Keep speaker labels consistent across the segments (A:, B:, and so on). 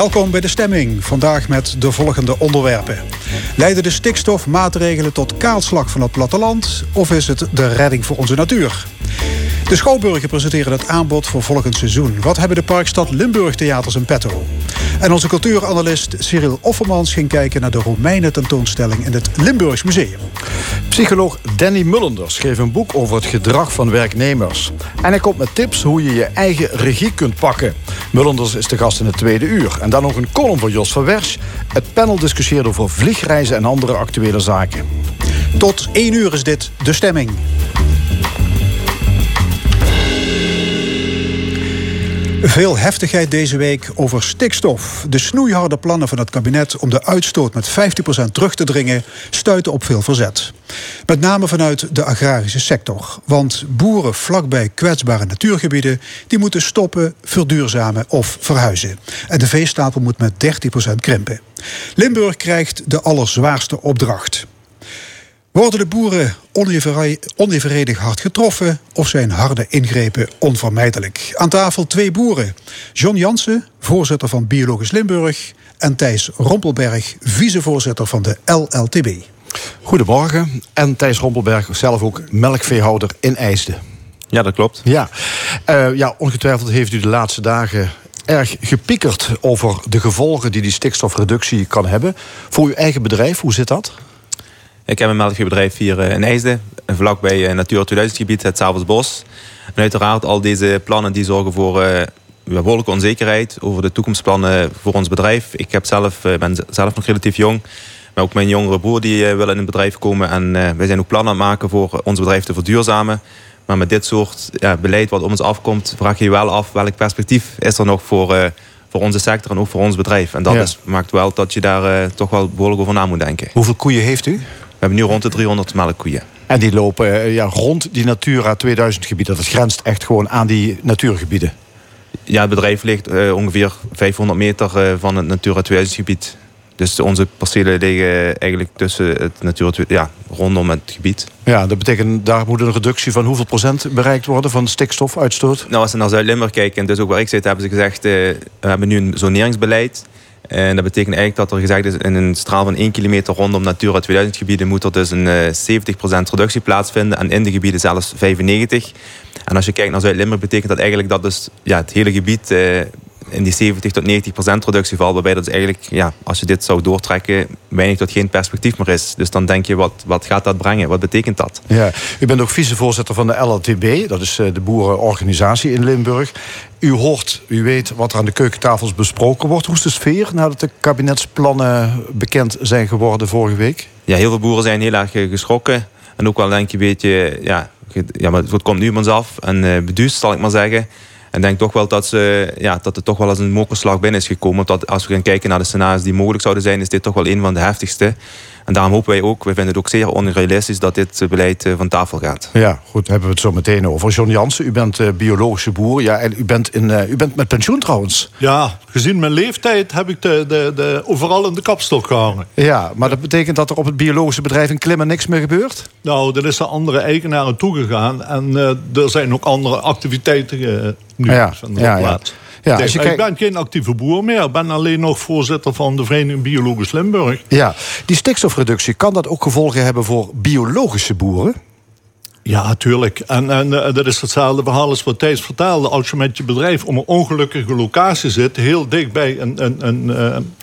A: Welkom bij de stemming. Vandaag met de volgende onderwerpen. Leiden de stikstofmaatregelen tot kaalslag van het platteland? Of is het de redding voor onze natuur? De Schouwburgen presenteren het aanbod voor volgend seizoen. Wat hebben de Parkstad Limburg theaters in petto? En onze cultuuranalist Cyril Offermans ging kijken naar de Romeinen tentoonstelling in het Limburgs Museum.
B: Psycholoog Danny Mullender schreef een boek over het gedrag van werknemers. En hij komt met tips hoe je je eigen regie kunt pakken. Mullenders is de gast in het tweede uur. En dan nog een column voor Jos van Wersch. Het panel discussieert over vliegreizen en andere actuele zaken.
A: Tot één uur is dit de stemming. Veel heftigheid deze week over stikstof. De snoeiharde plannen van het kabinet om de uitstoot met 50% terug te dringen stuiten op veel verzet. Met name vanuit de agrarische sector. Want boeren vlakbij kwetsbare natuurgebieden die moeten stoppen, verduurzamen of verhuizen. En de veestapel moet met 30% krimpen. Limburg krijgt de allerzwaarste opdracht. Worden de boeren onevenredig hard getroffen of zijn harde ingrepen onvermijdelijk? Aan tafel twee boeren. John Jansen, voorzitter van Biologisch Limburg... en Thijs Rompelberg, vicevoorzitter van de LLTB.
B: Goedemorgen. En Thijs Rompelberg, zelf ook melkveehouder in IJsden.
C: Ja, dat klopt.
B: Ja. Uh, ja, ongetwijfeld heeft u de laatste dagen erg gepiekerd over de gevolgen die die stikstofreductie kan hebben. Voor uw eigen bedrijf, hoe zit dat?
C: Ik heb een melkveebedrijf hier eh, in IJsden, vlakbij eh, Natura 2000 gebied, het Savelsbos. En uiteraard al deze plannen die zorgen voor behoorlijke onzekerheid over de toekomstplannen voor ons bedrijf. Ik heb zelf, ben zelf nog relatief jong. Maar ook mijn jongere broer die wil in het bedrijf komen. En wij zijn ook plannen aan het maken voor ons bedrijf te verduurzamen. Maar met dit soort ja, beleid wat om ons afkomt, vraag je je wel af welk perspectief is er nog voor, voor onze sector en ook voor ons bedrijf. En dat is, maakt wel dat je daar toch wel behoorlijk over na moet denken.
B: Hoeveel koeien heeft u?
C: We hebben nu rond de 300 melkkoeien.
B: En die lopen eh, ja, rond die Natura 2000 gebieden. Dat grenst echt gewoon aan die natuurgebieden.
C: Ja, het bedrijf ligt uh, ongeveer 500 meter uh, van het Natura 2000 gebied. Dus onze percelen liggen eigenlijk tussen het Natura ja, rondom het gebied.
B: Ja, dat betekent daar moet een reductie van hoeveel procent bereikt worden van stikstofuitstoot?
C: Nou, als we naar Zuid-Limburg kijken, en dus ook waar ik zit, hebben ze gezegd, we hebben nu een zoneringsbeleid. En dat betekent eigenlijk dat er gezegd is... in een straal van 1 kilometer rondom Natura 2000 gebieden... moet er dus een 70% eh, reductie plaatsvinden. En in de gebieden zelfs 95%. En als je kijkt naar Zuid-Limburg... betekent dat eigenlijk dat dus, ja, het hele gebied... Eh, in die 70 tot 90 procent reductie valt. Waarbij dat is eigenlijk, ja, als je dit zou doortrekken, weinig tot geen perspectief meer is. Dus dan denk je, wat, wat gaat dat brengen? Wat betekent dat?
B: Ja, u bent ook vicevoorzitter van de LLTB, dat is eh, de boerenorganisatie in Limburg. U hoort, u weet wat er aan de keukentafels besproken wordt. Hoe is de sfeer nadat de kabinetsplannen bekend zijn geworden vorige week?
C: Ja, heel veel boeren zijn heel erg eh, geschrokken. En ook wel denk je een beetje, ja, ja maar het komt nu ons af. En uh, beduust, zal ik maar zeggen. En denk toch wel dat, ze, ja, dat het toch wel als een mokerslag binnen is gekomen. Dat als we gaan kijken naar de scenario's die mogelijk zouden zijn, is dit toch wel een van de heftigste. En daarom hopen wij ook, wij vinden het ook zeer onrealistisch dat dit beleid eh, van tafel gaat.
B: Ja, goed, hebben we het zo meteen over. John Jansen, u bent uh, biologische boer. Ja, en u bent, in, uh, u bent met pensioen trouwens.
D: Ja, gezien mijn leeftijd heb ik de, de, de, overal in de kapstok gehangen.
B: Ja, maar dat betekent dat er op het biologische bedrijf in Klimmen niks meer gebeurt?
D: Nou, er is de andere eigenaren toegegaan. En er zijn ook andere activiteiten nu ja, van de ja, plaats. Ja, dus ik ben geen actieve boer meer. Ik ben alleen nog voorzitter van de Vereniging Biologisch Limburg.
B: Ja, die stikstofreductie, kan dat ook gevolgen hebben voor biologische boeren?
D: Ja, natuurlijk. En, en uh, dat is hetzelfde verhaal als wat Thijs vertelde. Als je met je bedrijf om een ongelukkige locatie zit... heel dichtbij een, een, een, een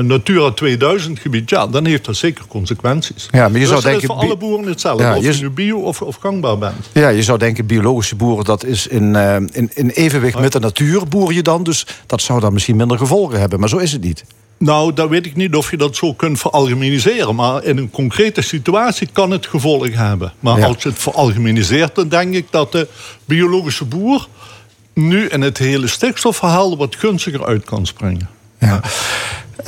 D: Natura 2000 gebied, ja, dan heeft dat zeker consequenties. Ja, maar je zou denken, voor alle boeren hetzelfde, of je nu bio of, of gangbaar bent.
B: Ja, je zou denken, biologische boeren, dat is in, uh, in, in evenwicht met de natuur boer je dan. Dus dat zou dan misschien minder gevolgen hebben, maar zo is het niet.
D: Nou, dan weet ik niet of je dat zo kunt veralgemeniseren. Maar in een concrete situatie kan het gevolgen hebben. Maar als je het veralgemeniseert, dan denk ik dat de biologische boer... nu in het hele stikstofverhaal wat gunstiger uit kan springen.
B: Ja.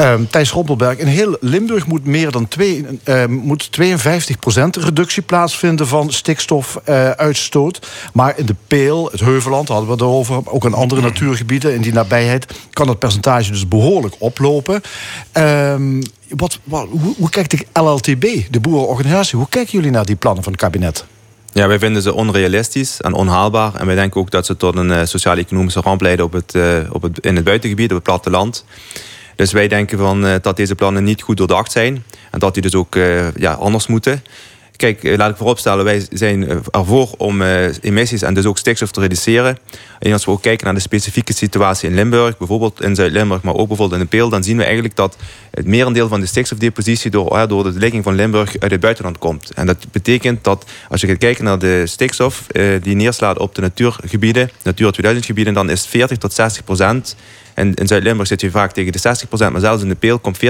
B: Um, Thijs Rompelberg, in heel Limburg moet meer dan twee, uh, moet 52% reductie plaatsvinden van stikstofuitstoot. maar in de Peel, het Heuveland, hadden we het over, ook in andere natuurgebieden in die nabijheid, kan het percentage dus behoorlijk oplopen. Um, wat, wat, hoe, hoe kijkt de LLTB, de boerenorganisatie, hoe kijken jullie naar die plannen van het kabinet?
C: Ja, wij vinden ze onrealistisch en onhaalbaar. En wij denken ook dat ze tot een uh, sociaal-economische ramp leiden op het, uh, op het, in het buitengebied, op het platteland. Dus wij denken van, uh, dat deze plannen niet goed doordacht zijn. En dat die dus ook ja, anders moeten. Kijk, eh, laat ik vooropstellen, wij zijn eh, ervoor om uh, emissies en dus ook stikstof te reduceren. En als we ook kijken naar de specifieke situatie in Limburg, bijvoorbeeld in Zuid-Limburg, maar ook bijvoorbeeld in de Peel, dan zien we eigenlijk dat het merendeel van de stikstofdepositie door, door de ligging van Limburg uit het buitenland komt. En dat betekent dat als je gaat kijken naar de stikstof die neerslaat op de natuurgebieden, Natuur 2000 gebieden, dan is 40 tot 60 procent in Zuid-Limburg zit je vaak tegen de 60%, maar zelfs in de Peel komt 40%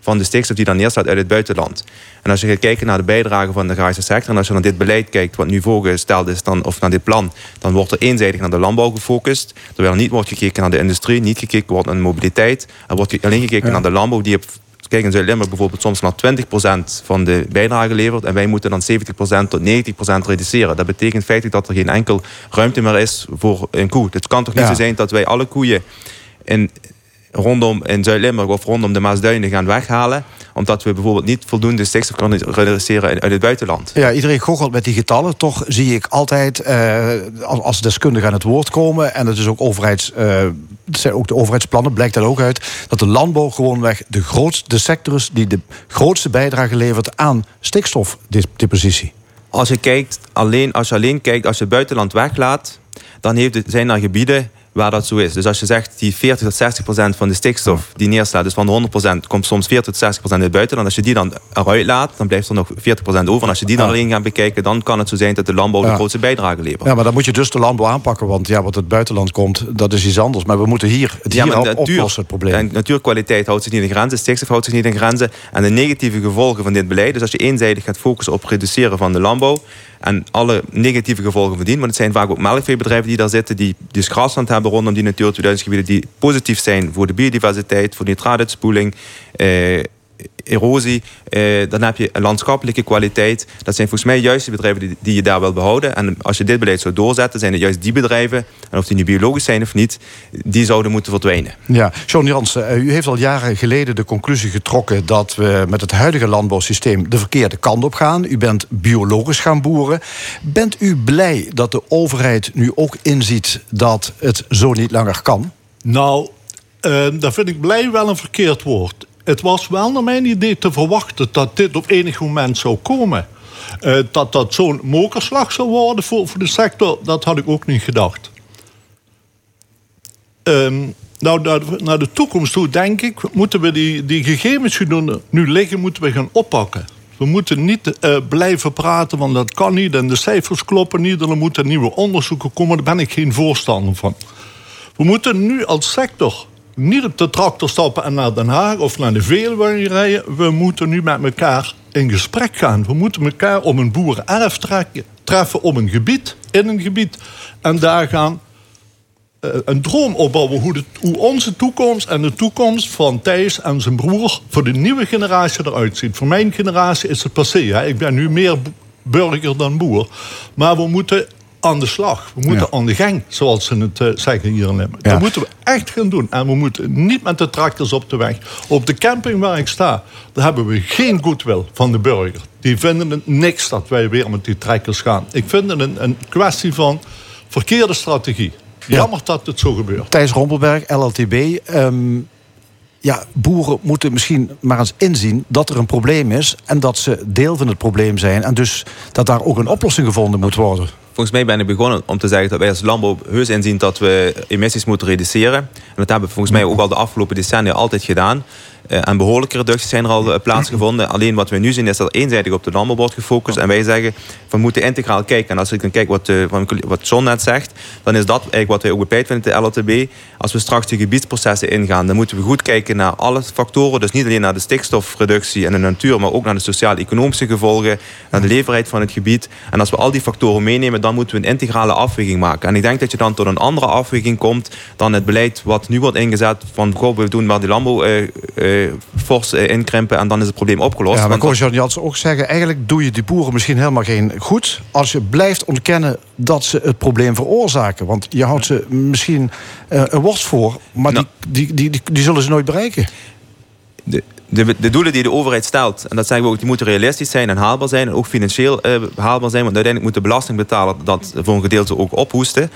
C: van de stikstof die dan neerstaat uit het buitenland. En als je gaat kijken naar de bijdrage van de agrarische sector, en als je naar dit beleid kijkt, wat nu voorgesteld is, dan, of naar dit plan, dan wordt er eenzijdig naar de landbouw gefocust. Terwijl er niet wordt gekeken naar de industrie, niet gekeken wordt naar de mobiliteit. Er wordt alleen gekeken naar de landbouw die op Kijk, in Zuid-Limburg bijvoorbeeld soms maar 20% van de bijdrage levert. En wij moeten dan 70% tot 90% reduceren. Dat betekent feitelijk dat er geen enkel ruimte meer is voor een koe. Het kan toch niet zo zijn dat wij alle koeien in, rondom in Zuid-Limburg of rondom de Maasduinen gaan weghalen omdat we bijvoorbeeld niet voldoende stikstof kunnen reduceren uit het buitenland.
B: Ja, iedereen goochelt met die getallen. Toch zie ik altijd, eh, als deskundigen aan het woord komen... en het is ook overheids, het zijn ook de overheidsplannen, blijkt dat ook uit... dat de landbouw gewoonweg de grootste sector is... die de grootste bijdrage levert aan stikstofdepositie.
C: Als je, kijkt, alleen, als je alleen kijkt, als je het buitenland weglaat... dan heeft het, zijn er gebieden waar dat zo is. Dus als je zegt die 40 tot 60 procent van de stikstof die neerslaat, dus van de 100 procent komt soms 40 tot 60 procent uit buiten. En als je die dan eruit laat, dan blijft er nog 40 procent over. En als je die dan alleen gaat bekijken, dan kan het zo zijn dat de landbouw de grootste bijdrage levert.
B: Ja, maar dan moet je dus de landbouw aanpakken, want ja, wat het buitenland komt, dat is iets anders. Maar we moeten hier het hier natuur, oplossen, het probleem.
C: En natuurkwaliteit houdt zich niet in grenzen, stikstof houdt zich niet in grenzen. En de negatieve gevolgen van dit beleid, dus als je eenzijdig gaat focussen op reduceren van de landbouw, en alle negatieve gevolgen van dien. Want het zijn vaak ook melkveebedrijven die daar zitten, die dus grasland hebben rondom die Natuur 2000 gebieden, die positief zijn voor de biodiversiteit, voor nitraatspoeling. Eh, erosie, eh, dan heb je een landschappelijke kwaliteit. Dat zijn volgens mij juist de bedrijven die, die, je daar wil behouden. En als je dit beleid zou doorzetten, zijn het juist die bedrijven, en of die nu biologisch zijn of niet, die zouden moeten verdwijnen.
B: Ja, John Jansen, eh, u heeft al jaren geleden de conclusie getrokken dat we met het huidige landbouwsysteem de verkeerde kant op gaan. U bent biologisch gaan boeren. Bent u blij dat de overheid nu ook inziet dat het zo niet langer kan?
D: Nou, uh, daar vind ik blij wel een verkeerd woord het was wel naar mijn idee te verwachten dat dit op enig moment zou komen. Uh, dat dat zo'n mokerslag zou worden voor, voor de sector, dat had ik ook niet gedacht. Um, nou, naar de, toekomst toe, denk ik, moeten we die, die gegevens die nu liggen, moeten we gaan oppakken. We moeten niet uh, blijven praten, want dat kan niet en de cijfers kloppen niet en er moeten nieuwe onderzoeken komen. Daar ben ik geen voorstander van. We moeten nu als sector niet op de tractor stappen en naar Den Haag of naar de Veluwe rijden. We moeten nu met elkaar in gesprek gaan. We moeten elkaar om een boerenerf treffen op een gebied, in een gebied. En daar gaan uh, een droom opbouwen hoe, hoe onze toekomst en de toekomst van Thijs en zijn broer voor de nieuwe generatie eruit ziet. Voor mijn generatie is het passé. Ik ben nu meer burger dan boer. Maar we moeten aan de slag. We moeten aan de gang, zoals ze het uh, zeggen hier in Limburg. Dat moeten we echt gaan doen. En we moeten niet met de tractors op de weg. Op de camping waar ik sta, daar hebben we geen goodwill van de burger. Die vinden het niks dat wij weer met die trekkers gaan. Ik vind het een, een kwestie van verkeerde strategie. Jammer dat het zo gebeurt.
B: Thijs Rompelberg, LLTB. Um, ehm, ja, boeren moeten misschien maar eens inzien dat er een probleem is... en dat ze deel van het probleem zijn. En dus dat daar ook een oplossing gevonden moet worden
C: volgens mij ben ik begonnen om te zeggen dat wij als landbouw heus inzien dat we emissies moeten reduceren. En dat hebben we volgens mij ook al de afgelopen decennia altijd gedaan. Eh, en behoorlijke reducties zijn er al eh, plaatsgevonden. Alleen wat we nu zien is dat eenzijdig op de landbouw wordt gefocust. En wij zeggen, we moeten integraal kijken. En als ik dan kijk wat, uh, wat John net zegt, dan is dat eigenlijk wat wij ook bepleit vinden in de LTB. Als we straks de gebiedsprocessen ingaan, dan moeten we goed kijken naar alle factoren. Dus niet alleen naar de stikstofreductie en de natuur, maar ook naar de sociaal-economische gevolgen, naar de leverheid van het gebied. En als we al die factoren meenemen, dan moeten we een integrale afweging maken. En ik denk dat je dan tot een andere afweging komt dan het beleid wat nu wordt ingezet van goh, we doen maar die landbouw fors inkrimpen en dan is het probleem opgelost.
B: Ja, maar kon Jan Jansen ook zeggen, eigenlijk doe je die boeren misschien helemaal geen goed als je blijft ontkennen dat ze het probleem veroorzaken. Want je houdt ze misschien uh, een worst voor, maar nou, die, die, die, die, die zullen ze nooit bereiken.
C: De, de, de, doelen die de overheid stelt, en dat zeggen we ook, die moeten realistisch zijn en haalbaar zijn. En ook financieel uh, haalbaar zijn. Want uiteindelijk moet de belastingbetaler dat voor een gedeelte ook ophoesten.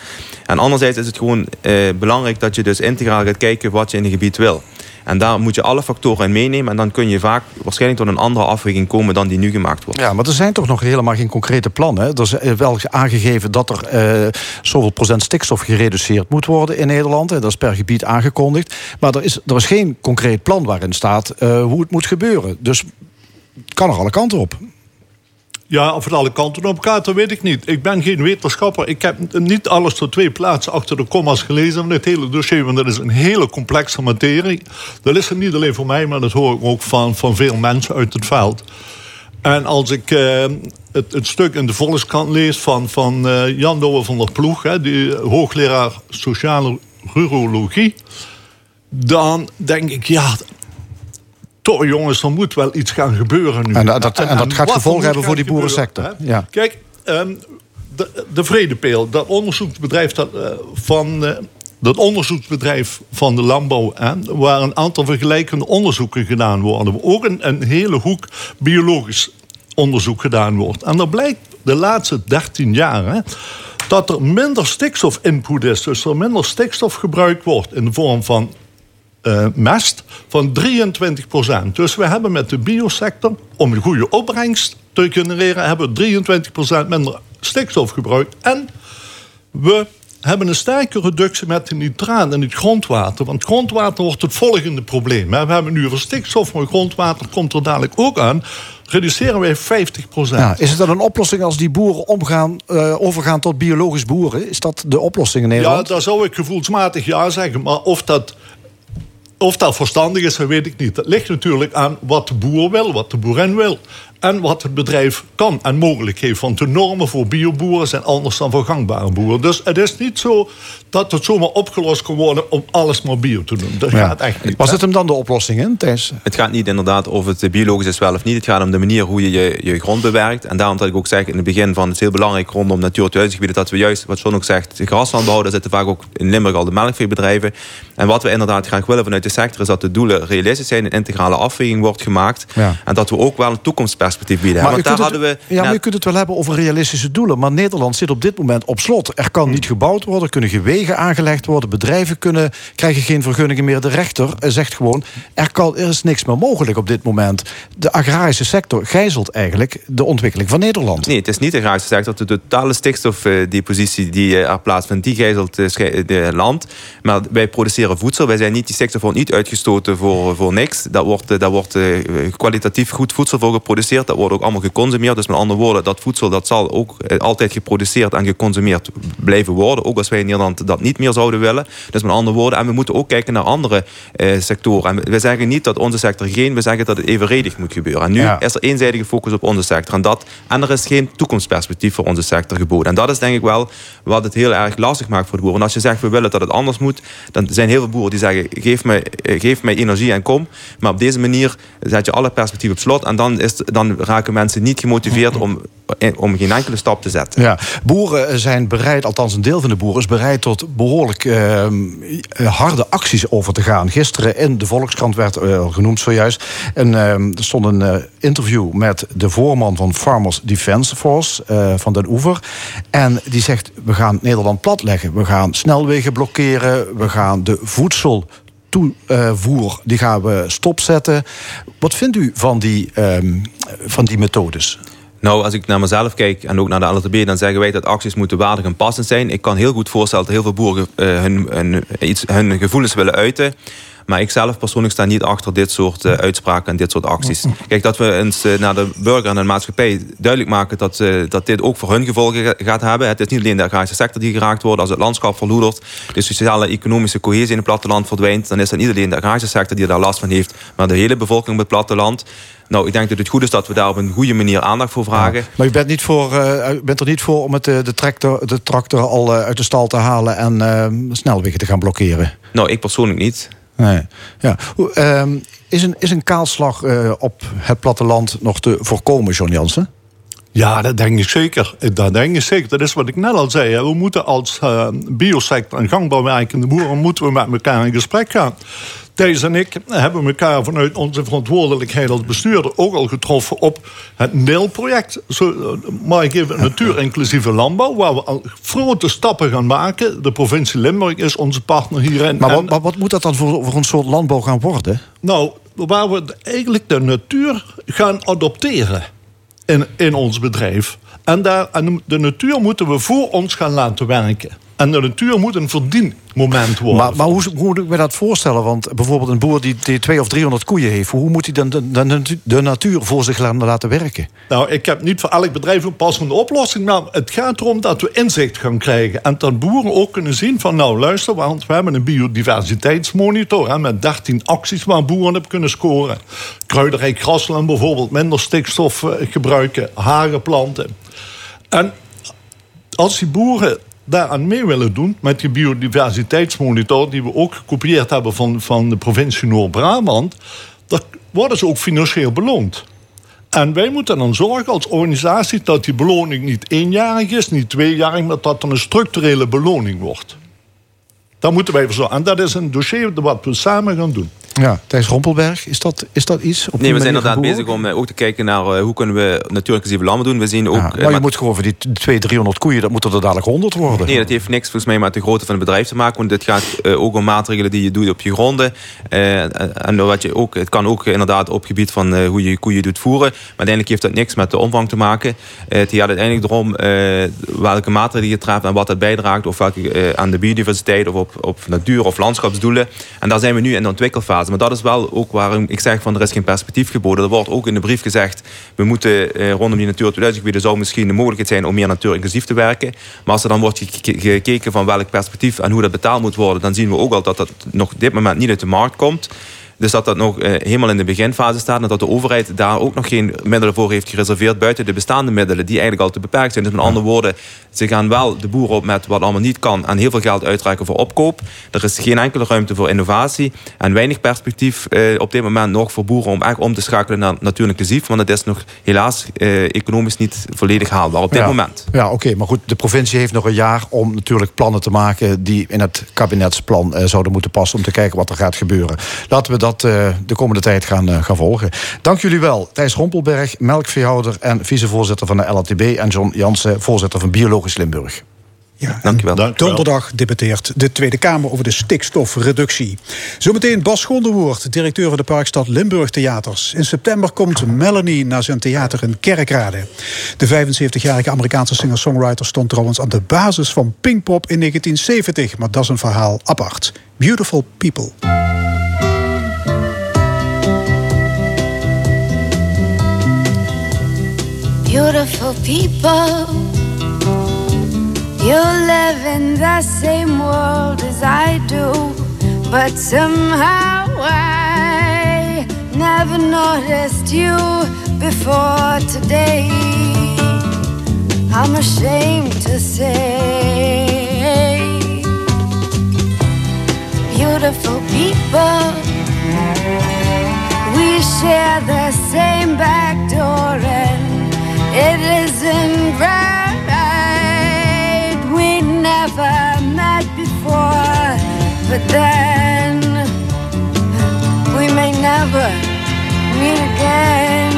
C: En anderzijds is het gewoon uh, belangrijk dat je dus integraal gaat kijken wat je in een gebied wil. En daar moet je alle factoren in meenemen. En dan kun je vaak waarschijnlijk tot een andere afweging komen dan die nu gemaakt wordt.
B: Ja, maar er zijn toch nog helemaal geen concrete plannen. Er is eh, wel aangegeven dat er uh, zoveel procent stikstof gereduceerd moet worden in Nederland. Dat is per gebied aangekondigd. Maar er is, er is geen concreet plan waarin staat uh, hoe het moet gebeuren. Dus het kan er alle kanten op.
D: Ja, of het alle kanten op gaat, dat weet ik niet. Ik ben geen wetenschapper. Ik heb niet alles tot twee plaatsen achter de commas gelezen van het hele dossier. Want dat is een hele complexe materie. Dat is het niet alleen voor mij, maar dat hoor ik ook van, van veel mensen uit het veld. En als ik uh, het, stuk in de Volkskrant lees van, van uh, Jan Douwe van der Ploeg... Hè, die hoogleraar sociale rurologie... dan denk ik, ja, toch jongens, er moet wel iets gaan gebeuren nu.
B: En dat, en, en dat gaat gevolgen hebben voor die boerensector. Ja.
D: Kijk, um, de, de Vredepeel, dat onderzoeksbedrijf dat, uh, van... Uh, dat onderzoeksbedrijf van de landbouw, hè, waar een aantal vergelijkende onderzoeken gedaan worden. Ook een, een hele hoek biologisch onderzoek gedaan wordt. En dan blijkt de laatste 13 jaar hè, dat er minder stikstofinput is. Dus er minder stikstof gebruikt wordt in de vorm van uh, mest van 23 procent. Dus we hebben met de biosector, om een goede opbrengst te genereren, hebben 23 procent minder stikstof gebruikt. En we hebben een sterke reductie met de nitraat in het grondwater. Want grondwater wordt het volgende probleem. We hebben nu over stikstof, maar grondwater komt er dadelijk ook aan. Reduceren wij 50 procent. Ja,
B: is het dan een oplossing als die boeren omgaan, uh, overgaan tot biologisch boeren? Is dat de oplossing in Nederland?
D: Ja, daar zou ik gevoelsmatig ja zeggen. Maar of dat of dat verstandig is, dat weet ik niet. Dat ligt natuurlijk aan wat de boer wil, wat de boerin wil. En wat het bedrijf kan en mogelijk heeft. Want de normen voor bioboeren zijn anders dan voor gangbare boeren. Dus het is niet zo dat het zomaar opgelost kan worden om alles maar bio te doen. Dat gaat echt niet.
B: Was het hem dan de oplossing, in, Thijs?
C: Het gaat niet inderdaad of het biologisch is wel of niet. Het gaat om de manier hoe je je, je grond bewerkt. En daarom dat ik ook zeg in het begin van het is heel belangrijk rondom natuur- gebieden dat we juist, wat John ook zegt, grasland bouwen. Daar zitten vaak ook in Limburg al de melkveebedrijven. En wat we inderdaad graag willen vanuit de sector is dat de doelen realistisch zijn. Een integrale afweging wordt gemaakt. En dat we ook wel een toekomstperspectief bieden.
B: Maar Want daar hadden we, ja, maar kunt het wel hebben over realistische doelen. Maar Nederland zit op dit moment op slot. Er kan niet gebouwd worden, er kunnen geen wegen aangelegd worden. Bedrijven kunnen, krijgen geen vergunningen meer. De rechter zegt gewoon, er, kan, er is niks meer mogelijk op dit moment. De agrarische sector gijzelt eigenlijk de ontwikkeling van Nederland.
C: Nee, het is niet de agrarische sector. De totale stikstofdepositie die er plaatsvindt, die gijzelt het land. Maar wij produceren voedsel. Wij zijn niet, die stikstof wordt niet uitgestoten voor, voor niks. Daar wordt, daar wordt kwalitatief goed voedsel voor geproduceerd. Dat wordt ook allemaal geconsumeerd. Dus met andere woorden, dat voedsel dat zal ook altijd geproduceerd en geconsumeerd blijven worden. Ook als wij in Nederland dat niet meer zouden willen. Dus met andere woorden, en we moeten ook kijken naar andere eh, sectoren. En we zeggen niet dat onze sector geen, we zeggen dat het evenredig moet gebeuren. En nu is er eenzijdige focus op onze sector. En, dat, en er is geen toekomstperspectief voor onze sector geboden. En dat is denk ik wel wat het heel erg lastig maakt voor de boeren. En als je zegt, we willen dat het anders moet, dan zijn heel veel boeren die zeggen, geef mij, eh, geef mij energie en kom. Maar op deze manier zet je alle perspectieven op slot. En dan, is, dan raken mensen niet gemotiveerd om, om geen enkele stap te zetten.
B: Ja, boeren zijn bereid, althans een deel van de boeren is bereid tot behoorlijk uh, harde acties over te gaan. Gisteren in de Volkskrant werd uh, genoemd zojuist. En, uh, er stond een interview met de voorman van Farmers Defence Force van Den Oever. En die zegt, we gaan Nederland platleggen. We gaan snelwegen blokkeren. We gaan de voedsel toevoer, die gaan we stopzetten. Wat vindt u van die, um, van die methodes?
C: Nou, als ik naar mezelf kijk en ook naar de LTB, dan zeggen wij dat acties moeten waardig en passend zijn. Ik kan heel goed voorstellen dat heel veel boeren uh, hun, hun, iets, hun gevoelens willen uiten. Maar ik zelf persoonlijk sta niet achter dit soort uh, uitspraken en dit soort acties. Kijk, dat we eens uh, naar de burger en de maatschappij duidelijk maken dat, uh, dat dit ook voor hun gevolgen gaat hebben. Het is niet alleen de agrarische sector die geraakt wordt. Als het landschap verloedert, de sociale economische cohesie in het platteland verdwijnt, dan is het niet alleen de agrarische sector die daar last van heeft, maar de hele bevolking op het platteland. Nou, ik denk dat het goed is dat we daar op een goede manier aandacht voor vragen.
B: maar u bent, niet voor, uh, bent er niet voor om het, de, tractor, de tractor al uit de stal te halen en uh, snelwegen te gaan blokkeren?
C: Nou, ik persoonlijk niet.
B: Nee. Ja. Um, is, een, is een kaalslag uh, op het platteland nog te voorkomen, John Jansen?
D: Ja, dat denk ik zeker. Dat denk ik zeker. Dat is wat ik net al zei. We moeten als uh, biosector en gangbouwwerkende boeren moeten we met elkaar in gesprek gaan. Thijs en ik hebben elkaar vanuit onze verantwoordelijkheid als bestuurder ook al getroffen op het NIL-project. Maar ik even natuur-inclusieve landbouw, waar we al grote stappen gaan maken. De provincie Limburg is onze partner hierin.
B: Maar wat, wat moet dat dan voor, voor een soort landbouw gaan worden?
D: Nou, waar we eigenlijk de natuur gaan adopteren in, in ons bedrijf. En, daar, en de natuur moeten we voor ons gaan laten werken. En de natuur moet een verdienmoment worden.
B: Maar, maar hoe, hoe moet ik me dat voorstellen? Want bijvoorbeeld een boer die, die 200 of 300 koeien heeft... hoe moet hij dan de, de, de, natuur voor zich laten werken?
D: Nou, ik heb niet voor elk bedrijf een passende oplossing... maar het gaat erom dat we inzicht gaan krijgen. En dat boeren ook kunnen zien van... nou, luister, want we hebben een biodiversiteitsmonitor... Hè, met 13 acties waar boeren op kunnen scoren. Kruiderij grasland bijvoorbeeld minder stikstof eh, gebruiken... hagenplanten. En als die boeren daaraan mee willen doen met die biodiversiteitsmonitor, die we ook gekopieerd hebben van, van de provincie Noord-Brabant, dan worden ze ook financieel beloond. En wij moeten dan zorgen als organisatie dat die beloning niet eenjarig is, niet tweejarig, maar dat er een structurele beloning wordt. Daar moeten wij voor zorgen. En dat is een dossier wat we samen gaan doen.
B: Ja, Thijs Rompelberg, is dat, is dat iets?
C: Op nee, we zijn inderdaad bezig om uh, ook te kijken naar uh, hoe kunnen we natuurlijk inclusieve lammen doen. We zien ook,
B: ja, uh, je moet gewoon voor die 200, 300 koeien, dat moeten er dadelijk 100 worden.
C: Nee, dat heeft niks volgens mij met de grootte van het bedrijf te maken. Want dit gaat ook om maatregelen die je doet op je gronden. en wat je ook, het kan ook inderdaad op gebied van hoe je koeien doet voeren. Maar uiteindelijk heeft dat niks met de omvang te maken. het gaat uiteindelijk erom welke maatregelen je treft en wat dat bijdraagt. Of welke, aan de biodiversiteit of op, op natuur- of landschapsdoelen. En daar zijn we nu in de ontwikkelfase. Maar dat is wel ook waarom ik zeg van er is geen perspectief geboden. Er wordt ook in de brief gezegd, we moeten eh, rondom die Natuur 2000 gebieden zou misschien de mogelijkheid zijn om meer natuurinclusief te werken. Maar als er dan wordt gekeken van welk perspectief en hoe dat betaald moet worden, dan zien we ook al dat dat nog op dit moment niet uit de markt komt. Dus dat dat nog eh, helemaal in de beginfase staat. En dat de overheid daar ook nog geen middelen voor heeft gereserveerd. Buiten de bestaande middelen, die eigenlijk al te beperkt zijn. Dus met andere woorden, ze gaan wel de boeren op met wat allemaal niet kan. En heel veel geld uitreiken voor opkoop. Er is geen enkele ruimte voor innovatie. En weinig perspectief eh, op dit moment nog voor boeren om echt om te schakelen naar natuurlijk inclusief. Want het is nog helaas eh, economisch niet volledig haalbaar op dit moment.
B: Ja, oké. maar goed, de provincie heeft nog een jaar om natuurlijk plannen te maken die in het kabinetsplan eh, zouden moeten passen om te kijken wat er gaat gebeuren. Laten we dat dat uh, de komende tijd gaan, uh, gaan volgen. Dank jullie wel. Thijs Rompelberg, melkveehouder en vicevoorzitter van de LATB... en John Jansen, voorzitter van Biologisch Limburg.
E: Ja, Dankjewel. Dank Donderdag debatteert de Tweede Kamer over de stikstofreductie. Zometeen Bas Gondewoord, directeur van de Parkstad Limburg Theaters. In september komt Melanie naar zijn theater in Kerkrade. De 75-jarige Amerikaanse singer-songwriter stond trouwens aan de basis van Pinkpop in 1970. Maar dat is een verhaal apart. Beautiful People. Beautiful people. You live in the same world as I do, but somehow I never noticed you before today. I'm ashamed to say, beautiful people. We share the same back door it isn't right. We never met before, but then we may never meet again.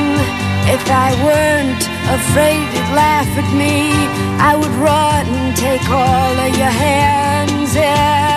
E: If I weren't afraid you'd laugh at me, I would run and take all of your hands and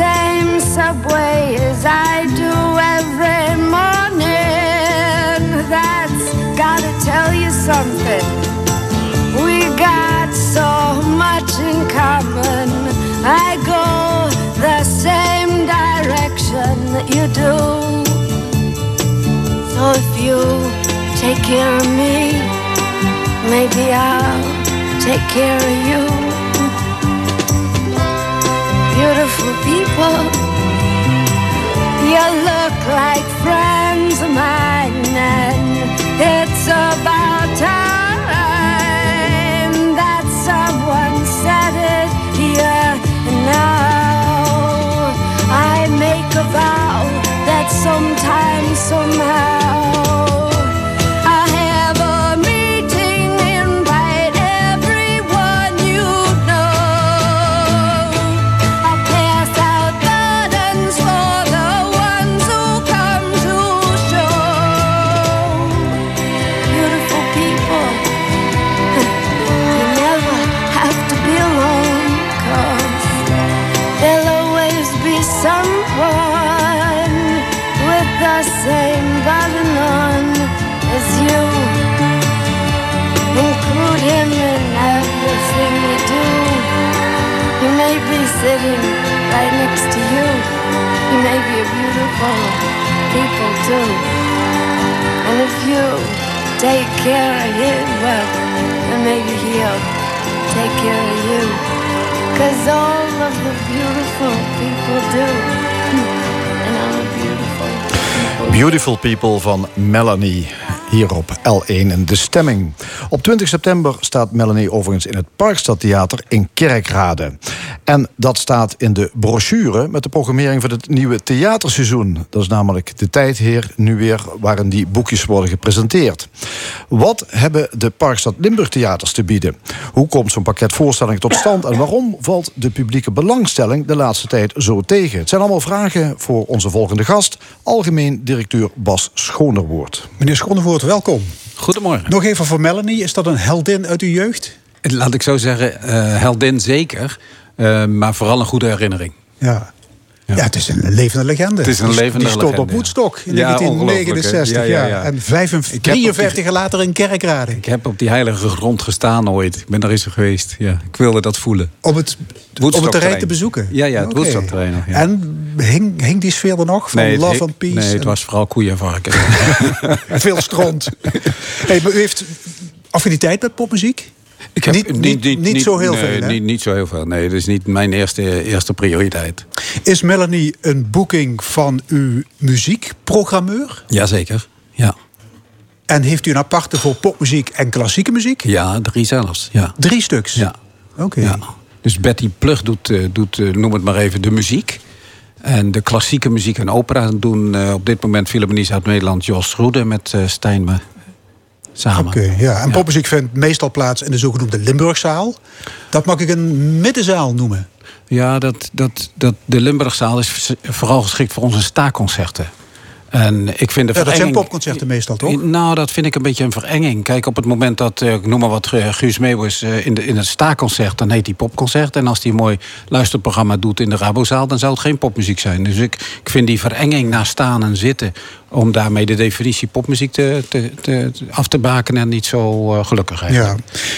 E: same subway as I do every morning. That's gotta tell you something. We got so much in common. I go the same direction that you do. So if you take care of me, maybe I'll take care of you. Beautiful people, you look like friends of mine, and it's about time that someone said it here and now. I make a vow that sometime, somehow. A beautiful people too. And if you take care of him, well, then maybe he'll take care of you. Cause all of the beautiful people do. And all the beautiful people
B: Beautiful People van Melanie. Hier op L1 in De Stemming. Op 20 september staat Melanie overigens in het Parkstadtheater in Kerkrade. En dat staat in de brochure met de programmering van het nieuwe theaterseizoen. Dat is namelijk de tijd hier nu weer waarin die boekjes worden gepresenteerd. Wat hebben de Parkstad Limburg theaters te bieden? Hoe komt zo'n pakket voorstellingen tot stand? En waarom valt de publieke belangstelling de laatste tijd zo tegen? Het zijn allemaal vragen voor onze volgende gast, algemeen directeur Bas Schonerwoord.
A: Meneer Schonevoort, welkom.
F: Goedemorgen.
A: Nog even voor Melanie. Is dat een heldin uit uw jeugd?
F: Laat ik zo zeggen, eh, heldin zeker, eh, maar vooral een goede herinnering.
A: Ja. Ja, het is een levende legende.
F: Het is een
A: Die-
F: levende
A: Die stond op
F: legende.
A: Woodstock in
F: Ja,
A: 1969.
F: ongelooflijk, hè?
A: Ja,
F: Ja.
A: En 55,
F: Ik heb op die-
A: 53 jaar later in Kerkrade.
F: Ik heb op die heilige grond gestaan ooit. Ik ben daar eens geweest. Ja, ik wilde dat voelen.
A: Om het, om het terrein te bezoeken?
F: Ja, ja, het
A: Oké.
F: Woodstock-terrein nog, ja.
A: En hing, hing die sfeer er nog? Van Love and Peace?
F: Nee, het
A: en-
F: was vooral koeienvarken.
A: en veel stront. hey, maar u heeft affiniteit met popmuziek?
F: Ik heb
A: Niet- niet- niet zo heel
F: nee,
A: veel, hè?
F: Niet, niet zo heel veel. Nee, dat is niet mijn eerste, eerste prioriteit.
A: Is Melanie een boeking van uw muziekprogrammeur?
F: Jazeker. Ja.
A: En heeft u een aparte voor popmuziek en klassieke muziek?
F: ja, drie zelfs. Ja.
A: Drie stuks?
F: Ja.
A: Oké.
F: Ja. Dus Betty Plug doet, eh, doet eh, noem het maar even, de muziek. En de klassieke muziek en opera doen eh, op dit moment Philharmonie Zuid-Nederland Jos Roede met eh Stijn samen.
A: Oké, ja. En popmuziek vindt meestal plaats in de zogenoemde Limburgzaal. Dat mag ik een middenzaal noemen.
F: Ja, dat, dat, dat, de Limburgzaal is vooral geschikt voor onze staakconcerten. En ik vind de
A: Ja, dat zijn popconcerten meestal, toch?
F: Nou, dat vind ik een beetje een verenging. Kijk, op het moment dat, eh, ik noem maar wat, eh, Guus Meeuwis eh, in, de, in het staakconcert... dan heet die popconcert. En als hij een mooi luisterprogramma doet in de Rabozaal... dan zou het geen popmuziek zijn. Dus ik, ik vind die verenging naar staan en zitten... om daarmee de definitie popmuziek te, te, te, af te bakenen... niet zo eh, gelukkig
A: Ja.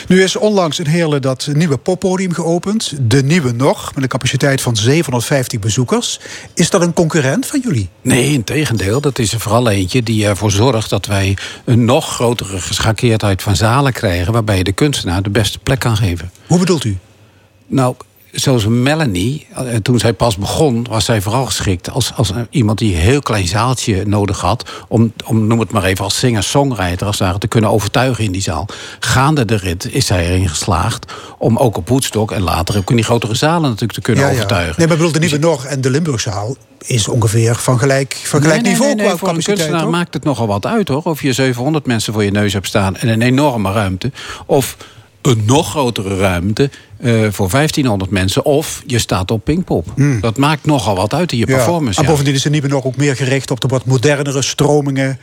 A: Nu is onlangs in Heerlen dat nieuwe poppodium geopend. De Nieuwe Nog, met een capaciteit van 750 bezoekers. Is dat een concurrent van jullie?
F: Nee, in tegendeel. Dat is er vooral eentje die ervoor zorgt dat wij een nog grotere geschakeerdheid van zalen krijgen. waarbij je de kunstenaar de beste plek kan geven.
A: Hoe bedoelt u?
F: Nou, zoals Melanie, eh, toen zij pas begon, was zij vooral geschikt als, als iemand die een heel klein zaaltje nodig had. Om, om noem het maar even, als singer-songwriter als ware, te kunnen overtuigen in die zaal. Gaande de rit is zij erin geslaagd om ook op Woodstock en later ook in die grotere zalen natuurlijk te kunnen overtuigen.
A: Nee, maar bedoel, de Nieuwe Nog en de Limburgzaal is ongeveer van gelijk, van gelijk
F: Nee, nee,
A: niveau
F: nee, nee, Voor een kunstenaar maakt het nogal wat uit hoor. Of je 700 mensen voor je neus hebt staan en een enorme ruimte. Of een nog grotere ruimte eh, voor 1500 mensen. Of je staat op Pinkpop. Dat maakt nogal wat uit in je
A: Hmm. Ja.
F: performance.
A: En
F: ja.
A: bovendien is de Nieuwe Nog ook meer gericht op de wat modernere stromingen.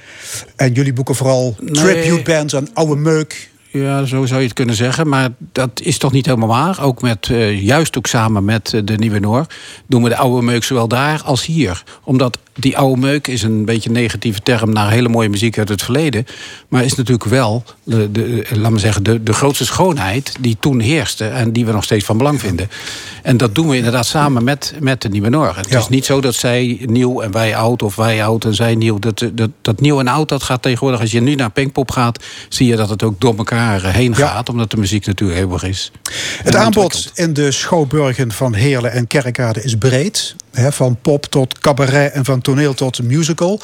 A: En jullie boeken vooral
F: Nee.
A: tribute bands aan oude meuk.
F: Ja, zo zou je het kunnen zeggen. Maar dat is toch niet helemaal waar. Ook met, eh, juist ook samen met eh, de Nieuwe Noor... doen we de oude meuk zowel daar als hier. Omdat die oude meuk is een beetje een negatieve term... naar hele mooie muziek uit het verleden. Maar is natuurlijk wel, de, de, laat me zeggen, de, de grootste schoonheid... die toen heerste en die we nog steeds van belang vinden. En dat doen we inderdaad samen met, met de Nieuwe Noord. Het
A: Ja.
F: is niet zo dat zij nieuw en wij oud, of wij oud en zij nieuw. Dat, dat, dat nieuw en oud, dat gaat tegenwoordig. Als je nu naar Pinkpop gaat, zie je dat het ook door elkaar heen
A: Ja.
F: gaat. Omdat de muziek natuurlijk eeuwig is.
A: Het aanbod in de schouwburgen van Heerlen en Kerkrade is breed. Hè, van pop tot cabaret en van toneel tot musical.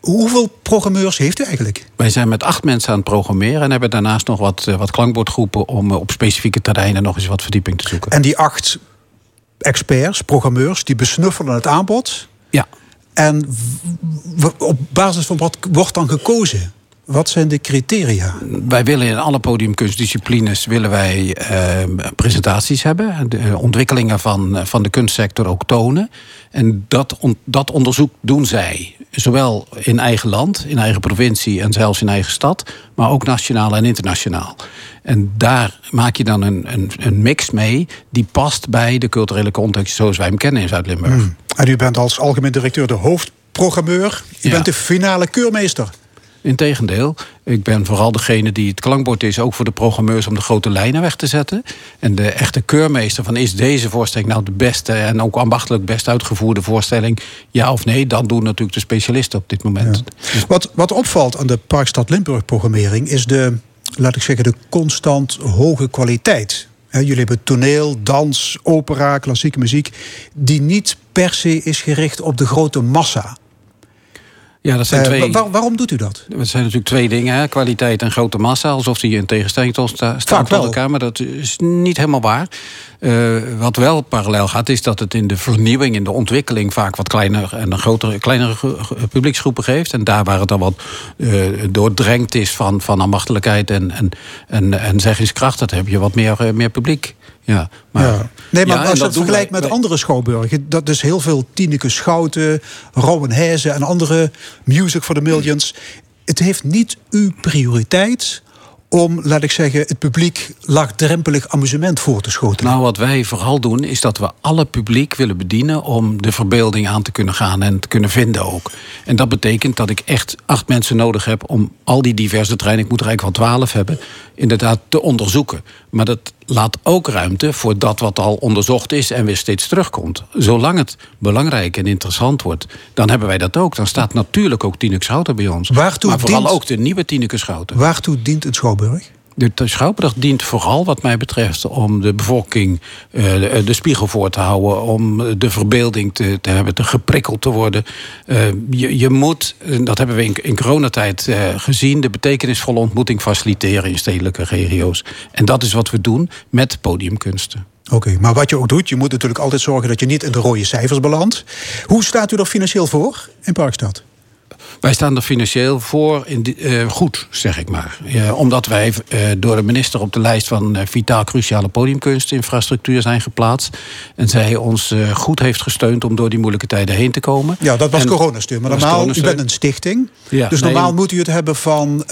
A: Hoeveel programmeurs heeft u eigenlijk?
F: Wij zijn met acht mensen aan het programmeren. En hebben daarnaast nog wat, eh, wat klankbordgroepen. om eh, op specifieke terreinen nog eens wat verdieping te zoeken.
A: En die acht experts, programmeurs, die besnuffelen het aanbod.
F: Ja.
A: En op basis van wat wordt dan gekozen? Wat zijn de criteria?
F: Wij willen in alle podiumkunstdisciplines willen wij eh, presentaties hebben. en De ontwikkelingen van, eh, van de kunstsector ook tonen. En dat, on- dat onderzoek doen zij. Zowel in eigen land, in eigen provincie en zelfs in eigen stad. Maar ook nationaal en internationaal. En daar maak je dan een, een, een mix mee die past bij de culturele context zoals wij hem kennen in Zuid-Limburg.
A: En u bent als algemeen directeur de hoofdprogrammeur. U
F: Ja.
A: bent de finale keurmeester.
F: Integendeel, ik ben vooral degene die het klankbord is, ook voor de programmeurs om de grote lijnen weg te zetten. En de echte keurmeester van is deze voorstelling nou de beste en ook ambachtelijk best uitgevoerde voorstelling, ja of nee, dan doen natuurlijk de specialisten op dit moment.
A: Wat, wat opvalt aan de Parkstad Limburg programmering is de, laat ik zeggen, de constant hoge kwaliteit. Jullie hebben toneel, dans, opera, klassieke muziek, die niet per se is gericht op de grote massa.
F: Ja, dat zijn
A: Eh,
F: twee.
A: wa- waar- waarom doet u dat?
F: Het zijn natuurlijk twee dingen, hè? kwaliteit en grote massa. Alsof die in tegenstelling tot sta- staan tot elkaar. Maar dat is niet helemaal waar. Eh, wat wel parallel gaat, is dat het in de vernieuwing, in de ontwikkeling... vaak wat kleiner en een grotere, kleinere ge- publieksgroepen geeft. En daar waar het dan wat eh, doordrenkt is van, van ambachtelijkheid en, en, en, en zeggingskracht... dat heb je wat meer, eh, meer publiek. Ja, maar,
A: Ja. Nee, maar
F: Ja,
A: als je
F: dat
A: vergelijkt met
F: wij-
A: andere schouwburgen, dat is heel veel Tineke Schouten, Rauwenhezen en andere Music for the Millions. Het heeft niet uw prioriteit om, laat ik zeggen, het publiek laagdrempelig amusement voor te schotelen.
F: Nou, wat wij vooral doen, is dat we alle publiek willen bedienen om de verbeelding aan te kunnen gaan en te kunnen vinden ook. En dat betekent dat ik echt acht mensen nodig heb om al die diverse treinen, ik moet er eigenlijk wel twaalf hebben, inderdaad te onderzoeken. Maar dat laat ook ruimte voor dat wat al onderzocht is en weer steeds terugkomt. Zolang het belangrijk en interessant wordt, dan hebben wij dat ook. Dan staat natuurlijk ook Tineke Schouten bij ons.
A: Waartoe
F: maar vooral
A: dient-
F: ook de nieuwe Tineke Schouten.
A: Waartoe dient een schouwburg?
F: De Schouwburg dient vooral, wat mij betreft, om de bevolking eh, de, de spiegel voor te houden. Om de verbeelding te, te hebben, te geprikkeld te worden. Eh, je, je moet, dat hebben we in, in coronatijd eh, gezien, de betekenisvolle ontmoeting faciliteren in stedelijke regio's. En dat is wat we doen met podiumkunsten.
A: Oké, maar wat je ook doet, je moet natuurlijk altijd zorgen dat je niet in de rode cijfers belandt. Hoe staat u er financieel voor in Parkstad?
F: Wij staan er financieel voor in eh, goed, zeg ik maar. Omdat wij eh, door de minister op de lijst van eh, vitaal cruciale podiumkunstinfrastructuur zijn geplaatst. En zij ons goed heeft gesteund om door die moeilijke tijden heen te komen.
A: Ja, dat was
F: En-
A: coronasteun. Maar normaal, u bent een stichting.
F: Ja,
A: dus normaal moet u het hebben van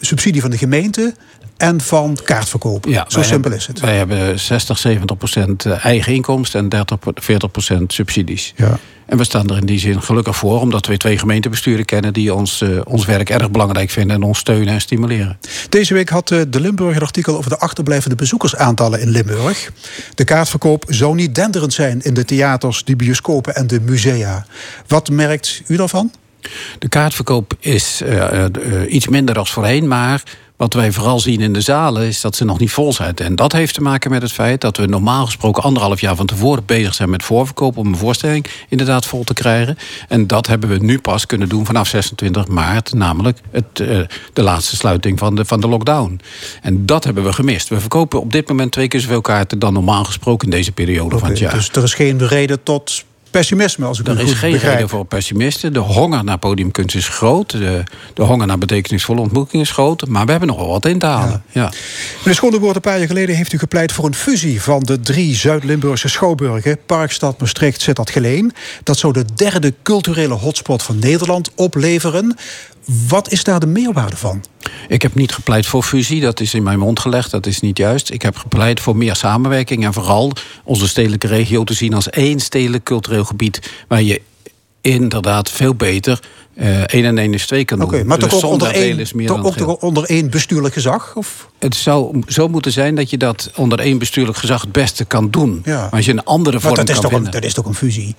A: subsidie van de gemeente en van kaartverkoop.
F: Ja,
A: Zo simpel
F: hebben-
A: is het.
F: Wij hebben 60, 70 procent eh, eigen inkomsten en 30, 40 procent subsidies.
A: Ja.
F: En we staan er in die zin gelukkig voor, omdat we twee gemeentebesturen kennen die ons, eh, ons werk erg belangrijk vinden en ons steunen en stimuleren.
A: Deze week had eh, de Limburg een artikel over de achterblijvende bezoekersaantallen in Limburg. De kaartverkoop zou niet denderend zijn in de theaters, de bioscopen en de musea. Wat merkt u daarvan?
F: De kaartverkoop is iets minder dan voorheen, maar wat wij vooral zien in de zalen is dat ze nog niet vol zijn. En dat heeft te maken met het feit dat we normaal gesproken anderhalf jaar van tevoren bezig zijn met voorverkoop om een voorstelling inderdaad vol te krijgen. En dat hebben we nu pas kunnen doen vanaf 26 maart, namelijk het, eh, de laatste sluiting van de, van de lockdown. En dat hebben we gemist. We verkopen op dit moment twee keer zoveel kaarten dan normaal gesproken in deze periode van het jaar.
A: Dus er is geen reden tot pessimisme, als ik
F: Er
A: het
F: is
A: goed
F: geen
A: begrijp.
F: reden voor pessimisten. De honger naar podiumkunst is groot. De, de honger naar betekenisvolle ontmoeting is groot. Maar we hebben nog wel wat in te halen. Ja.
A: Meneer Schonderwoord, een paar jaar geleden heeft u gepleit voor een fusie van de drie Zuid-Limburgse schouwburgen, Parkstad, Maastricht, Sittard, Geleen. Dat zou de derde culturele hotspot van Nederland opleveren. Wat is daar de meerwaarde van?
F: Ik heb niet gepleit voor fusie. Dat is in mijn mond gelegd. Dat is niet juist. Ik heb gepleit voor meer samenwerking. En vooral onze stedelijke regio te zien als één stedelijk cultureel gebied. Waar je inderdaad veel beter eh 1 en 1 is 2 kan doen.
A: Oké, maar
F: Dus
A: toch ook, onder één,
F: is meer
A: toch
F: dan
A: ook
F: geel.
A: toch onder één bestuurlijk gezag? Of?
F: Het zou zo moeten zijn dat je dat onder één bestuurlijk gezag het beste kan doen.
A: Ja.
F: Maar als je een andere
A: Maar
F: vorm
A: dat is,
F: kan
A: toch een, dat is toch een fusie?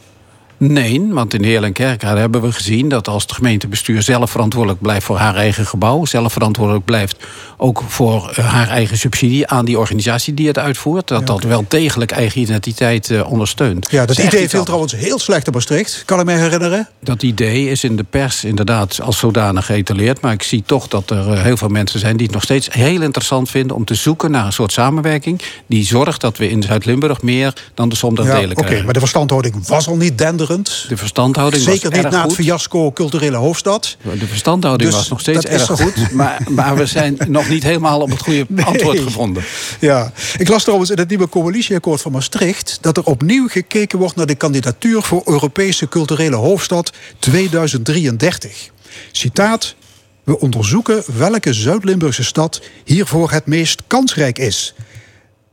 F: Nee, want in Heerlen en hebben we gezien dat als het gemeentebestuur zelf verantwoordelijk blijft voor haar eigen gebouw, zelf verantwoordelijk blijft ook voor eh, haar eigen subsidie aan die organisatie die het uitvoert, dat dat wel degelijk eigen identiteit eh, ondersteunt.
A: Ja, dat idee viel trouwens heel slecht in Maastricht, kan ik me herinneren.
F: Dat idee is in de pers inderdaad als zodanig geëtaleerd. Maar ik zie toch dat er eh, heel veel mensen zijn die het nog steeds heel interessant vinden om te zoeken naar een soort samenwerking die zorgt dat we in Zuid-Limburg meer dan de som der
A: Ja,
F: delen
A: Oké,
F: krijgen.
A: maar de verstandhouding was al niet denderend.
F: De verstandhouding
A: Zeker
F: was
A: niet
F: erg
A: na het fiasco culturele hoofdstad.
F: De verstandhouding
A: Dus
F: was nog steeds erg goed. Maar, maar we zijn nog niet helemaal op het goede antwoord gevonden.
A: Ja, ik las trouwens in het nieuwe coalitieakkoord van Maastricht dat er opnieuw gekeken wordt naar de kandidatuur voor Europese culturele hoofdstad 2033. Citaat: We onderzoeken welke Zuid-Limburgse stad hiervoor het meest kansrijk is.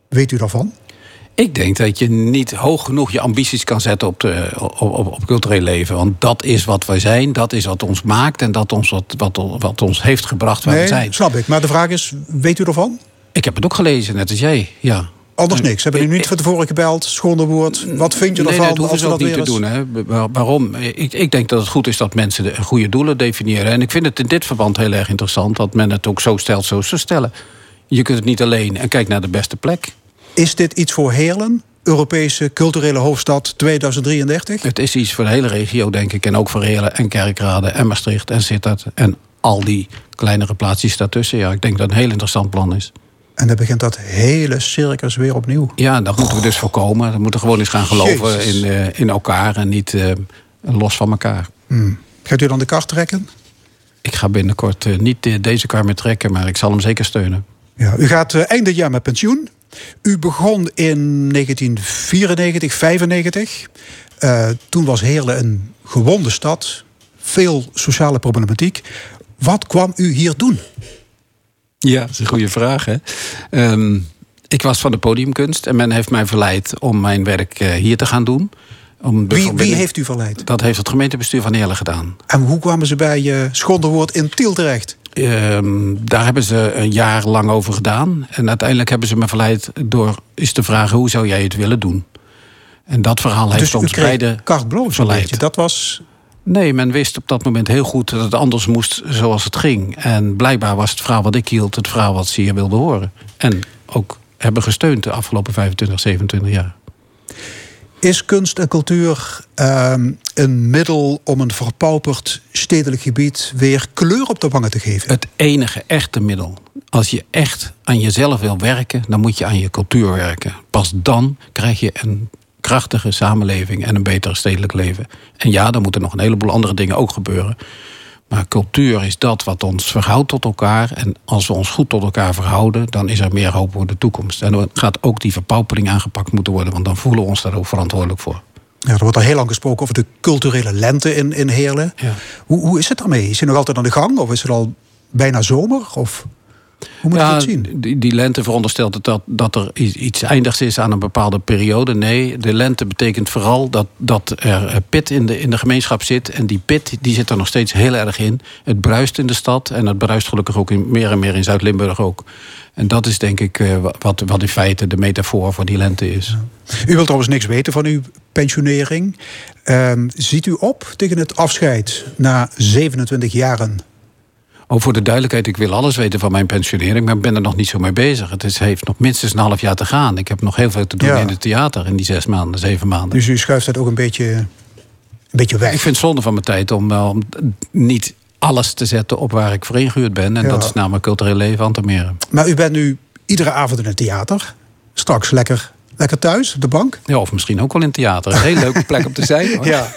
A: Weet u daarvan?
F: Ik denk dat je niet hoog genoeg je ambities kan zetten op, de, op, op, op cultureel leven. Want dat is wat wij zijn, dat is wat ons maakt... en dat ons, wat, wat, wat ons heeft gebracht waar we zijn.
A: snap ik. Maar de vraag is: weet u ervan?
F: Ik heb het ook gelezen, net als jij. Ja.
A: Anders niks. Hebben u niet van tevoren gebeld? Schone woord. Wat vind je
F: nee,
A: ervan?
F: dat hoeven ze ook
A: dat
F: niet te doen. Hè. Waar- Waarom? Ik, ik denk dat het goed is dat mensen de goede doelen definiëren. En ik vind het in dit verband heel erg interessant... dat men het ook zo stelt zoals ze stellen. Je kunt het niet alleen en kijk naar de beste plek.
A: Is dit iets voor Heerlen? Europese culturele hoofdstad 2033?
F: Het is iets voor de hele regio, denk ik. En ook voor Heerlen en Kerkrade en Maastricht en Sittard. En al die kleinere plaatsjes daartussen. Ja, ik denk dat het een heel interessant plan is.
A: En dan begint dat hele circus weer opnieuw.
F: Ja, dat moeten we dus voorkomen. We moeten gewoon eens gaan geloven
A: Jezus.
F: in, eh, in elkaar en niet eh, los van elkaar.
A: Gaat u dan de kar trekken?
F: Ik ga binnenkort eh, niet deze kar meer trekken, maar ik zal hem zeker steunen.
A: Ja, u gaat eind dit jaar met pensioen. U begon in 1994, 95. Eh, toen was Heerlen een gewonde stad. Veel sociale problematiek. Wat kwam u hier doen?
F: Ja, dat is een goede vraag. Hè? Ehm, ik was van de podiumkunst en men heeft mij verleid om mijn werk eh, hier te gaan doen. Om
A: Wie, wie heeft u verleid?
F: Dat heeft het gemeentebestuur van Heerlen gedaan.
A: En hoe kwamen ze bij uh, Schonderwoord in Tiel terecht?
F: Ehm, daar hebben ze een jaar lang over gedaan. En uiteindelijk hebben ze me verleid door eens te vragen... hoe zou jij het willen doen? En dat verhaal heeft
A: Dus
F: ons beide verleid.
A: beetje. Dat was...
F: Nee, men wist op dat moment heel goed dat het anders moest zoals het ging. En blijkbaar was het verhaal wat ik hield het verhaal wat ze hier wilden horen. En ook hebben gesteund de afgelopen 25, 27 jaar.
A: Is kunst en cultuur ehm, een middel om een verpauperd stedelijk gebied weer kleur op de wangen te geven?
F: Het enige echte middel. Als je echt aan jezelf wil werken, dan moet je aan je cultuur werken. Pas dan krijg je een krachtige samenleving en een beter stedelijk leven. En ja, dan moeten nog een heleboel andere dingen ook gebeuren. Maar cultuur is dat wat ons verhoudt tot elkaar. En als we ons goed tot elkaar verhouden, dan is er meer hoop voor de toekomst. En dan gaat ook die verpaupering aangepakt moeten worden, want dan voelen we ons daar ook verantwoordelijk voor.
A: Ja, er wordt al heel lang gesproken over de culturele lente in, in Heerlen.
F: Ja.
A: Hoe, hoe is het daarmee? Is hij nog altijd aan de gang? Of is het al bijna zomer? Of hoe moet je
F: ja,
A: dat zien?
F: Die, die lente veronderstelt het dat, dat er iets eindigs is aan een bepaalde periode. Nee, de lente betekent vooral dat, dat er eh, pit in de, in de gemeenschap zit. En die pit die zit er nog steeds heel erg in. Het bruist in de stad en het bruist gelukkig ook in, meer en meer in Zuid-Limburg ook. En dat is denk ik eh, wat, wat in feite de metafoor voor die lente is.
A: U wilt trouwens niks weten van uw pensionering. Ehm, ziet u op tegen het afscheid na 27 jaren?
F: Ook voor de duidelijkheid, ik wil alles weten van mijn pensionering, maar ik ben er nog niet zo mee bezig. Het is, heeft nog minstens een half jaar te gaan. Ik heb nog heel veel te doen
A: Ja.
F: in het theater in die zes maanden, zeven maanden.
A: Dus u schuift dat ook een beetje, een beetje weg.
F: Ik vind het zonde van mijn tijd om, eh, om niet alles te zetten op waar ik voor ingehuurd ben. En
A: Ja.
F: dat is namelijk cultureel leven aan te meren.
A: Maar u bent nu iedere avond in het theater. Straks lekker, lekker thuis op de bank.
F: Ja, of misschien ook wel in het theater. Een hele leuke plek om te zijn. Hoor.
A: Ja.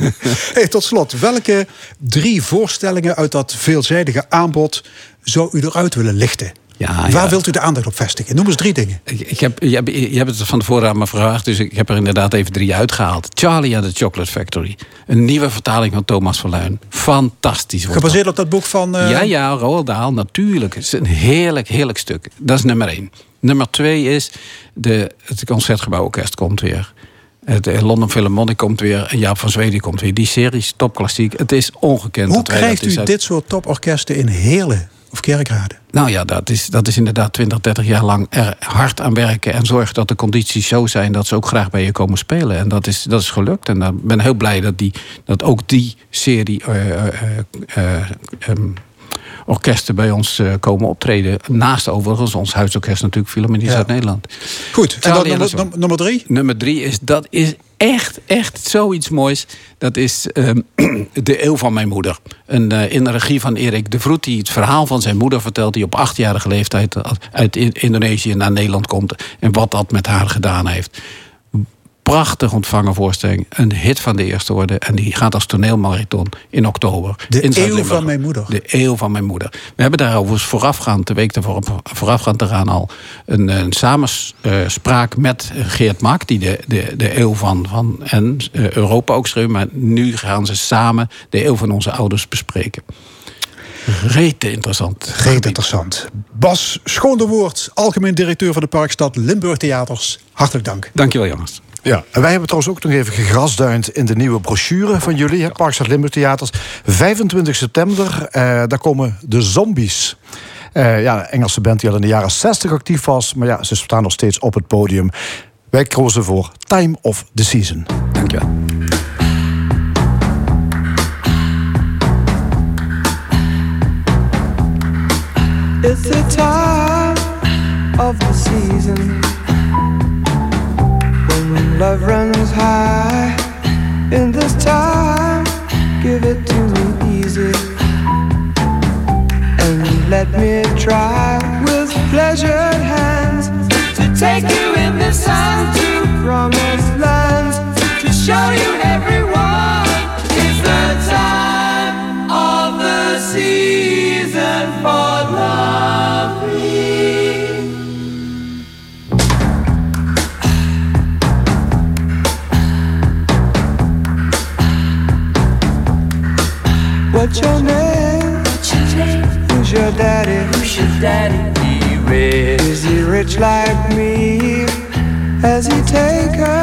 A: Hey, tot slot, welke drie voorstellingen uit dat veelzijdige aanbod zou u eruit willen lichten?
F: Ja,
A: Waar
F: ja.
A: wilt u de aandacht op vestigen? Noem eens drie dingen.
F: Ik, heb, je, hebt, je hebt het van tevoren aan me gevraagd, dus ik heb er inderdaad even drie uitgehaald. Charlie and the Chocolate Factory. Een nieuwe vertaling van Thomas Verluin. Fantastisch. dat.
A: Gebaseerd op dat boek van... eh,
F: Ja, ja, Roald Dahl, natuurlijk. Het is een heerlijk, heerlijk stuk. Dat is nummer één. Nummer twee is, de, het Concertgebouworkest komt weer. Het eh, London Philharmonic komt weer. En Jaap van Zweden komt weer. Die series, topklassiek. Het is ongekend.
A: Hoe
F: dat
A: krijgt
F: dat
A: u
F: uit-
A: dit soort toporkesten in Heerlen of Kerkrade?
F: Nou ja, dat is, dat is inderdaad 20, 30 jaar lang er hard aan werken. En zorgen dat de condities zo zijn dat ze ook graag bij je komen spelen. En dat is, dat is gelukt. En ik ben heel blij dat, die, dat ook die serie eh, eh, eh, ehm, orkesten bij ons komen optreden. Naast overigens ons huisorkest natuurlijk Philharmonie
A: Ja.
F: Zuid-Nederland.
A: Goed, en dan nummer, nummer drie.
F: Nummer drie is, dat is echt, echt zoiets moois. Dat is ehm, De Eeuw van Mijn Moeder. Een, eh, in de regie van Erik de Vroet, die het verhaal van zijn moeder vertelt... die op achtjarige leeftijd uit In- Indonesië naar Nederland komt... en wat dat met haar gedaan heeft. Prachtig ontvangen voorstelling. Een hit van de eerste orde. En die gaat als toneelmarathon in oktober.
A: De
F: in
A: Eeuw van Mijn Moeder.
F: De eeuw van mijn moeder. We hebben daarover voorafgaand, de week daarvoor, voorafgaand eraan al een, een samenspraak met Geert Mak, die de, de, de eeuw van, van en eh, Europa ook schreef. Maar nu gaan ze samen de eeuw van onze ouders bespreken. Rete interessant.
A: Reet interessant. Bas Schoonderwoord, algemeen directeur van de Parkstad Limburg Theaters. Hartelijk dank.
F: Dankjewel, jongens.
B: Ja, en wij hebben trouwens ook nog even gegrasduind in de nieuwe brochure van jullie, hè, Parkstad Limburg Theaters. 25 september, eh, daar komen de Zombies. Eh, ja, een Engelse band die al in de jaren 60 actief was, maar ja, ze staan nog steeds op het podium. Wij kozen voor Time of the Season.
F: Dankjewel.
G: It's the time of the season love runs high. In this time, give it to me easy and let me try with pleasured hands to take you in the sun to promised lands to show you everyone. like me as he
H: take her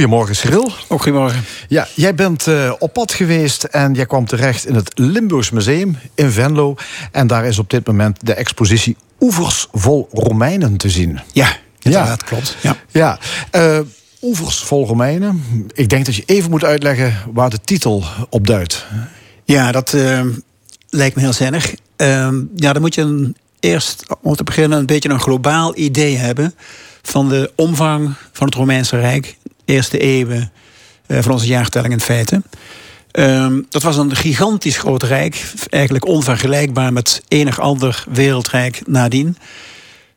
B: Goedemorgen, Cyril.
I: Ook goedemorgen.
B: Ja, jij bent uh, op pad geweest en jij kwam terecht in het Limburgs Museum in Venlo. En daar is op dit moment de expositie Oevers vol Romeinen te zien.
I: Ja, ja. dat klopt. Ja.
B: ja. Uh, Oevers vol Romeinen. Ik denk dat je even moet uitleggen waar de titel op duidt.
I: Ja, dat uh, lijkt me heel zinnig. Ehm, ja, dan moet je een, eerst om te beginnen een beetje een globaal idee hebben van de omvang van het Romeinse Rijk, eerste eeuwen uh, van onze jaartelling in feite. Um, dat was een gigantisch groot rijk, eigenlijk onvergelijkbaar met enig ander wereldrijk nadien.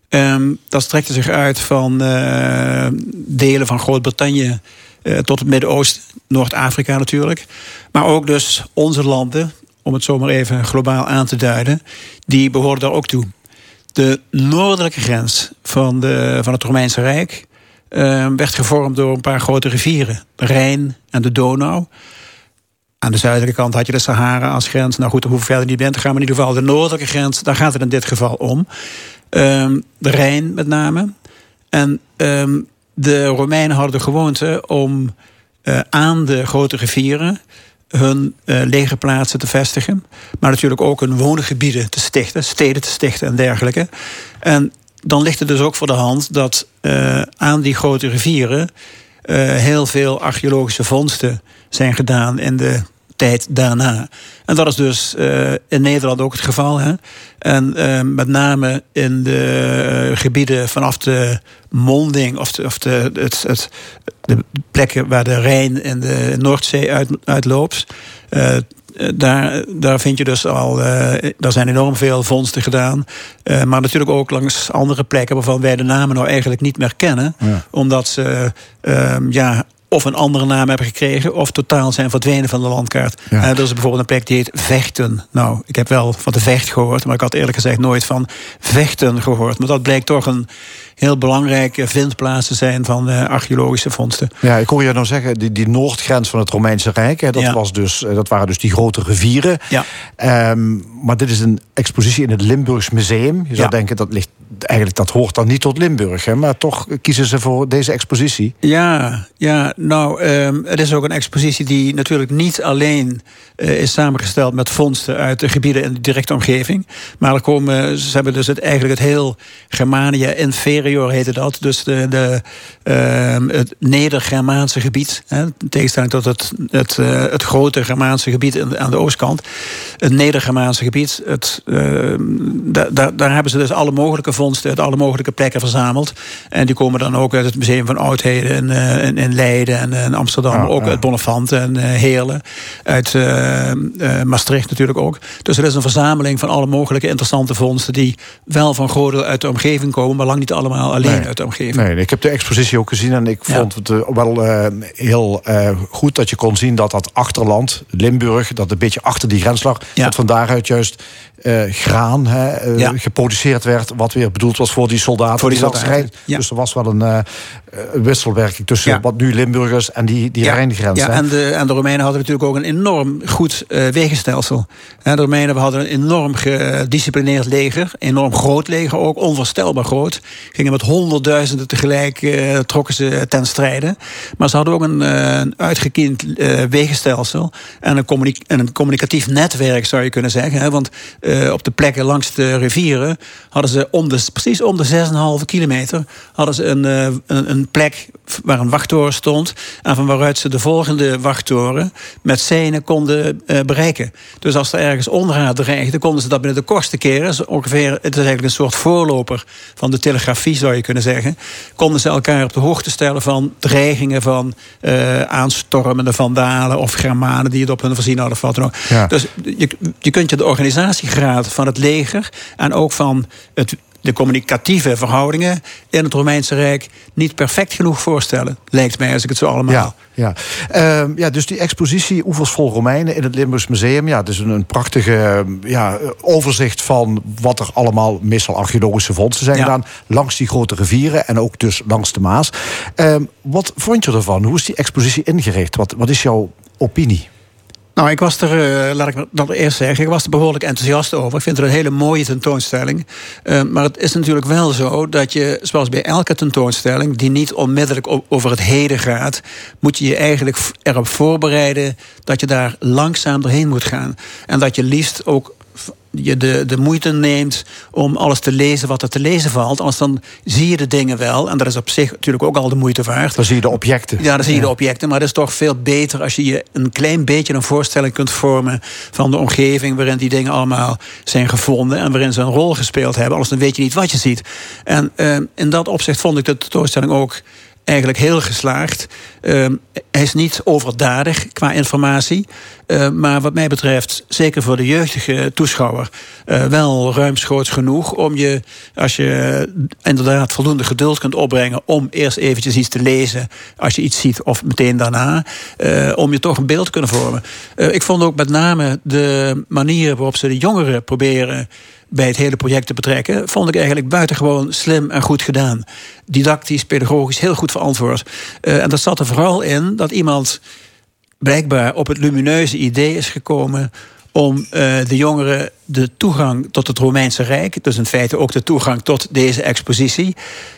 I: Um, dat strekte zich uit van uh, delen van Groot-Brittannië uh, tot het Midden-Oosten, Noord-Afrika natuurlijk. Maar ook dus onze landen, om het zomaar even globaal aan te duiden, die behoorden daar ook toe. De noordelijke grens van, de, van het Romeinse Rijk uh, werd gevormd door een paar grote rivieren. De Rijn en de Donau. Aan de zuidelijke kant had je de Sahara als grens. Nou goed, we verder bij te gaan. Maar in ieder geval de noordelijke grens, daar gaat het in dit geval om. Um, de Rijn met name. En um, de Romeinen hadden de gewoonte om uh, aan de grote rivieren hun uh, legerplaatsen te vestigen. Maar natuurlijk ook hun woongebieden te stichten, steden te stichten en dergelijke. En dan ligt het dus ook voor de hand dat uh, aan die grote rivieren uh, heel veel archeologische vondsten zijn gedaan in de tijd daarna. En dat is dus uh, in Nederland ook het geval. Hè? En met name in de gebieden vanaf de monding, of, de, of de, het, het, de plekken waar de Rijn en de Noordzee uit, uitloopt. Daar, daar vind je dus al, daar zijn enorm veel vondsten gedaan. maar natuurlijk ook langs andere plekken waarvan wij de namen nou eigenlijk niet meer kennen. Ja. Omdat ze ja, of een andere naam hebben gekregen... of totaal zijn verdwenen van de landkaart. Ja. Uh, er is bijvoorbeeld een plek die heet Vechten. Nou, ik heb wel van de Vecht gehoord... maar ik had eerlijk gezegd nooit van Vechten gehoord. Maar dat bleek toch een heel belangrijke vindplaats te zijn... van uh, archeologische vondsten.
B: Ja, ik hoor je nou zeggen, die, die noordgrens van het Romeinse Rijk... Hè, dat, ja. was dus, dat waren dus die grote rivieren.
I: Ja.
B: Um, maar dit is een expositie in het Limburgs Museum. Je zou ja. denken, dat ligt eigenlijk dat hoort dan niet tot Limburg. Hè? Maar toch kiezen ze voor deze expositie.
I: Ja, ja nou, um, het is ook een expositie die natuurlijk niet alleen uh, is samengesteld met vondsten uit de gebieden in de directe omgeving. Maar er komen, ze hebben dus het, eigenlijk het heel Germania inferior heette dat. Dus de, de, uh, het Neder-Germaanse gebied. Hè, in tegenstelling tot het, het, uh, het grote Germaanse gebied aan de oostkant. Het Neder-Germaanse gebied. Het, uh, da, da, daar hebben ze dus alle mogelijke vondsten uit alle mogelijke plekken verzameld. En die komen dan ook uit het Museum van Oudheden in, uh, in, in Leiden en in Amsterdam. Ja, ook ja. uit Bonnefant en Heerlen. Uit Maastricht natuurlijk ook. Dus er is een verzameling van alle mogelijke interessante vondsten... die wel van groot deel uit de omgeving komen... maar lang niet allemaal alleen
B: nee.
I: uit de omgeving.
B: Nee, ik heb de expositie ook gezien en ik vond het wel heel goed... dat je kon zien dat dat achterland, Limburg... dat een beetje achter die grens lag... dat van daaruit juist graan hè, geproduceerd werd... wat weer bedoeld was voor die soldaten.
I: Voor die soldaten.
B: Ja. Dus er was wel een uh, wisselwerking tussen ja. wat nu Limburgers en die, die
I: ja.
B: Rijngrens.
I: Ja, en de, en de Romeinen hadden natuurlijk ook een enorm goed wegenstelsel. En de Romeinen hadden een enorm gedisciplineerd leger. Enorm groot leger ook, onvoorstelbaar groot. Gingen met honderdduizenden tegelijk, trokken ze ten strijde. Maar ze hadden ook een, een uitgekiend wegenstelsel. En een, en een communicatief netwerk zou je kunnen zeggen. Hè? Want op de plekken langs de rivieren hadden ze om de, precies om de 6,5 kilometer hadden ze een, een, een, plek waar een wachttoren stond. En van waaruit ze de volgende wachttoren met seinen konden uh, bereiken. Dus als er ergens onraad dreigde, konden ze dat binnen de kortste keren. Dus ongeveer, het is eigenlijk een soort voorloper van de telegrafie, zou je kunnen zeggen. Konden ze elkaar op de hoogte stellen van dreigingen van uh, aanstormende vandalen of Germanen die het op hun voorzien hadden. Of wat ja. Dus je, je kunt je de organisatiegraad van het leger en ook van het de communicatieve verhoudingen in het Romeinse Rijk niet perfect genoeg voorstellen. Lijkt mij als ik het zo allemaal.
B: Ja, ja. Uh, ja dus die expositie Oevers vol Romeinen in het Limburgs Museum. Ja, het is een, een prachtige ja, overzicht van wat er allemaal meestal archeologische vondsten zijn ja. gedaan. Langs die grote rivieren en ook dus langs de Maas. Uh, wat vond je ervan? Hoe is die expositie ingericht? Wat, wat is jouw opinie?
I: Nou, ik was er, uh, laat ik dat eerst zeggen, ik was er behoorlijk enthousiast over. Ik vind het een hele mooie tentoonstelling. Uh, maar het is natuurlijk wel zo dat je, zoals bij elke tentoonstelling, die niet onmiddellijk over het heden gaat, moet je je eigenlijk erop voorbereiden dat je daar langzaam doorheen moet gaan. En dat je liefst ook je de, de moeite neemt om alles te lezen wat er te lezen valt. Anders dan zie je de dingen wel. En dat is op zich natuurlijk ook al de moeite waard.
B: Dan zie je de objecten.
I: Ja, dan zie je de objecten. Maar het is toch veel beter als je je een klein beetje een voorstelling kunt vormen van de omgeving waarin die dingen allemaal zijn gevonden en waarin ze een rol gespeeld hebben. Anders dan weet je niet wat je ziet. En uh, in dat opzicht vond ik de tentoonstelling ook eigenlijk heel geslaagd. Uh, hij is niet overdadig qua informatie. Uh, maar wat mij betreft, zeker voor de jeugdige toeschouwer, uh, wel ruimschoots genoeg om je, als je inderdaad voldoende geduld kunt opbrengen om eerst eventjes iets te lezen als je iets ziet of meteen daarna, uh, om je toch een beeld te kunnen vormen. ik vond ook met name de manier waarop ze de jongeren proberen bij het hele project te betrekken, vond ik eigenlijk buitengewoon slim en goed gedaan. Didactisch, pedagogisch, heel goed verantwoord. Uh, en dat zat er vooral in dat iemand blijkbaar op het lumineuze idee is gekomen om uh, de jongeren de toegang tot het Romeinse Rijk, dus in feite ook de toegang tot deze expositie,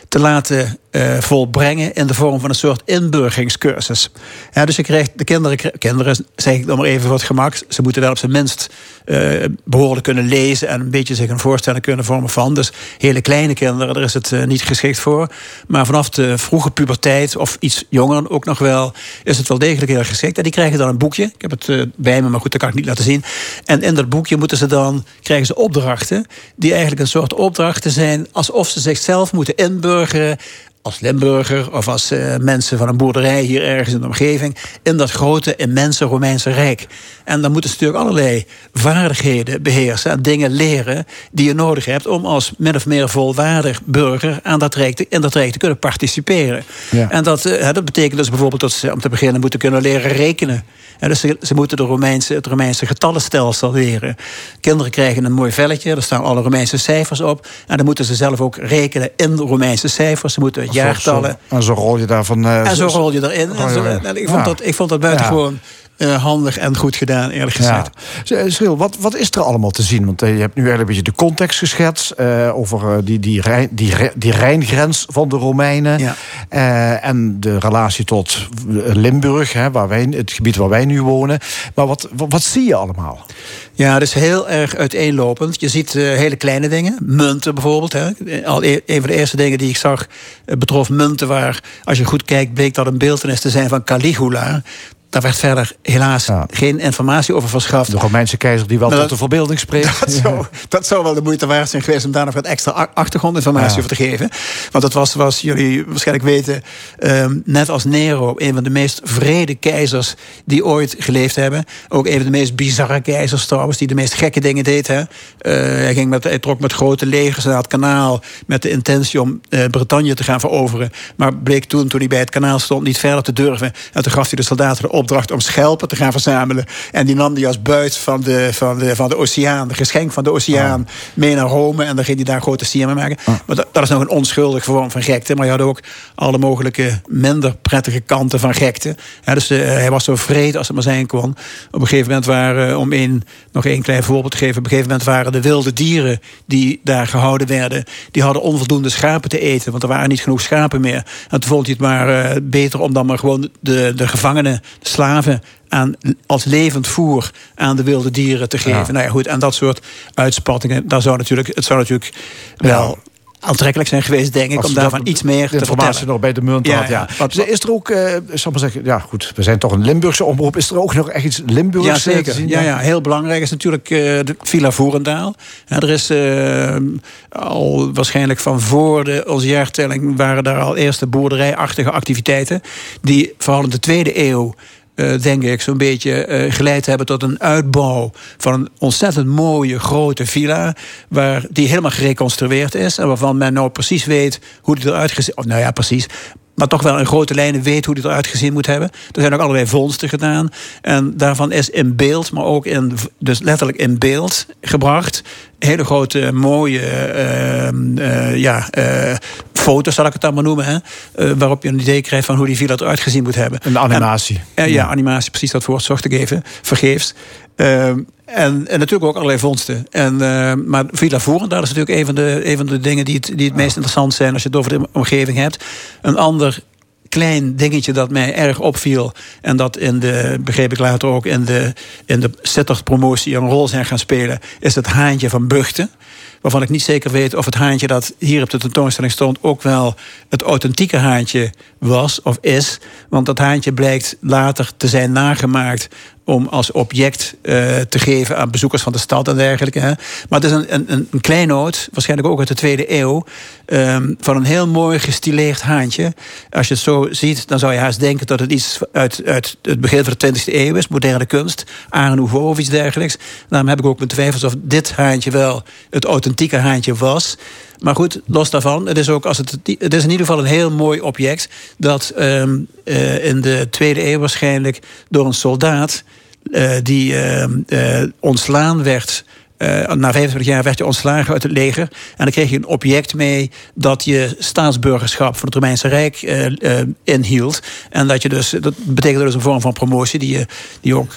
I: te laten uh, volbrengen in de vorm van een soort inburgingscursus. Ja, dus je krijgt de kinderen, kinderen, zeg ik dan maar even voor het gemak, ze moeten wel op zijn minst uh, behoorlijk kunnen lezen en een beetje zich een voorstelling kunnen vormen van. Dus hele kleine kinderen, daar is het uh, niet geschikt voor. Maar vanaf de vroege puberteit of iets jonger ook nog wel, is het wel degelijk heel geschikt. En die krijgen dan een boekje. Ik heb het bij me, maar goed, dat kan ik niet laten zien. En in dat boekje moeten ze dan krijgen ze opdrachten die eigenlijk een soort opdrachten zijn alsof ze zichzelf moeten inburgeren als Limburger of als uh, mensen van een boerderij hier ergens in de omgeving in dat grote, immense Romeinse Rijk. En dan moeten ze natuurlijk allerlei vaardigheden beheersen en dingen leren die je nodig hebt om als min of meer volwaardig burger aan dat Rijk te, in dat Rijk te kunnen participeren. Ja. En dat, uh, dat betekent dus bijvoorbeeld dat ze om te beginnen moeten kunnen leren rekenen. En dus ze, ze, moeten de Romeinse, het Romeinse getallenstelsel leren. Kinderen krijgen een mooi velletje, daar staan alle Romeinse cijfers op. En dan moeten ze zelf ook rekenen in de Romeinse cijfers. Ze moeten jaartallen.
B: en zo rol je daarvan.
I: En zo rol je erin. En zo, en ik, vond dat, ik vond dat buitengewoon. Uh, handig en goed gedaan, eerlijk gezegd.
B: Ja. Schil, wat, wat is er allemaal te zien? Want uh, je hebt nu eigenlijk een beetje de context geschetst uh, over die, die, Rijn, die, die Rijngrens van de Romeinen. Ja. en de relatie tot Limburg, hè, waar wij, het gebied waar wij nu wonen. Maar wat, wat, wat zie je allemaal?
I: Ja, dat is heel erg uiteenlopend. Je ziet hele kleine dingen, munten bijvoorbeeld. Hè. Al e een van de eerste dingen die ik zag betrof munten waar, als je goed kijkt, bleek dat een beeldenis te zijn van Caligula. Daar werd verder helaas ja. geen informatie over verschaft.
B: De Romeinse keizer die wel tot de verbeelding spreekt.
I: Dat, zou, dat zou wel de moeite waard zijn geweest om daar nog wat extra achtergrondinformatie ja. over te geven. Want dat was, zoals jullie waarschijnlijk weten, um, net als Nero, een van de meest vrede keizers die ooit geleefd hebben. Ook een van de meest bizarre keizers trouwens, die de meest gekke dingen deed. Hè. Uh, hij, ging met, hij trok met grote legers naar het kanaal met de intentie om uh, Bretagne te gaan veroveren. Maar bleek toen, toen hij bij het kanaal stond, niet verder te durven. En toen gaf hij de soldaten de opdracht om schelpen te gaan verzamelen. En die nam die als buit van de, van de, van de oceaan, de geschenk van de oceaan, oh. mee naar Rome. En dan ging hij daar grote sier mee maken. Oh. Maar dat, dat, is nog een onschuldig vorm van gekte. Maar je had ook alle mogelijke minder prettige kanten van gekte. Ja, dus uh, hij was zo vrede als het maar zijn kon. Op een gegeven moment waren, uh, om een, nog één klein voorbeeld te geven. Op een gegeven moment waren de wilde dieren die daar gehouden werden, die hadden onvoldoende schapen te eten. Want er waren niet genoeg schapen meer. En toen vond hij het maar uh, beter om dan maar gewoon de, de gevangenen, slaven aan, als levend voer aan de wilde dieren te geven. Ja. Nou ja, goed, en dat soort uitspattingen, daar zou natuurlijk, het zou natuurlijk wel aantrekkelijk zijn geweest, denk ik, om daarvan iets meer te vertellen.
B: nog bij de munt
I: ja,
B: had, ja. Wat, is er ook, uh, zal maar zeggen, ja goed, we zijn toch een Limburgse omroep. Is er ook nog echt iets Limburgs
I: ja, zeker.
B: te zien?
I: Ja, ja, heel belangrijk is natuurlijk uh, de Villa Voerendaal. Ja, er is uh, al waarschijnlijk van voor de, onze jaartelling... waren daar al eerste boerderijachtige activiteiten... die vooral in de tweede eeuw uh, denk ik, zo'n beetje uh, geleid hebben tot een uitbouw van een ontzettend mooie grote villa. Waar die helemaal gereconstrueerd is. En waarvan men nou precies weet hoe die eruit gezien. Nou ja, precies maar toch wel in grote lijnen weet hoe die eruit gezien moet hebben. Er zijn ook allerlei vondsten gedaan. En daarvan is in beeld, maar ook in, dus letterlijk in beeld gebracht. Hele grote, mooie uh, uh, ja, uh, foto's, zal ik het dan maar noemen. Hè, eh, waarop je een idee krijgt van hoe die villa eruit gezien moet hebben.
B: Een animatie.
I: En, eh, ja, animatie, precies dat woord zocht ik even. Vergeefs. Ehm, en, en natuurlijk ook allerlei vondsten. En, eh, maar Villa dat is natuurlijk een van de, een van de dingen die het, die het meest interessant zijn als je het over de omgeving hebt. Een ander klein dingetje dat mij erg opviel. En dat in de, begreep ik later ook, in de, in de promotie een rol zijn gaan spelen. Is het haantje van Buchten. Waarvan ik niet zeker weet of het haantje dat hier op de tentoonstelling stond. ook wel het authentieke haantje was of is. Want dat haantje blijkt later te zijn nagemaakt om als object uh, te geven aan bezoekers van de stad en dergelijke. Hè. Maar het is een, een, een kleinoot, waarschijnlijk ook uit de tweede eeuw, um, van een heel mooi gestileerd haantje. Als je het zo ziet, dan zou je haast denken dat het iets uit, uit het begin van de 20e eeuw is, moderne kunst, Art Nouveau of iets dergelijks. Daarom heb ik ook mijn twijfels of dit haantje wel het authentieke haantje was. Maar goed, los daarvan, het is, ook als het, het is in ieder geval een heel mooi object dat um, uh, in de tweede eeuw waarschijnlijk door een soldaat uh, die uh, ontslaan werd uh, na 25 jaar werd je ontslagen uit het leger. En dan kreeg je een object mee dat je staatsburgerschap van het Romeinse Rijk uh, uh, inhield. En dat je dus, dat betekende dus een vorm van promotie die, je, die ook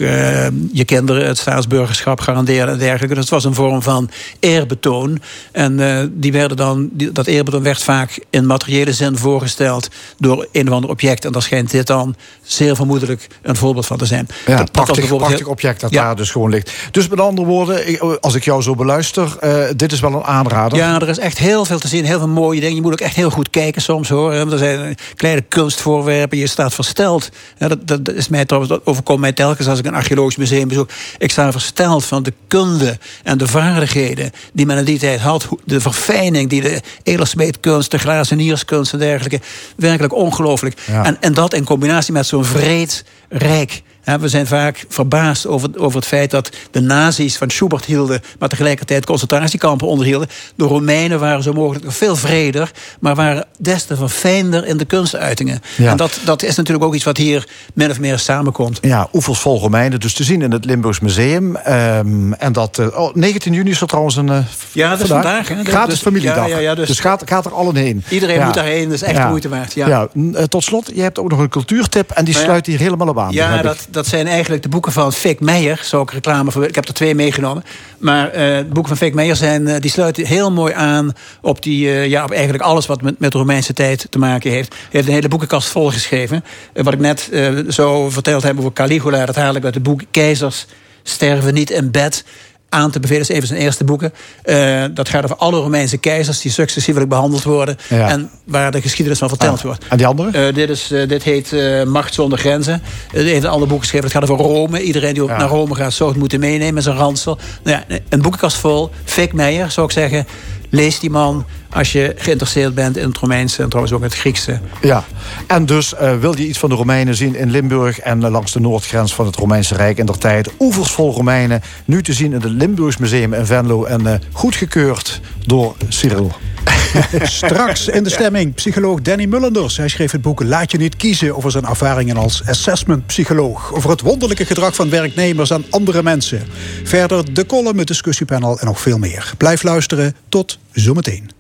I: je kinderen het staatsburgerschap garandeerde en dergelijke. Dus het was een vorm van eerbetoon. En die werden dan, die, dat eerbetoon werd vaak in materiële zin voorgesteld door een of ander object. En daar schijnt dit dan zeer vermoedelijk een voorbeeld van te zijn.
B: Ja, dat, prachtig, dat prachtig object dat ja. daar dus gewoon ligt. Dus met andere woorden, als ik jou zo beluister, uh, dit is wel een aanrader.
I: Ja, er is echt heel veel te zien, heel veel mooie dingen. Je moet ook echt heel goed kijken soms hoor. Er zijn kleine kunstvoorwerpen, je staat versteld. Ja, dat, dat, is mij trouwens, dat overkomt mij telkens als ik een archeologisch museum bezoek. Ik sta versteld van de kunde en de vaardigheden die men in die tijd had. De verfijning die de edelsmeedkunst, de glazenierskunst en dergelijke. Werkelijk ongelooflijk. Ja. En, en dat in combinatie met zo'n vreed rijk we zijn vaak verbaasd over, over het feit dat de nazi's van Schubert hielden, maar tegelijkertijd concentratiekampen onderhielden. De Romeinen waren zo mogelijk veel vreder, maar waren des te verfijnder in de kunstuitingen. En dat, dat is natuurlijk ook iets wat hier min of meer samenkomt.
B: Ja, oevels vol Romeinen, dus te zien in het Limburgs Museum. Um, en dat, uh, oh, 19 juni is er trouwens een. Uh,
I: ja, dat is vandaag.
B: vandaag hè? Gratis dus, familiedag. Ja, ja, dus, dus gaat, gaat er allen heen.
I: Iedereen moet daarheen, dat is echt moeite waard. Ja.
B: Uh, tot slot, je hebt ook nog een cultuurtip en die sluit hier helemaal op aan.
I: Ja, dat, dat zijn eigenlijk de boeken van Fik Meijer. Zou ik reclame voor. Ik heb er twee meegenomen. Maar uh, de boeken van Fik Meijer zijn, uh, die sluiten heel mooi aan op, die, uh, ja, op eigenlijk alles wat met, met de Romeinse tijd te maken heeft. Hij heeft een hele boekenkast volgeschreven. wat ik net zo verteld heb over Caligula, dat haal ik uit het boek Keizers sterven niet in bed aan te bevelen. Dat is even zijn eerste boeken. Uh, dat gaat over alle Romeinse keizers die successievelijk behandeld worden. Ja. En waar de geschiedenis van verteld ah. wordt.
B: En die andere?
I: Uh, dit, is, uh, dit heet Macht zonder grenzen. Hij heeft een ander boek geschreven. Het gaat over Rome. Iedereen die ja. naar Rome gaat zou het moeten meenemen in zijn ransel. Nou ja, een boekenkast vol. Fik Meijer zou ik zeggen. Lees die man als je geïnteresseerd bent in het Romeinse en trouwens ook het Griekse.
B: Ja, en dus uh, wil je iets van de Romeinen zien in Limburg en uh, langs de noordgrens van het Romeinse Rijk in der tijd. Oevers vol Romeinen, nu te zien in het Limburgs Museum in Venlo en uh, goedgekeurd door Cyril.
A: Straks in de stemming psycholoog Danny Mullenders. Hij schreef het boek Laat je niet kiezen over zijn ervaringen als assessment-psycholoog. Over het wonderlijke gedrag van werknemers aan andere mensen. Verder de column, het discussiepanel en nog veel meer. Blijf luisteren. Tot zometeen.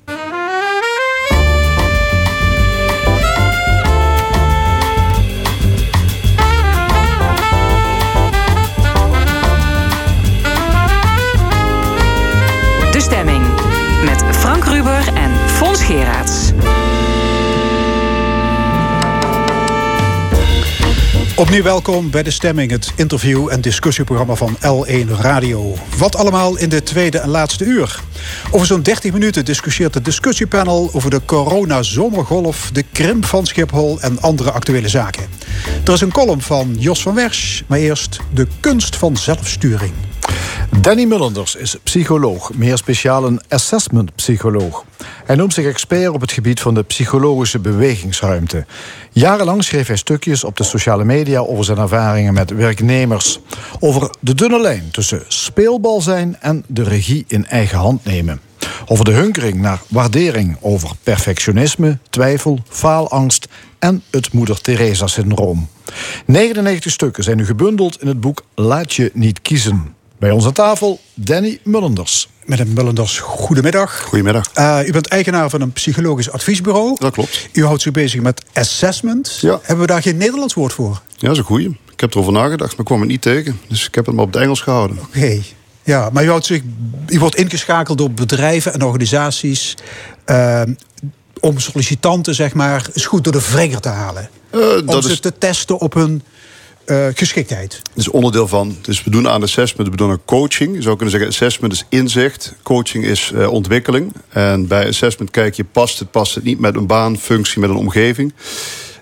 A: Opnieuw welkom bij De Stemming, het interview- en discussieprogramma van L1 Radio. Wat allemaal in de tweede en laatste uur. Over zo'n 30 minuten discussieert het discussiepanel over de corona-zomergolf, de krimp van Schiphol en andere actuele zaken. Er is een column van Jos van Wersch, maar eerst de kunst van zelfsturing.
B: Danny Mullenders is psycholoog, meer speciaal een assessment-psycholoog. Hij noemt zich expert op het gebied van de psychologische bewegingsruimte. Jarenlang schreef hij stukjes op de sociale media over zijn ervaringen met werknemers. Over de dunne lijn tussen speelbal zijn en de regie in eigen hand nemen. Over de hunkering naar waardering, over perfectionisme, twijfel, faalangst en het Moeder Teresa-syndroom. 99 stukken zijn nu gebundeld in het boek Laat je niet kiezen. Bij ons aan tafel Danny Mullenders.
A: Met een Mullenders, goedemiddag.
J: Goedemiddag.
A: Uh, u bent eigenaar van een psychologisch adviesbureau.
J: Dat klopt.
A: U houdt zich bezig met assessment.
J: Ja.
A: Hebben we daar geen Nederlands woord voor?
J: Ja, dat is een goeie. Ik heb erover nagedacht, maar ik kwam het niet tegen. Dus ik heb het maar op het Engels gehouden.
A: Oké. Ja, maar u, houdt zich, u wordt ingeschakeld door bedrijven en organisaties... Uh, om sollicitanten, zeg maar, eens goed door de vrenger te halen.
J: Uh,
A: om
J: dat
A: ze
J: is,
A: te testen op hun uh, geschiktheid.
J: dat is onderdeel van. Dus we doen aan assessment, we doen aan coaching. Je zou kunnen zeggen, assessment is inzicht. Coaching is uh, ontwikkeling. En bij assessment kijk je, past het, past het niet met een baan, functie, met een omgeving.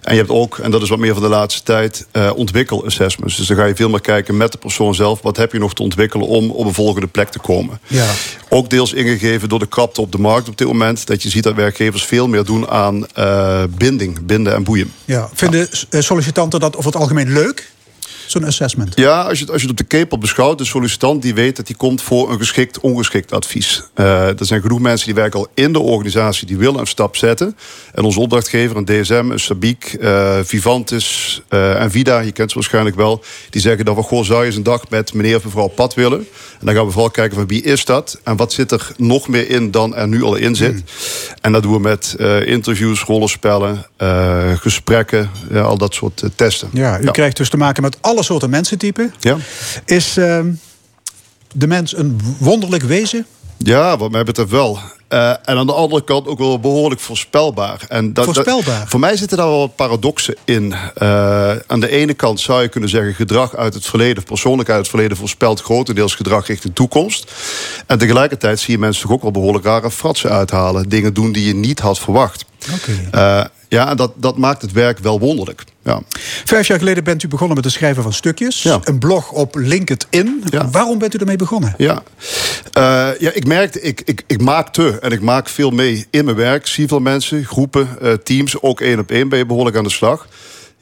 J: En je hebt ook, en dat is wat meer van de laatste tijd, uh, ontwikkelassessments. Dus dan ga je veel meer kijken met de persoon zelf. Wat heb je nog te ontwikkelen om op een volgende plek te komen?
A: Ja.
J: Ook deels ingegeven door de krapte op de markt op dit moment. Dat je ziet dat werkgevers veel meer doen aan uh, binding, binden en boeien.
A: Ja. Vinden ja. sollicitanten dat over het algemeen leuk? Zo'n assessment?
J: Ja, als je, het, als je het op de kepel beschouwt, de sollicitant die weet dat hij komt voor een geschikt, ongeschikt advies. Uh, er zijn genoeg mensen die werken al in de organisatie, die willen een stap zetten. En onze opdrachtgever, een DSM, een Sabiek, uh, Vivantis uh, en Vida, je kent ze waarschijnlijk wel, die zeggen dat we gewoon zou je eens een dag met meneer of mevrouw pad willen. En dan gaan we vooral kijken van wie is dat en wat zit er nog meer in dan er nu al in zit. Mm. En dat doen we met interviews, rollenspellen, gesprekken, al dat soort testen.
A: Ja, u ja. krijgt dus te maken met alle soorten mensentypen.
J: Ja.
A: Is uh, de mens een wonderlijk wezen?
J: Ja, wat mij betreft wel. Uh, en aan de andere kant ook wel behoorlijk voorspelbaar. En dat,
A: voorspelbaar?
J: Dat, voor mij zitten daar wel wat paradoxen in. Uh, aan de ene kant zou je kunnen zeggen... gedrag uit het verleden, of persoonlijk uit het verleden... voorspelt grotendeels gedrag richting toekomst. En tegelijkertijd zie je mensen toch ook wel behoorlijk rare fratsen uithalen. Dingen doen die je niet had verwacht.
A: Okay.
J: Uh, ja, en dat, dat maakt het werk wel wonderlijk. Ja.
A: Vijf jaar geleden bent u begonnen met het schrijven van stukjes.
J: Ja.
A: Een blog op LinkedIn.
J: Ja.
A: Waarom bent u ermee begonnen?
J: Ja, uh, ja ik merkte, ik, ik, ik maak te en ik maak veel mee in mijn werk. Zie veel mensen, groepen, uh, teams, ook één op één ben je behoorlijk aan de slag.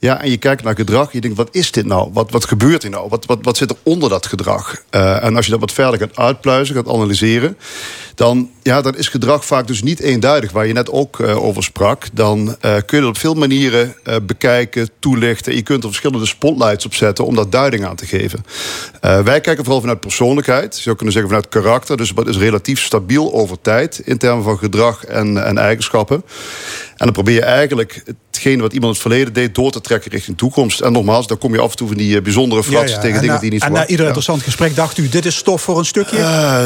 J: Ja, en je kijkt naar gedrag. Je denkt, wat is dit nou? Wat, wat gebeurt hier nou? Wat, wat, wat zit er onder dat gedrag? Uh, en als je dat wat verder gaat uitpluizen, gaat analyseren... dan, ja, dan is gedrag vaak dus niet eenduidig. Waar je net ook uh, over sprak. Dan uh, kun je dat op veel manieren bekijken, toelichten. Je kunt er verschillende spotlights op zetten... om daar duiding aan te geven. wij kijken vooral vanuit persoonlijkheid. Je zou kunnen zeggen vanuit karakter. Dus wat is relatief stabiel over tijd... in termen van gedrag en, en eigenschappen. En dan probeer je eigenlijk hetgene wat iemand in het verleden deed... door te trekken richting toekomst. En nogmaals, dan kom je af en toe van die bijzondere fratsen... Ja, ja. tegen en dingen
A: na,
J: die niet
A: En
J: verwacht.
A: na ieder interessant gesprek dacht u... dit is stof voor een stukje?
J: Uh,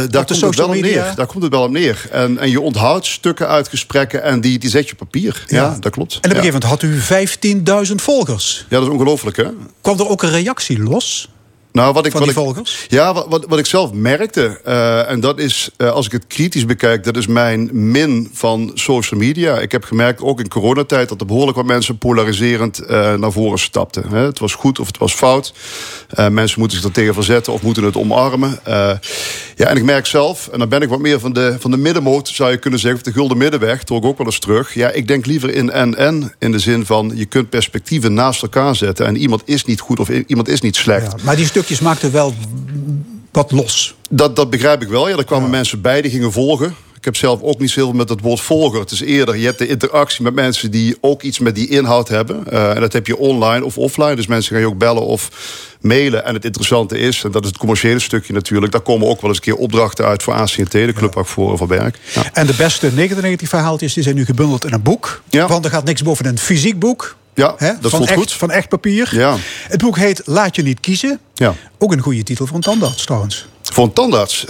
J: daar, komt het wel
A: media?
J: neer. daar komt het wel op neer. En, en je onthoudt stukken uit gesprekken... en die, die zet je op papier. Ja, ja dat klopt.
A: En op een gegeven moment had u 15.000 volgers.
J: Ja, dat is ongelooflijk, hè?
A: Kwam er ook een reactie los?
J: Nou, wat ik,
A: van
J: wat ik,
A: volgers?
J: Ja, wat, wat, wat ik zelf merkte, uh, en dat is, uh, als ik het kritisch bekijk, dat is mijn min van social media. Ik heb gemerkt, ook in coronatijd, dat er behoorlijk wat mensen polariserend uh, naar voren stapten. Hè. Het was goed of het was fout. mensen moeten zich er tegen verzetten of moeten het omarmen. ja, en ik merk zelf, en dan ben ik wat meer van de, van de middenmoot, zou je kunnen zeggen, of de gulden middenweg, trok ook wel eens terug. Ja, ik denk liever in en-en, in de zin van, je kunt perspectieven naast elkaar zetten. En iemand is niet goed of iemand is niet slecht.
A: Ja, maar die stukjes maakten wel wat los.
J: Dat, dat begrijp ik wel. Ja, er kwamen ja. mensen bij die gingen volgen. Ik heb zelf ook niet zoveel met het woord volger. Het is eerder, je hebt de interactie met mensen die ook iets met die inhoud hebben. Uh, en dat heb je online of offline. Dus mensen gaan je ook bellen of mailen. En het interessante is, en dat is het commerciële stukje natuurlijk... daar komen ook wel eens een keer opdrachten uit voor ACT, de Club ja. voor van.
A: Ja. En de beste 99 verhaaltjes die zijn nu gebundeld in een boek.
J: Ja.
A: Want er gaat niks boven een fysiek boek.
J: Ja,
A: Hè?
J: dat
A: van
J: voelt
A: echt,
J: goed.
A: Van echt papier.
J: Ja.
A: Het boek heet Laat je niet kiezen.
J: Ja.
A: Ook een goede titel voor een tandarts trouwens.
J: Voor een tandarts.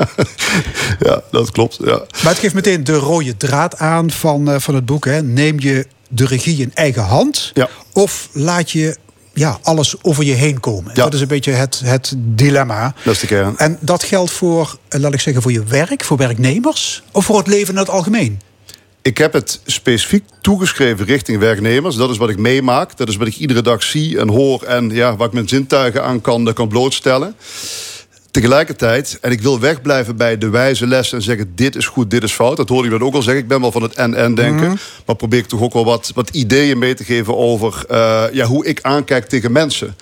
J: ja, dat klopt. Ja.
A: Maar het geeft meteen de rode draad aan van, uh, van het boek. Hè. Neem je de regie in eigen hand?
J: Ja.
A: Of laat je ja, alles over je heen komen?
J: Ja.
A: Dat is een beetje het, het dilemma.
J: Dat is de kern.
A: En dat geldt voor, eh, laat ik zeggen, voor je werk, voor werknemers... of voor het leven in het algemeen?
J: Ik heb het specifiek toegeschreven richting werknemers. Dat is wat ik meemaak. Dat is wat ik iedere dag zie en hoor. En ja, waar ik mijn zintuigen aan kan, kan blootstellen. Tegelijkertijd, en ik wil wegblijven bij de wijze les en zeggen: dit is goed, dit is fout. Dat hoorde ik dat ook al zeggen. Ik ben wel van het en-en denken.
A: Mhm.
J: Maar probeer ik toch ook wel wat, wat ideeën mee te geven over uh, ja, hoe ik aankijk tegen mensen.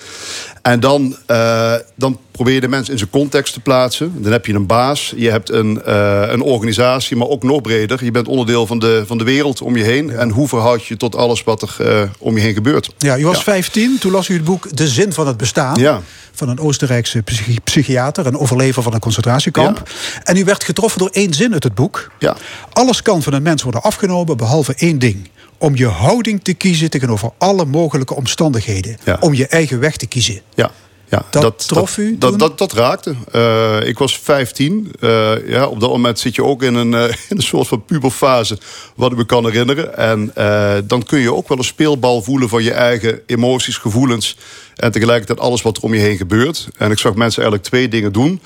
J: En dan, eh, dan probeer je de mensen in zijn context te plaatsen. Dan heb je een baas, je hebt een, eh, een organisatie, maar ook nog breder. Je bent onderdeel van de, van de wereld om je heen. En hoe verhoud je tot alles wat er eh, om je heen gebeurt?
A: Ja, u was
J: Ja.
A: 15, toen las u het boek De Zin van het Bestaan.
J: Ja.
A: Van een Oostenrijkse psychi- psychiater, een overlever van een concentratiekamp. En u werd getroffen door één zin uit het boek.
J: Ja.
A: Alles kan van een mens worden afgenomen, behalve één ding. Om je houding te kiezen tegenover alle mogelijke omstandigheden.
J: Ja.
A: Om je eigen weg te kiezen.
J: Ja. Ja,
A: Dat trof u
J: Dat, dat, dat raakte. Eh, ik was 15. Eh, ja, op dat moment zit je ook in een, eh, in een soort van puberfase, wat ik me kan herinneren. En dan kun je ook wel een speelbal voelen van je eigen emoties, gevoelens. En tegelijkertijd alles wat er om je heen gebeurt. En ik zag mensen eigenlijk twee dingen doen.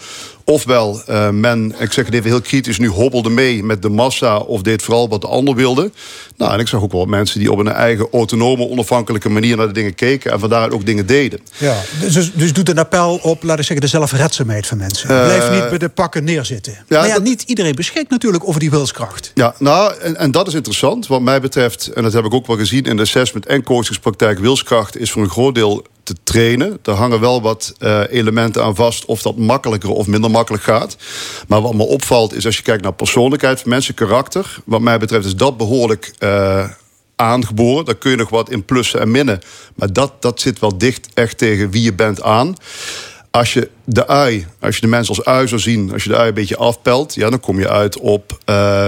J: Ofwel, eh, men, ik zeg het even heel kritisch, nu hobbelde mee met de massa... of deed vooral wat de ander wilde. Nou, en ik zag ook wel mensen die op een eigen autonome, onafhankelijke manier... naar de dingen keken en vandaar ook dingen deden.
A: Ja. Dus, dus doet een appel op, laat ik zeggen, de zelfredzaamheid van mensen.
J: Eh,
A: Blijf niet bij de pakken neerzitten.
J: ja,
A: maar ja,
J: dat-
A: niet iedereen beschikt natuurlijk over die wilskracht.
J: Ja, nou, en, en dat is interessant. Wat mij betreft, en dat heb ik ook wel gezien in de assessment en coachingspraktijk, wilskracht is voor een groot deel te trainen. Er hangen wel wat eh, elementen aan vast of dat makkelijker of minder makkelijk gaat. Maar wat me opvalt is als je kijkt naar persoonlijkheid mensen, karakter. Wat mij betreft is dat behoorlijk eh, aangeboren. Daar kun je nog wat in plussen en minnen. Maar dat, dat zit wel dicht echt tegen wie je bent aan. Als je de ui, als je de mens als ui zou zien, als je de ui een beetje afpelt, ja, dan kom je uit op eh,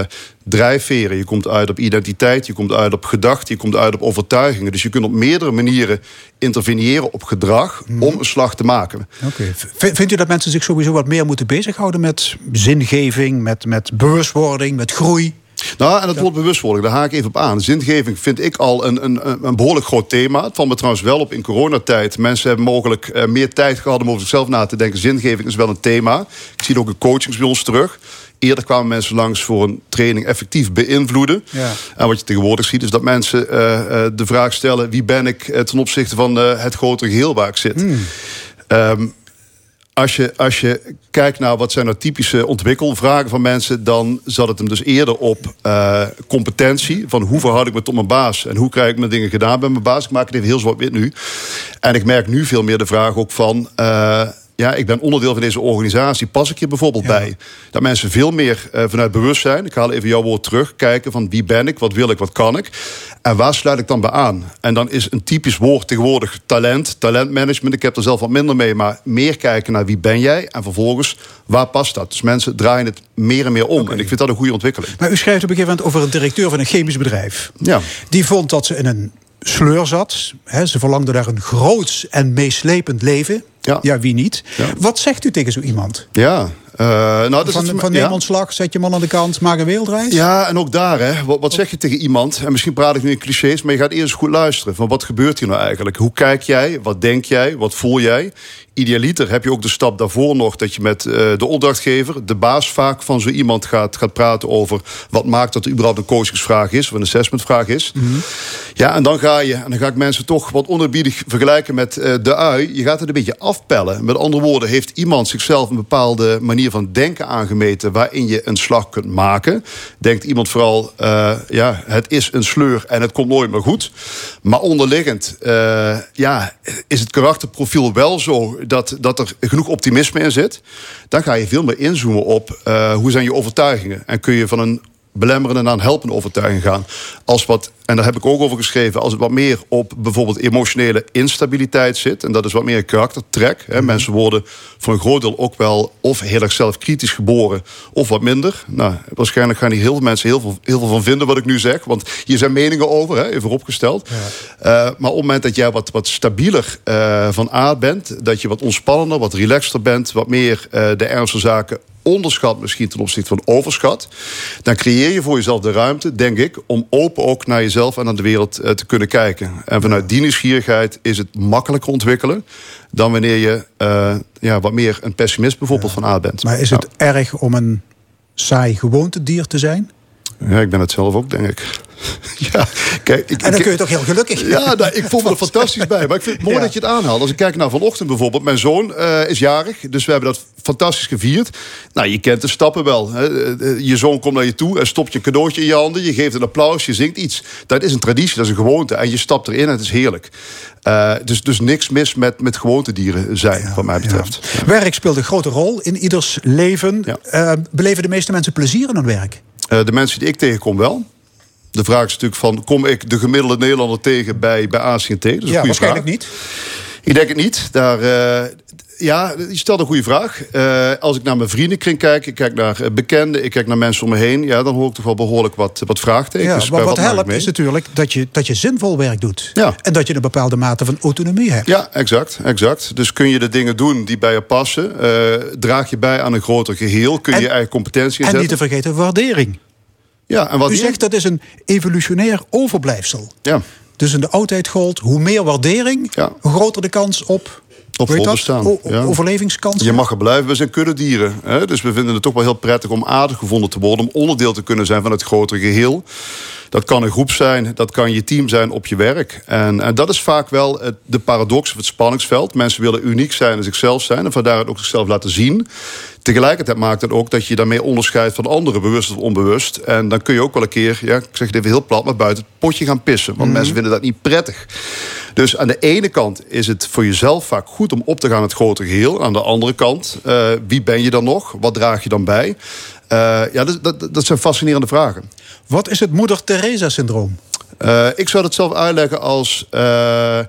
J: drijfveren. Je komt uit op identiteit, je komt uit op gedachten, je komt uit op overtuigingen. Dus je kunt op meerdere manieren interveneren op gedrag om een slag te maken.
A: Oké. V- Vindt u dat mensen zich sowieso wat meer moeten bezighouden met zingeving, met, met bewustwording, met groei?
J: Nou, en dat wordt bewustwording, daar haak ik even op aan. Zingeving vind ik al een, een, een behoorlijk groot thema. Het valt me trouwens wel op in coronatijd. Mensen hebben mogelijk eh, meer tijd gehad om over zichzelf na te denken. Zingeving is wel een thema. Ik zie het ook in coachings bij ons terug. Eerder kwamen mensen langs voor een training effectief beïnvloeden.
A: Ja.
J: En wat je tegenwoordig ziet is dat mensen eh, eh, de vraag stellen... wie ben ik eh, ten opzichte van het grotere geheel waar ik zit. Ehm, als je, als je kijkt naar wat zijn nou typische ontwikkelvragen van mensen, dan zat het hem dus eerder op competentie. Van hoe verhoud ik me tot mijn baas en hoe krijg ik mijn dingen gedaan bij mijn baas. Ik maak het even heel zwart-wit nu. En ik merk nu veel meer de vraag ook van. Ja, ik ben onderdeel van deze organisatie. Pas ik hier bijvoorbeeld bij? Dat mensen veel meer eh, vanuit bewustzijn, ik haal even jouw woord terug, kijken van wie ben ik, wat wil ik, wat kan ik. En waar sluit ik dan bij aan? En dan is een typisch woord tegenwoordig talent, talentmanagement. Ik heb er zelf wat minder mee, maar meer kijken naar wie ben jij en vervolgens waar past dat? Dus mensen draaien het meer en meer om. En ik vind dat een goede ontwikkeling.
A: Maar u schrijft op een gegeven moment over een directeur van een chemisch bedrijf.
J: Ja.
A: Die vond dat ze in een sleur zat. Ze verlangde naar een groots en meeslepend leven.
J: Ja.
A: wie niet?
J: Ja.
A: Wat zegt u tegen zo iemand?
J: Ja, eh, nou, dat is
A: van
J: het-
A: van
J: ja.
A: neem ontslag, zet je man aan de kant, maak een wereldreis?
J: Ja, en ook daar, hè. Wat, wat zeg je tegen iemand? En misschien praat ik nu in clichés, maar je gaat eerst goed luisteren. Van wat gebeurt hier nou eigenlijk? Hoe kijk jij? Wat denk jij? Wat voel jij? Idealiter heb je ook de stap daarvoor nog dat je met eh, de opdrachtgever, de baas vaak van zo iemand gaat, gaat praten over wat maakt dat er überhaupt een coachingsvraag is of een assessmentvraag is. Ja, en dan ga je, en dan ga ik mensen toch wat onerbiedig vergelijken met eh, de ui. Je gaat het een beetje afpellen. Met andere woorden, heeft iemand zichzelf een bepaalde manier van denken aangemeten waarin je een slag kunt maken? Denkt iemand vooral, eh, ja, het is een sleur en het komt nooit meer goed. Maar onderliggend, eh, ja, is het karakterprofiel wel zo dat, dat er genoeg optimisme in zit? Dan ga je veel meer inzoomen op eh, hoe zijn je overtuigingen en kun je van een belemmerende naar een helpende overtuiging gaan. Als wat, en daar heb ik ook over geschreven, als het wat meer op bijvoorbeeld emotionele instabiliteit zit, en dat is wat meer een karaktertrek. Hè. Mensen worden voor een groot deel ook wel of heel erg zelfkritisch geboren, of wat minder. Nou, waarschijnlijk gaan hier heel veel mensen heel veel, heel veel van vinden wat ik nu zeg, want hier zijn meningen over, hè, even opgesteld. Eh, maar op het moment dat jij wat, wat stabieler eh, van aard bent, dat je wat ontspannender, wat relaxter bent, wat meer eh, de ernstige zaken onderschat misschien ten opzichte van overschat, dan creëer je voor jezelf de ruimte, denk ik, om open ook naar jezelf en naar de wereld eh, te kunnen kijken. En vanuit die nieuwsgierigheid is het makkelijker ontwikkelen dan wanneer je eh, ja, wat meer een pessimist bijvoorbeeld van aard bent.
A: Maar is het erg om een saai gewoontedier te zijn?
J: Ja, ik ben het zelf ook, denk ik. Ja, kijk, ik,
A: En dan kun je toch heel gelukkig.
J: Ja, nou, ik vond me er fantastisch bij. Maar ik vind het mooi
A: Ja.
J: dat je het aanhaalt. Als ik kijk naar vanochtend bijvoorbeeld. Mijn zoon eh, is jarig. Dus we hebben dat fantastisch gevierd. Nou, je kent de stappen wel. Hè. Eh, Je zoon komt naar je toe en stopt je een cadeautje in je handen. Je geeft een applaus, je zingt iets. Dat is een traditie, dat is een gewoonte. En je stapt erin en het is heerlijk. Eh, dus, dus niks mis met, met gewoontedieren zijn, wat mij betreft.
A: Werk speelt een grote rol in ieders leven.
J: Ja.
A: Eh, beleven de meeste mensen plezier in hun werk?
J: Eh, de mensen die ik tegenkom wel. De vraag is natuurlijk van, kom ik de gemiddelde Nederlander tegen bij, bij ACT? Dat is
A: ja, waarschijnlijk
J: vraag.
A: niet.
J: Ik denk het niet. Daar, eh, ja, je stelt een goede vraag. Eh, als ik naar mijn vriendenkring kijk, ik kijk naar eh, bekenden, ik kijk naar mensen om me heen, ja, dan hoor ik toch wel behoorlijk wat, wat vraagtekens.
A: Ja, maar wat helpt is natuurlijk dat je, dat je zinvol werk doet.
J: Ja.
A: En dat je een bepaalde mate van autonomie hebt.
J: Ja, exact, exact. Dus kun je de dingen doen die bij je passen? draag je bij aan een groter geheel? Kun je
A: En-
J: je eigen competentie
A: En
J: inzetten?
A: niet te vergeten waardering.
J: Ja, en wat
A: U zegt dat is een evolutionair overblijfsel.
J: Ja,
A: Dus in de oudheid gold, hoe meer waardering,
J: Ja.
A: hoe groter de kans op,
J: Op voorbestaan,
A: O-
J: ja.
A: overlevingskansen.
J: Je mag er blijven, we zijn kuddedieren. Hè? Dus we vinden het toch wel heel prettig om aardig gevonden te worden... om onderdeel te kunnen zijn van het grotere geheel. Dat kan een groep zijn, dat kan je team zijn op je werk. En, en dat is vaak wel het, de paradox of het spanningsveld. Mensen willen uniek zijn en zichzelf zijn... en vandaar het ook zichzelf laten zien. Tegelijkertijd maakt het ook dat je daarmee onderscheidt van anderen... bewust of onbewust. En dan kun je ook wel een keer, ja, ik zeg het even heel plat... maar buiten het potje gaan pissen. Want mensen vinden dat niet prettig. Dus aan de ene kant is het voor jezelf vaak goed om op te gaan het grote geheel. Aan de andere kant, eh, wie ben je dan nog? Wat draag je dan bij? Eh, ja, dat, dat, dat zijn fascinerende vragen.
A: Wat is het moeder Teresa-syndroom?
J: Eh, ik zou het zelf uitleggen als eh,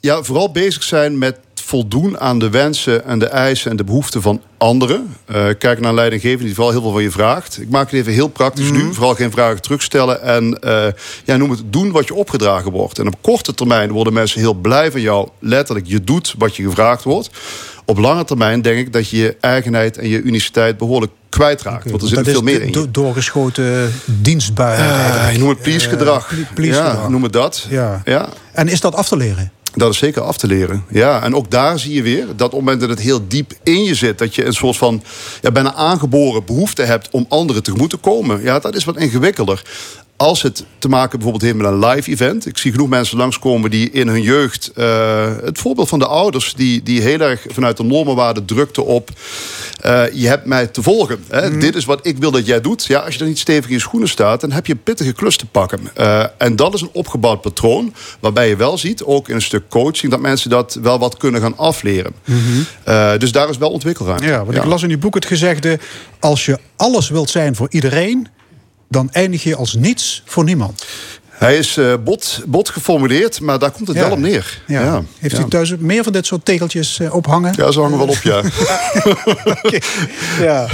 J: ja, vooral bezig zijn met voldoen aan de wensen en de eisen en de behoeften van anderen. Eh, kijk naar een leidinggevende die vooral heel veel van je vraagt. Ik maak het even heel praktisch nu. Vooral geen vragen terugstellen. En ja, noem het doen wat je opgedragen wordt. En op korte termijn worden mensen heel blij van jou. Letterlijk, je doet wat je gevraagd wordt. Op lange termijn denk ik dat je je eigenheid en je uniciteit behoorlijk kwijtraakt. Want er zit veel meer in
A: do- doorgeschoten dienstbui.
J: Eh, noem het please-gedrag.
A: Eh, please-gedrag.
J: ja, noem het dat.
A: Ja.
J: ja.
A: En is dat af te leren?
J: Dat is zeker af te leren. Ja, en ook daar zie je weer dat op het moment dat het heel diep in je zit, dat je een soort van ja, bijna aangeboren behoefte hebt om anderen tegemoet te komen. Ja, dat is wat ingewikkelder. Als het te maken bijvoorbeeld heeft met een live event. Ik zie genoeg mensen langskomen die in hun jeugd. eh, het voorbeeld van de ouders, die, die heel erg vanuit de normenwaarde drukten op. eh, je hebt mij te volgen. Hè? Dit is wat ik wil dat jij doet. Ja, als je dan niet stevig in je schoenen staat, dan heb je een pittige klus te pakken. Eh, en dat is een opgebouwd patroon. Waarbij je wel ziet, ook in een stuk coaching, dat mensen dat wel wat kunnen gaan afleren. Eh, dus daar is wel ontwikkelruimte.
A: Ja, want ik las in uw boek het gezegde... als je alles wilt zijn voor iedereen... dan eindig je als niets voor niemand.
J: Hij is eh, bot, bot geformuleerd, maar daar komt het
A: Ja.
J: wel op neer.
A: Ja. Heeft u thuis meer van dit soort tegeltjes eh, ophangen?
J: Ja, ze hangen wel op, ja.
A: Ja.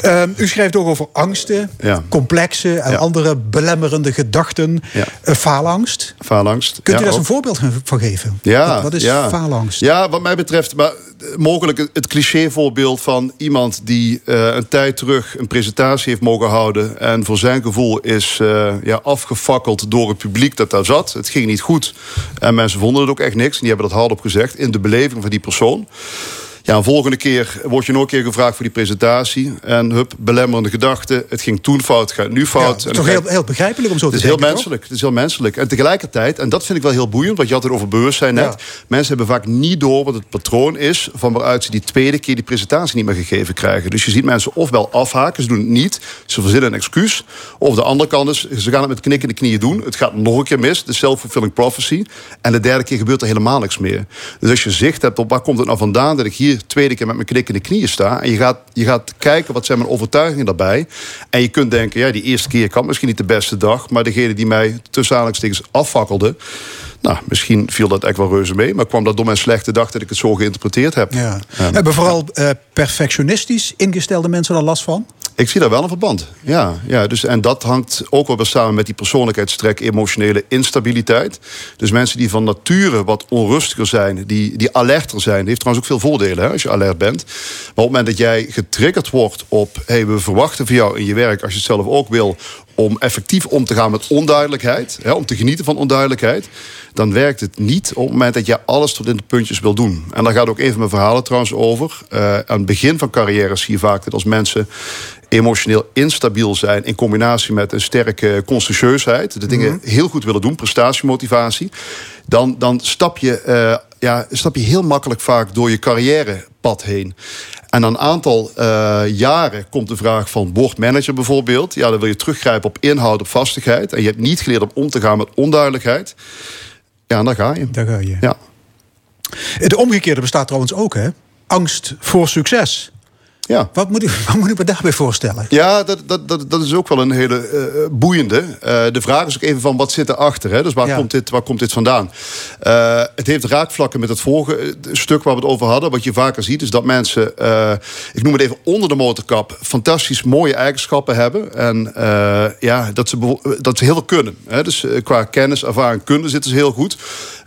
A: Ehm, u schrijft ook over angsten,
J: Ja.
A: complexen en
J: Ja.
A: andere belemmerende gedachten.
J: Ja.
A: Eh, faalangst.
J: Faalangst.
A: Kunt u daar eens een voorbeeld van geven?
J: Ja,
A: Wat, wat is faalangst?
J: Ja, wat mij betreft, maar eh, mogelijk het- clichévoorbeeld van iemand die eh, een tijd terug een presentatie heeft mogen houden. En voor zijn gevoel is ja, afgefakkeld door het publiek dat daar zat. Het ging niet goed. En mensen vonden het ook echt niks. En die hebben dat hardop gezegd in de beleving van die persoon. Ja, een volgende keer word je nog een keer gevraagd voor die presentatie. En hup, belemmerende gedachten. Het ging toen fout, gaat nu
A: Ja,
J: fout.
A: het is toch heel, heel begrijpelijk om zo
J: het
A: te
J: is heel
A: denken,
J: menselijk. Het is heel menselijk. En tegelijkertijd, en dat vind ik wel heel boeiend, want je had het over bewustzijn net.
A: Ja.
J: Mensen hebben vaak niet door wat het patroon is van waaruit ze die tweede keer die presentatie niet meer gegeven krijgen. Dus je ziet mensen ofwel afhaken, ze doen het niet, ze verzinnen een excuus. Of de andere kant is, ze gaan het met knikkende knieën doen. Het gaat nog een keer mis, de self-fulfilling prophecy. En de derde keer gebeurt er helemaal niks meer. Dus als je zicht hebt op waar komt het nou vandaan dat ik hier tweede keer met mijn knikkende knieën sta. En je gaat, je gaat kijken wat zijn mijn overtuigingen daarbij. En je kunt denken, ja, die eerste keer kan misschien niet de beste dag. Maar degene die mij tussen aanhalingstekens afvakkelde. Nou, misschien viel dat echt wel reuze mee. Maar kwam dat door mijn slechte dag dat ik het zo geïnterpreteerd heb.
A: Ja. Hebben vooral eh, perfectionistisch ingestelde mensen er last van?
J: Ik zie daar wel een verband. Ja, ja dus, en dat hangt ook wel weer samen met die persoonlijkheidstrek, emotionele instabiliteit. Dus mensen die van nature wat onrustiger zijn, die, die alerter zijn. Die heeft trouwens ook veel voordelen hè, als je alert bent. Maar op het moment dat jij getriggerd wordt op, hey, we verwachten van jou in je werk, als je het zelf ook wil, om effectief om te gaan met onduidelijkheid, hè, om te genieten van onduidelijkheid, dan werkt het niet op het moment dat je alles tot in de puntjes wil doen. En daar gaat ook een van mijn verhalen trouwens over. Uh, aan het begin van carrière zie je vaak dat als mensen emotioneel instabiel zijn in combinatie met een sterke conscientieusheid, de dingen
A: Mhm.
J: heel goed willen doen, prestatiemotivatie, dan, dan stap, je, eh, ja, stap je heel makkelijk vaak door je carrièrepad heen. En na een aantal eh, jaren komt de vraag van word manager bijvoorbeeld. Ja, dan wil je teruggrijpen op inhoud, op vastigheid. En je hebt niet geleerd om om te gaan met onduidelijkheid. Ja, en daar ga je.
A: Daar ga je.
J: Ja.
A: Het omgekeerde bestaat trouwens ook, hè? Angst voor succes.
J: Ja.
A: Wat moet ik, wat moet ik me daarbij voorstellen?
J: Ja, dat, dat, dat, dat is ook wel een hele eh, boeiende. Eh, de vraag is ook even van wat zit erachter? Hè? Dus waar,
A: Ja.
J: komt dit, waar komt dit vandaan? Eh, het heeft raakvlakken met het vorige stuk waar we het over hadden. Wat je vaker ziet is dat mensen, ik noem het even onder de motorkap, fantastisch mooie eigenschappen hebben. En ja, dat ze, dat ze heel veel kunnen. Hè? Dus qua kennis, ervaring, kunde zitten ze heel goed.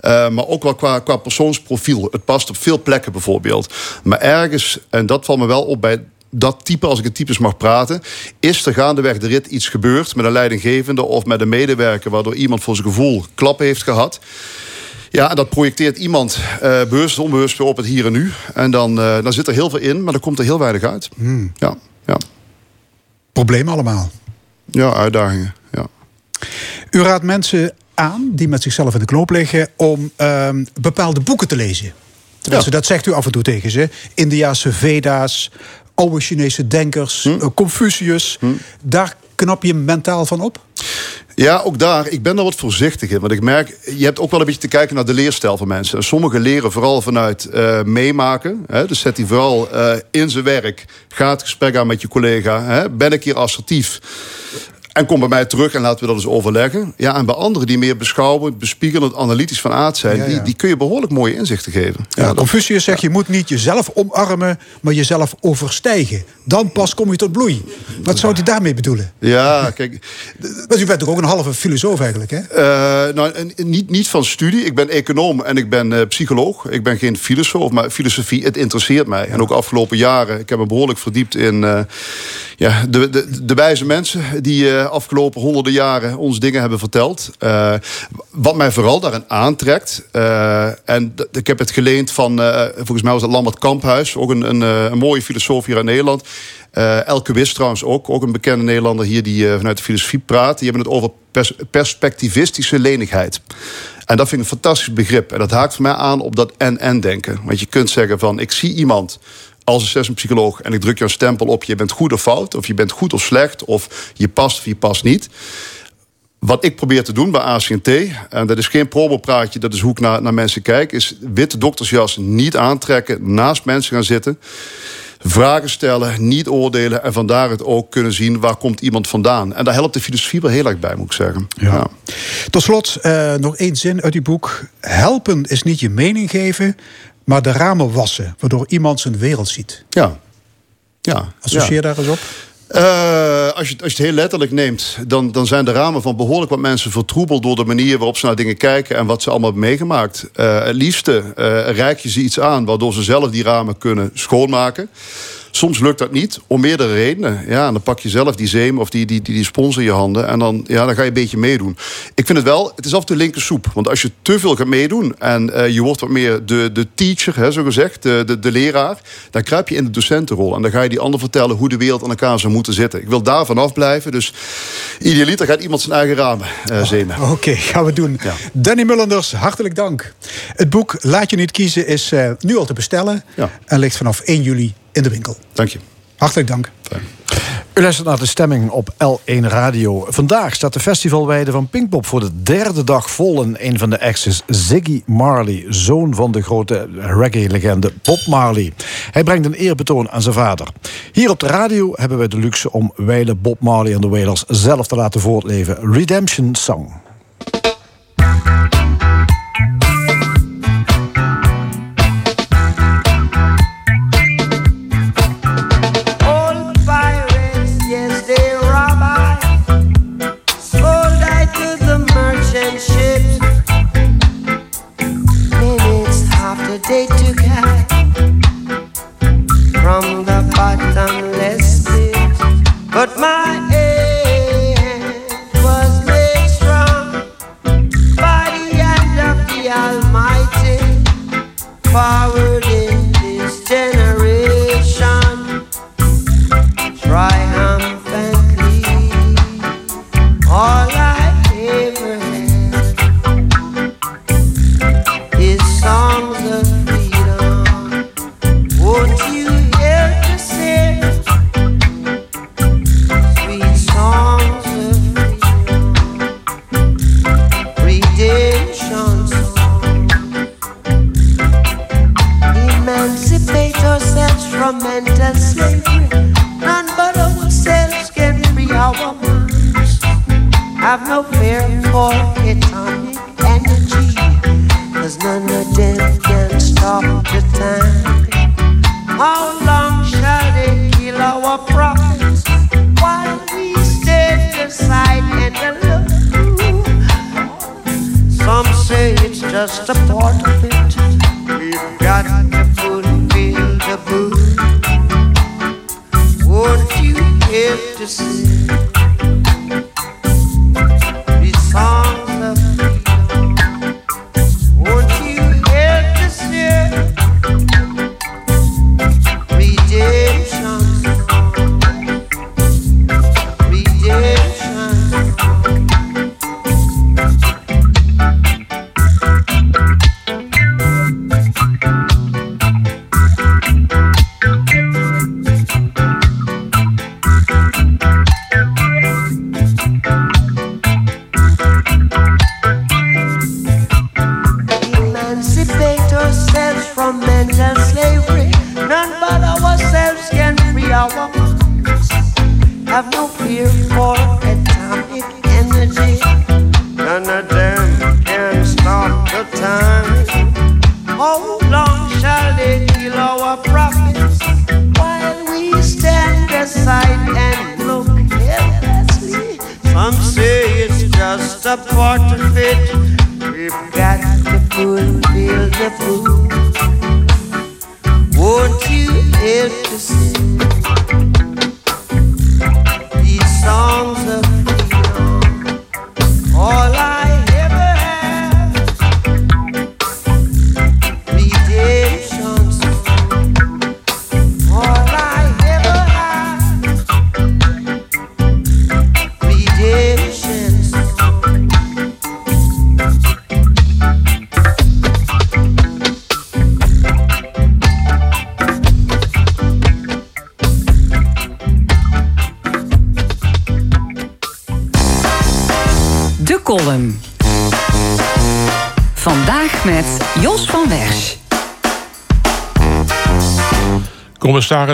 J: Maar ook wel qua, qua persoonsprofiel. Het past op veel plekken bijvoorbeeld. Maar ergens, en dat valt me wel op bij dat type, als ik het types mag praten, is er gaandeweg de rit iets gebeurd met een leidinggevende of met een medewerker, waardoor iemand voor zijn gevoel klappen heeft gehad. Ja, en dat projecteert iemand eh bewust of onbewust op het hier en nu. En dan, eh, dan zit er heel veel in, maar dan komt er heel weinig uit. Ja, ja.
A: Problemen allemaal.
J: ja, uitdagingen. Ja.
A: U raadt mensen aan die met zichzelf in de knoop liggen om ehm, bepaalde boeken te lezen. Tenminste, dat zegt u af en toe tegen ze. Indiaanse Veda's, oude Chinese denkers, eh, Confucius. Daar knap je mentaal van op?
J: Ja, ook daar. Ik ben er wat voorzichtig in. Want ik merk, je hebt ook wel een beetje te kijken naar de leerstijl van mensen. En sommigen leren vooral vanuit eh, meemaken. Hè? Dus zet die vooral eh, in zijn werk. Ga het gesprek aan met je collega. Hè? Ben ik hier assertief? En kom bij mij terug en laten we dat eens overleggen. Ja, en bij anderen die meer beschouwend, bespiegelend, analytisch van aard zijn...
A: Ja, ja.
J: Die, die kun je behoorlijk mooie inzichten geven.
A: Ja,
J: dat-
A: Confucius zegt, je moet niet jezelf omarmen, maar jezelf overstijgen. Dan pas kom je tot bloei. Wat zou hij daarmee bedoelen?
J: ja, kijk,
A: Want u bent toch ook een halve filosoof eigenlijk, hè?
J: Eh, nou, niet, niet van studie. Ik ben econoom en ik ben eh, psycholoog. Ik ben geen filosoof, maar filosofie, het interesseert mij. En ook afgelopen jaren, ik heb me behoorlijk verdiept in eh, ja, de, de, de wijze mensen... die eh afgelopen honderden jaren ons dingen hebben verteld. Eh, wat mij vooral daarin aantrekt... eh, en ik heb het geleend van, volgens mij was het Lambert Kamphuis... ook een, een, een mooie filosoof hier in Nederland... Elke Wist trouwens ook, ook een bekende Nederlander hier die vanuit de filosofie praat. Die hebben het over pers- perspectivistische lenigheid. En dat vind ik een fantastisch begrip. En dat haakt voor mij aan op dat en-en-denken. Want je kunt zeggen van, ik zie iemand als een sessionpsycholoog... en ik druk je een stempel op, je bent goed of fout... of je bent goed of slecht, of je past of je past niet... Wat ik probeer te doen bij ACNT, en dat is geen promopraatje, dat is hoe ik naar, naar mensen kijk, is witte doktersjas niet aantrekken, naast mensen gaan zitten. Vragen stellen, niet oordelen en vandaar het ook kunnen zien waar komt iemand vandaan. En daar helpt de filosofie wel heel erg bij, moet ik zeggen. Ja.
A: Tot slot eh, nog één zin uit uw boek. Helpen is niet je mening geven, maar de ramen wassen, waardoor iemand zijn wereld ziet.
J: Ja. ja.
A: Associeer
J: ja.
A: daar eens op.
J: Eh, als, je, als je het heel letterlijk neemt, dan, dan zijn de ramen van behoorlijk wat mensen vertroebeld door de manier waarop ze naar dingen kijken en wat ze allemaal hebben meegemaakt. Eh, het liefste eh reik je ze iets aan waardoor ze zelf die ramen kunnen schoonmaken. Soms lukt dat niet, om meerdere redenen. Ja, en dan pak je zelf die zeem of die, die, die, die spons in je handen... en dan, ja, dan ga je een beetje meedoen. Ik vind het wel, het is af toe linker soep. Want als je te veel gaat meedoen en eh, je wordt wat meer de, de teacher, hè, zo gezegd... De, de, de leraar, dan kruip je in de docentenrol. En dan ga je die ander vertellen hoe de wereld aan elkaar zou moeten zitten. Ik wil daar vanaf blijven, dus idealiter gaat iemand zijn eigen ramen eh zemen.
A: Oké, gaan we doen.
J: Ja.
A: Danny Mullenders, hartelijk dank. Het boek Laat je niet kiezen is eh, nu al te bestellen...
J: Ja.
A: en ligt vanaf 1 juli in de winkel.
J: Dank je.
A: Hartelijk dank.
B: U luistert naar de stemming op L1 Radio. Vandaag staat de festivalweide van Pinkpop voor de derde dag vol. En een van de acts is Ziggy Marley, zoon van de grote reggae-legende Bob Marley. Hij brengt een eerbetoon aan zijn vader. Hier op de radio hebben we de luxe om wijlen Bob Marley en de Wailers zelf te laten voortleven. Redemption Song.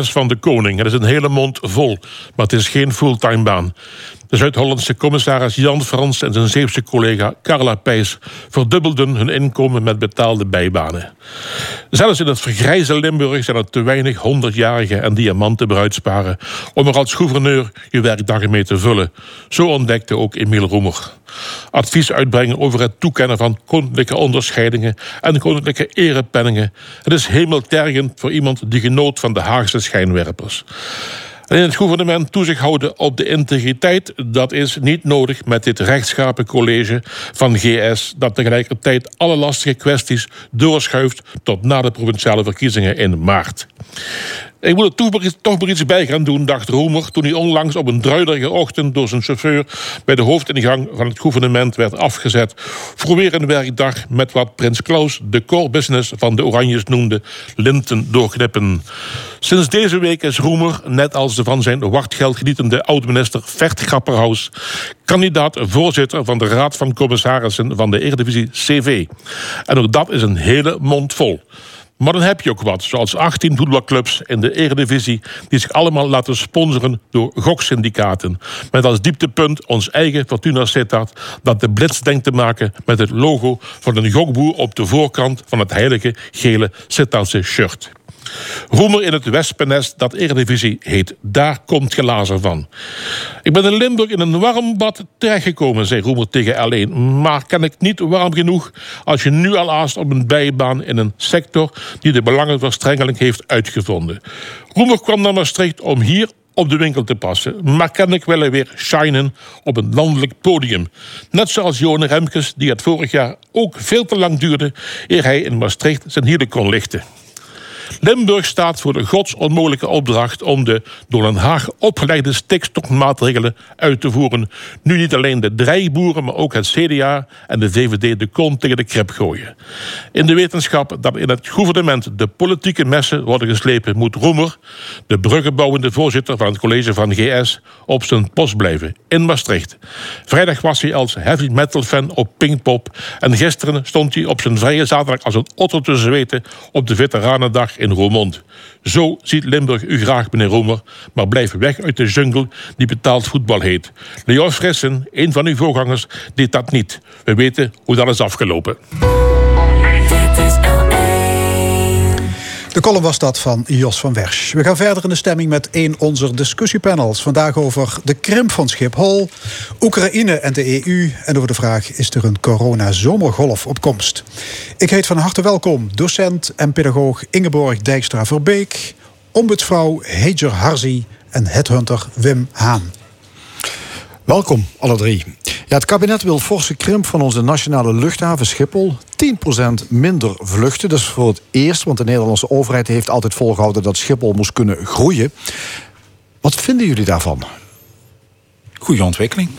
K: Van
L: de Koning. Het is een hele mond vol, maar het is geen fulltime baan. De Zuid-Hollandse commissaris Jan Frans en zijn Zeeuwse collega Carla Pijs verdubbelden hun inkomen met betaalde bijbanen. Zelfs in het vergrijze Limburg zijn er te weinig honderdjarige en diamanten bruidsparen om er als gouverneur je werkdagen mee te vullen. Zo ontdekte ook Emiel Roemer. Advies uitbrengen over het toekennen van koninklijke onderscheidingen en koninklijke erepenningen. Het is hemeltergend voor iemand die genoot van de Haagse schijnwerpers. En in het gouvernement toezicht houden op de integriteit, dat is niet nodig met dit rechtschapen college van GS, dat tegelijkertijd alle lastige kwesties doorschuift tot na de provinciale verkiezingen in maart. Ik moet er toch maar, iets, bij gaan doen, dacht Roemer... toen hij onlangs op een druilerige ochtend door zijn chauffeur... bij de hoofdingang van het gouvernement werd afgezet... voor weer een werkdag met wat Prins Klaus de core business van de Oranjes noemde... linten doorknippen. Sinds deze week is Roemer, net als de van zijn wachtgeld genietende oud-minister Vert Grapperhaus... kandidaat voorzitter van de Raad van Commissarissen van de Eredivisie CV. En ook dat is een hele mond vol. Maar dan heb je ook wat, zoals 18 voetbalclubs in de Eredivisie... die zich allemaal laten sponsoren door goksyndicaten. Met als dieptepunt ons eigen Fortuna Sittard... dat de blitz denkt te maken met het logo van een gokboer... op de voorkant van het heilige gele Sittardse shirt. Roemer in het wespennest dat Eredivisie heet. Daar komt gelazer van. Ik ben in Limburg in een warm bad terechtgekomen, zei Roemer tegen L1. Maar kan ik niet warm genoeg als je nu al op een bijbaan in een sector die de belangenverstrengeling heeft uitgevonden. Roemer kwam naar Maastricht om hier op de winkel te passen. Maar kennelijk willen weer shinen op een landelijk podium. Net zoals Johan Remkes, die het vorig jaar ook veel te lang duurde... eer hij in Maastricht zijn hielen kon lichten. Limburg staat voor de godsonmogelijke opdracht om de door Den Haag opgelegde stikstofmaatregelen uit te voeren. Nu niet alleen de drijboeren, maar ook het CDA en de VVD de kont tegen de krip gooien. In de wetenschap dat in het gouvernement de politieke messen worden geslepen, moet Roemer, de bruggenbouwende voorzitter van het college van GS, op zijn post blijven in Maastricht. Vrijdag was hij als heavy metal fan op Pinkpop en gisteren stond hij op zijn vrije zaterdag als een otter te zweten op de Veteranendag in Roermond. Zo ziet Limburg u graag, meneer Roemer, maar blijf weg uit de jungle die betaald voetbal heet. Leon Fressen, een van uw voorgangers, deed dat niet. We weten hoe dat is afgelopen.
A: De column was dat van Jos van Wersch. We gaan verder in de stemming met een onze discussiepanels. Vandaag over de krimp van Schiphol, Oekraïne en de EU... en over de vraag, is er een corona-zomergolf op komst? Ik heet van harte welkom docent en pedagoog Ingeborg Dijkstra-Verbeek... ombudsvrouw Heger Harzi en headhunter Wim Haan.
B: Welkom, alle drie. Ja, het kabinet wil forse krimp van onze nationale luchthaven Schiphol. 10% minder vluchten. Dat is voor het eerst, want de Nederlandse overheid heeft altijd volgehouden dat Schiphol moest kunnen groeien. Wat vinden jullie daarvan?
M: Goede ontwikkeling.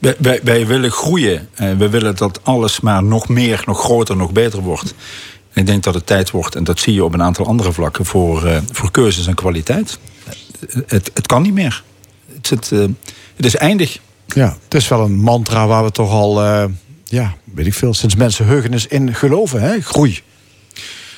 M: Wij, wij, wij willen groeien. Eh, we willen dat alles maar nog meer, nog groter, nog beter wordt. En ik denk dat het tijd wordt, en dat zie je op een aantal andere vlakken, voor, uh, voor keuzes en kwaliteit. Het, het kan niet meer. Het, het, uh, het is eindig.
B: Ja, het is wel een mantra waar we toch al, uh, ja, weet ik veel, sinds mensenheugenis in geloven, hè? Groei.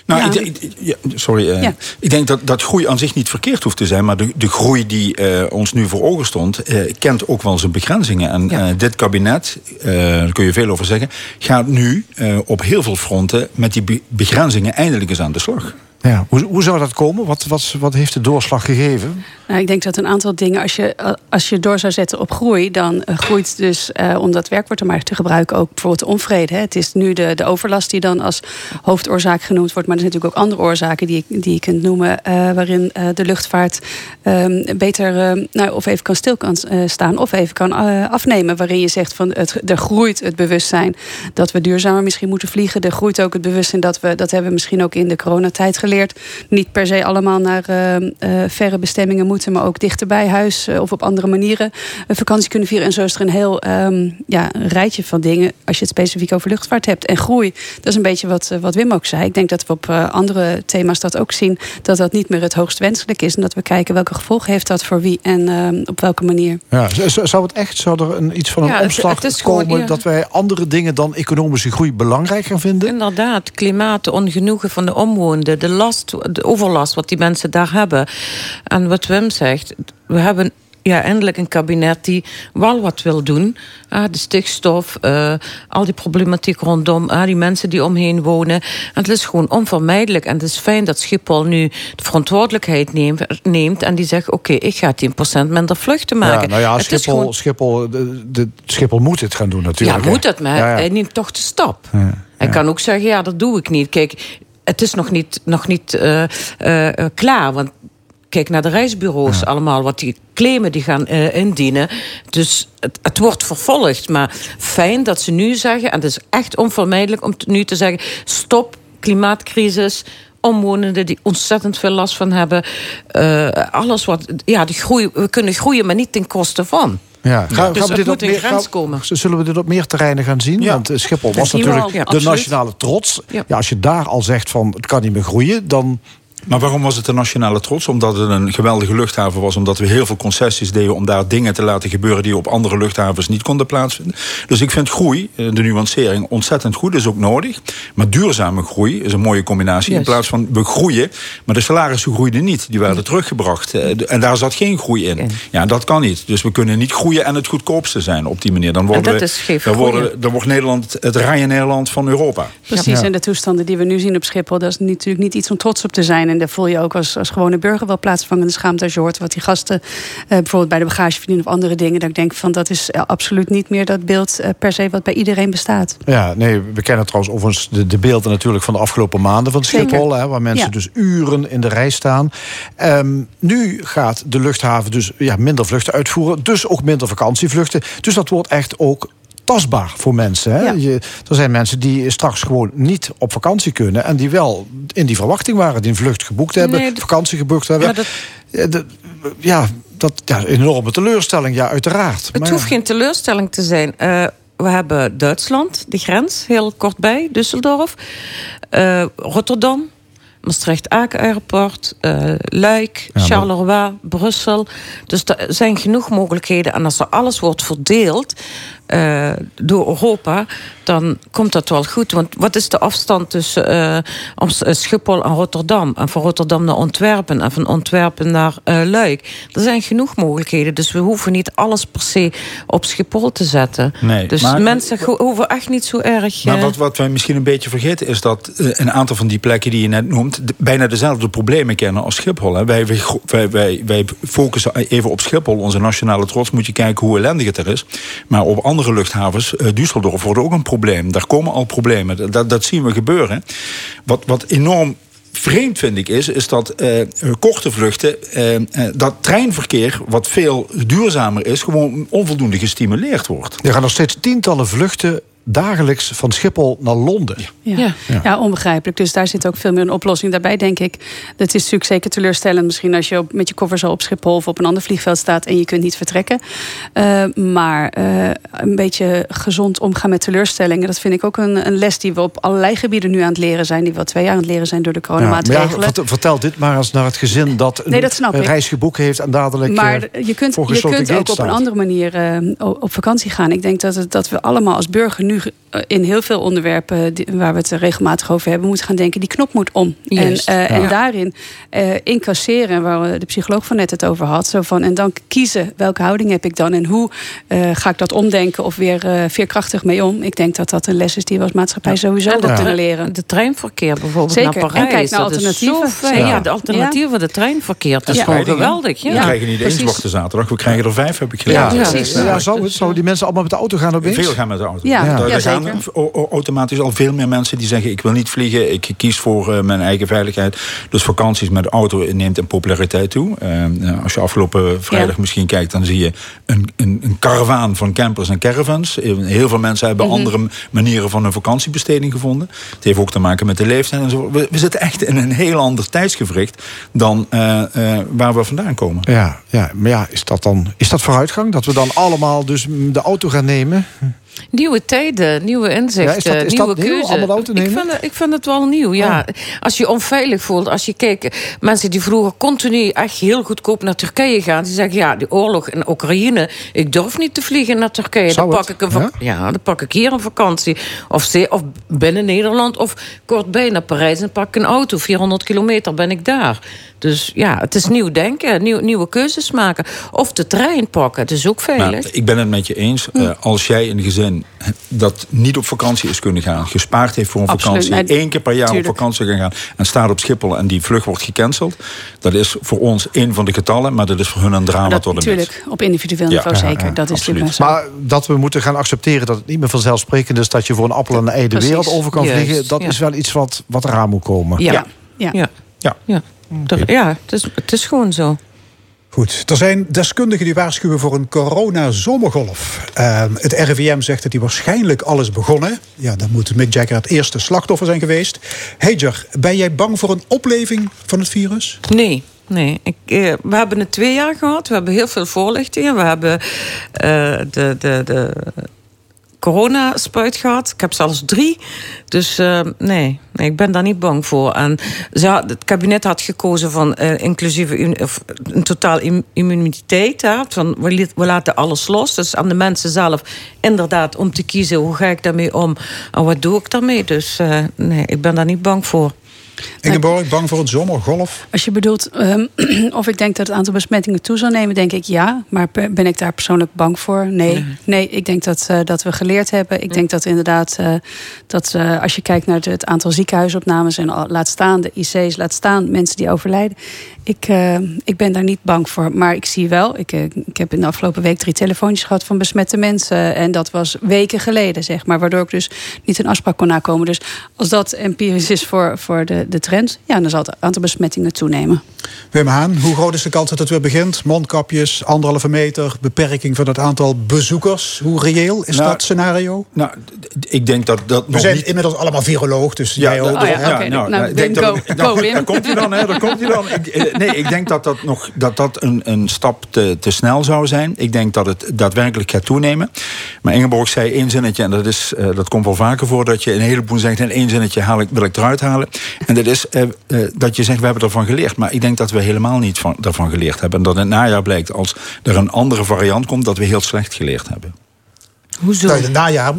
M: Nou, ja. ik, ik, ja, sorry. Uh, ja. Ik denk dat, dat groei aan zich niet verkeerd hoeft te zijn. Maar de, de groei die uh, ons nu voor ogen stond, uh, kent ook wel zijn begrenzingen. En ja. dit kabinet, daar kun je veel over zeggen, gaat nu op heel veel fronten met die begrenzingen eindelijk eens aan de slag.
B: Ja, hoe, hoe zou dat komen? Wat, wat, wat heeft de doorslag gegeven?
N: Nou, ik denk dat een aantal dingen, als je, als je door zou zetten op groei, dan uh, groeit dus, uh, om dat werkwoord er maar te gebruiken, ook bijvoorbeeld de onvrede. Hè. Het is nu de, de overlast die dan als hoofdoorzaak genoemd wordt, maar er zijn natuurlijk ook andere oorzaken die, die je kunt noemen, uh, waarin de luchtvaart um, beter nou, of even kan stil kan staan of even kan afnemen. Waarin je zegt van het, er groeit het bewustzijn dat we duurzamer misschien moeten vliegen. Er groeit ook het bewustzijn dat we, dat hebben we misschien ook in de coronatijd geleerd niet per se allemaal naar uh, uh, verre bestemmingen moeten, maar ook dichter bij huis uh, of op andere manieren een vakantie kunnen vieren. En zo is er een heel um, ja, een rijtje van dingen als je het specifiek over luchtvaart hebt. En groei, dat is een beetje wat, wat Wim ook zei. Ik denk dat we op andere thema's dat ook zien, dat dat niet meer het hoogst wenselijk is. En dat we kijken welke gevolgen heeft dat voor wie en ehm, op welke manier.
B: Ja, zou het echt, zou er een, iets van een ja, omslag het, het komen gewoon, ja. dat wij andere dingen dan economische groei belangrijk gaan vinden?
O: Inderdaad, klimaat, de ongenoegen van de omwonenden, de last, de overlast wat die mensen daar hebben. En wat Wim zegt, we hebben ja, eindelijk een kabinet die wel wat wil doen. Uh, de stikstof, uh, al die problematiek rondom, uh, die mensen die omheen wonen. En het is gewoon onvermijdelijk. En het is fijn dat Schiphol nu de verantwoordelijkheid neemt, neemt en die zegt: Oké, okay, ik ga 10% minder vluchten maken.
B: Ja, nou ja,
O: het
B: Schiphol, gewoon... Schiphol, de, de, Schiphol moet het gaan doen natuurlijk.
O: Ja, moet het, maar ja, ja. hij neemt toch de stap. Ja, hij kan ook zeggen: Ja, dat doe ik niet. Kijk, het is nog niet, nog niet uh, uh, klaar. Want kijk naar de reisbureaus ja. allemaal, wat die claimen die gaan uh, indienen. Dus het, het, wordt vervolgd. Maar fijn dat ze nu zeggen, en het is echt onvermijdelijk om nu te zeggen: stop, klimaatcrisis. Omwonenden die ontzettend veel last van hebben. Alles wat. Ja, groei, we kunnen groeien, maar niet ten koste van.
B: Ja. Ga,
O: dus
B: gaan we dit
O: moet
B: op meer,
O: grens komen.
B: Zullen we dit op meer terreinen gaan zien?
O: Ja.
B: Want Schiphol was natuurlijk
O: ja,
B: de
O: absoluut.
B: nationale trots. Ja. ja. als je daar al zegt van het kan niet meer groeien, dan
M: maar waarom was het een nationale trots? Omdat het een geweldige luchthaven was. Omdat we heel veel concessies deden om daar dingen te laten gebeuren die op andere luchthavens niet konden plaatsvinden. Dus ik vind groei, de nuancering, ontzettend goed. is ook nodig. Maar duurzame groei is een mooie combinatie. Yes. In plaats van we groeien, maar de salarissen groeiden niet. Die werden teruggebracht. En daar zat geen groei in. Ja, dat kan niet. Dus we kunnen niet groeien en het goedkoopste zijn op die manier. Dan, worden
O: dat is
M: we, dan, worden, dan wordt Nederland het Ryanairland van Europa.
N: Precies, ja. en de toestanden die we nu zien op Schiphol, dat is natuurlijk niet iets om trots op te zijn. En daar voel je ook als, als gewone burger wel plaatsvangende schaamte als je hoort wat die gasten, eh, bijvoorbeeld bij de bagageverdiening of andere dingen, dat ik denk van dat is eh, absoluut niet meer dat beeld eh, per se wat bij iedereen bestaat.
B: Ja, nee, we kennen trouwens overigens de, de beelden natuurlijk van de afgelopen maanden van. Schiphol, hè, waar mensen
N: Ja.
B: dus uren in de rij staan. Ehm, nu gaat de luchthaven dus ja, minder vluchten uitvoeren, dus ook minder vakantievluchten. Dus dat wordt echt ook tastbaar voor mensen. Hè?
N: Ja.
B: Je, er zijn mensen die straks gewoon niet op vakantie kunnen en die wel in die verwachting waren, die een vlucht geboekt hebben,
O: Nee,
B: vakantie geboekt hebben.
O: Dat-
B: Ja, de- ja, dat ja, een enorme teleurstelling, ja, uiteraard.
O: Het
B: Maar
O: hoeft
B: ja.
O: geen teleurstelling te zijn. Eh, we hebben Duitsland, de grens, heel kort bij, Düsseldorf. Eh, Rotterdam, Maastricht-Aken Airport, eh, Luik, Charleroi, Brussel. Dus er zijn genoeg mogelijkheden. En als er alles wordt verdeeld eh, door Europa, dan komt dat wel goed. Want wat is de afstand tussen eh, eh, Schiphol en Rotterdam? En van Rotterdam naar Antwerpen en van Antwerpen naar eh, Luik. Er zijn genoeg mogelijkheden. Dus we hoeven niet alles per se op Schiphol te zetten.
M: Nee,
O: dus
M: maar-
O: mensen hoeven echt niet zo erg...
M: Maar wat, wat wij misschien een beetje vergeten is dat een aantal van die plekken die je net noemt, bijna dezelfde problemen kennen als Schiphol. Hè. Wij, wij, wij, wij focussen even op Schiphol, onze nationale trots. Moet je kijken hoe ellendig het er is. Maar op andere luchthavens, eh, Düsseldorf, wordt ook een probleem. Daar komen al problemen. Dat, dat zien we gebeuren. Wat, wat enorm vreemd vind ik is, is dat eh, korte vluchten, eh, dat treinverkeer, wat veel duurzamer is, gewoon onvoldoende gestimuleerd wordt.
B: Er gaan nog steeds tientallen vluchten dagelijks van Schiphol naar Londen.
N: Ja.
O: Ja.
N: Ja. onbegrijpelijk. Dus daar zit ook veel meer een oplossing. Daarbij denk ik, dat is natuurlijk zeker teleurstellend. Misschien als je op, met je koffer zo op Schiphol of op een ander vliegveld staat en je kunt niet vertrekken. Eh, maar eh, een beetje gezond omgaan met teleurstellingen, dat vind ik ook een, een les die we op allerlei gebieden nu aan het leren zijn. Die we al twee jaar aan het leren zijn door de
B: Ja, maar ja,
N: coronamaatregelen.
B: vert- vertel dit maar eens naar het gezin dat een,
N: Nee, dat snap
B: een
N: ik.
B: reis geboekt heeft en dadelijk
N: Maar
B: eh,
N: je kunt, je kunt ook op een andere manier op vakantie gaan. Ik denk dat, het, dat we allemaal als burger nu eh, in heel veel onderwerpen die- waar we het regelmatig over hebben, moeten gaan denken: die knop moet om. En, eh, en
O: ja.
N: daarin eh, incasseren, waar de psycholoog van net het over had. Zo van, en dan kiezen welke houding heb ik dan en hoe eh, ga ik dat omdenken of weer eh, veerkrachtig mee om. Ik denk dat dat een les is die we als maatschappij sowieso
O: En
N: wel
O: de,
N: kunnen
O: tre-
N: leren.
O: de treinverkeer bijvoorbeeld
N: Zeker.
O: naar
N: En
O: Parijs.
N: kijk naar
O: dat is
N: alternatieven.
O: zo.
N: Ja.
O: Ja, de alternatieven van de treinverkeer. Dat is
N: Ja.
O: gewoon geweldig. Ja.
M: We krijgen niet één zwarte zaterdag, we krijgen er vijf, heb ik
B: Ja.
O: Ja,
B: precies. Ja, die mensen allemaal met de auto gaan opeens?
M: Veel gaan met de auto.
N: Ja, Ja,
M: daar gaan automatisch al veel meer mensen die zeggen... ik wil niet vliegen, ik kies voor eh, mijn eigen veiligheid. Dus vakanties met de auto neemt in populariteit toe. Eh, eh, als je afgelopen vrijdag
N: Ja.
M: misschien kijkt... dan zie je een, een, een karavaan van campers en caravans. Eh, Heel veel mensen hebben
N: Mhm.
M: andere manieren van hun vakantiebesteding gevonden. Het heeft ook te maken met de leeftijd en zo. We, we zitten echt in een heel ander tijdsgevricht... dan eh, eh, waar we vandaan komen.
B: Ja, ja, maar ja, is dat dan is dat vooruitgang? Dat we dan allemaal dus de auto gaan nemen?
O: Nieuwe tijden, nieuwe inzichten,
B: Ja, is dat- is
O: nieuwe
B: nieuw,
O: keuzes. ik, vind, het- ik vind het wel nieuw, ja. Als je je onveilig voelt, als je kijkt... mensen die vroeger continu echt heel goedkoop naar Turkije gaan... die zeggen, ja, die oorlog in Oekraïne... ik durf niet te vliegen naar Turkije.
B: Zou
O: Dan
B: het?
O: pak, ik een ja? dan pak ik hier een vakantie. Of, ze- of binnen Nederland, of kort bij naar Parijs... en pak ik een auto, 400 kilometer ben ik daar. Dus ja, het is nieuw denken, nieuw, nieuwe keuzes maken. Of de trein pakken, het is ook veilig.
M: Maar ik ben het met je eens.
O: Hm.
M: Eh, als jij een gezin dat niet op vakantie is kunnen gaan, gespaard heeft voor een
N: Absoluut,
M: vakantie,
N: nee,
M: één keer per jaar
N: tuurlijk.
M: op vakantie gaan gaan en staat op Schiphol en die vlucht wordt gecanceld, dat is voor ons één van de getallen, maar dat is voor hun een drama
N: dat,
M: tot en met.
N: natuurlijk, op individueel
M: Ja,
N: niveau
M: ja,
N: zeker.
M: ja,
N: dat is natuurlijk.
B: Maar dat we moeten gaan accepteren dat het niet meer vanzelfsprekend is... dat je voor een appel en een ei de wereld over kan
O: juist,
B: vliegen... dat
O: ja.
B: is wel iets wat, wat eraan moet komen.
O: ja.
N: ja.
O: Ja.
M: Ja.
O: Ja. Ja, het is, het is gewoon zo.
A: Goed, er zijn deskundigen die waarschuwen voor een corona-zomergolf. Ehm, het RIVM zegt dat die waarschijnlijk al is begonnen. Ja, dan moet Mick Jagger het eerste slachtoffer zijn geweest. Heger, ben jij bang voor een opleving van het virus?
O: Nee. Nee, ik, eh, we hebben het twee jaar gehad. We hebben heel veel voorlichtingen. We hebben eh, de, de, de coronaspuit gehad. Ik heb zelfs drie. Dus eh, nee, nee, ik ben daar niet bang voor. En ze het kabinet had gekozen van eh, inclusieve of een totaal im- immuniteit. Hè, van we laten alles los. Dus aan de mensen zelf inderdaad om te kiezen hoe ga ik daarmee om en wat doe ik daarmee. Dus eh, nee, ik ben daar niet bang voor.
A: Ingeborg, bang voor een zomergolf?
N: Als je bedoelt ehm, of ik denk dat het aantal besmettingen toe zal nemen, denk ik ja. Maar ben ik daar persoonlijk bang voor? Nee. Nee, ik denk dat, eh, dat we geleerd hebben. Ik denk dat inderdaad, eh, dat eh, als je kijkt naar het, aantal ziekenhuisopnames en al- laat staan de IC's, laat staan mensen die overlijden. Ik, ik ben daar niet bang voor. Maar ik zie wel, ik, ik heb in de afgelopen week drie telefoontjes gehad van besmette mensen. En dat was weken geleden, zeg maar. Waardoor ik dus niet een afspraak kon nakomen. Dus als dat empirisch is voor, voor de, de trend, ja, dan zal het aantal besmettingen toenemen.
A: Wim Haan, hoe groot is de kans dat het weer begint? Mondkapjes, anderhalve meter, beperking van het aantal bezoekers. Hoe reëel is
M: Nou,
A: dat scenario?
M: Nou, ik denk dat dat
A: We
M: nog
A: zijn
M: niet...
A: inmiddels allemaal viroloog, dus jij ook.
M: dat-
N: Oh ja,
M: nou,
N: Nou,
M: ik denk dat-
N: go-
M: nou,
N: go.
M: Daar komt hij dan, hè, daar komt hij dan. Ik, eh, nee, ik denk dat dat nog dat dat een, een stap te, te snel zou zijn. Ik denk dat het daadwerkelijk gaat toenemen. Maar Ingeborg zei één zinnetje, en dat, is, eh, dat komt wel vaker voor, dat je een heleboel zegt in één zinnetje haal ik, wil ik eruit halen. En dat is eh, eh, dat je zegt, we hebben ervan geleerd. Maar ik denk dat we helemaal niet van, daarvan geleerd hebben. En dat in het najaar blijkt, als er een andere variant komt, dat we heel slecht geleerd hebben.
O: Hoezo?
A: Nou, in het najaar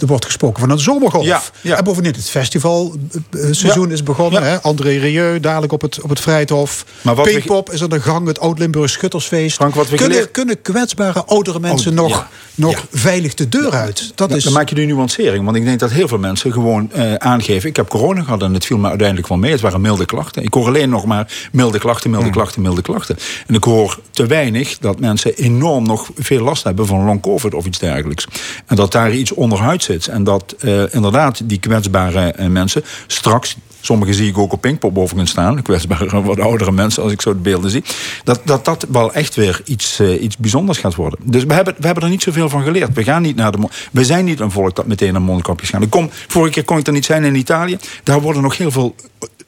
A: er wordt gesproken van een zomergolf.
M: Ja, ja.
A: En bovendien het festivalseizoen
M: Ja.
A: is begonnen.
M: Ja.
A: Hè? André Rieu dadelijk op het, op het Vrijthof.
M: Maar wat we-
A: Pinkpop is aan de gang, het Oud-Limburg Schuttersfeest.
M: Frank, wat we
A: kunnen,
M: geleerd-
A: kunnen kwetsbare oudere mensen
M: Oh,
A: nog,
M: ja.
A: nog
M: Ja.
A: veilig de deur uit? Dat
M: Dan-
A: is...
M: Dan maak je de nuancering. Want ik denk dat heel veel mensen gewoon eh, aangeven... ik heb corona gehad en het viel me uiteindelijk wel mee. Het waren milde klachten. Ik hoor alleen nog maar milde klachten, milde klachten, milde klachten. En ik hoor te weinig dat mensen enorm nog veel last hebben... van long covid of iets dergelijks. En dat daar iets onderhuid zit. En dat eh, inderdaad die kwetsbare eh, mensen straks... Sommigen zie ik ook op Pinkpop overigens staan. Kwetsbare, wat oudere mensen, als ik zo de beelden zie. Dat dat, dat wel echt weer iets, eh, iets bijzonders gaat worden. Dus we hebben, we hebben er niet zoveel van geleerd. We, gaan niet naar de, we zijn niet een volk dat meteen naar mondkapjes gaat. Vorige keer kon ik er niet zijn in Italië. Daar worden nog heel veel,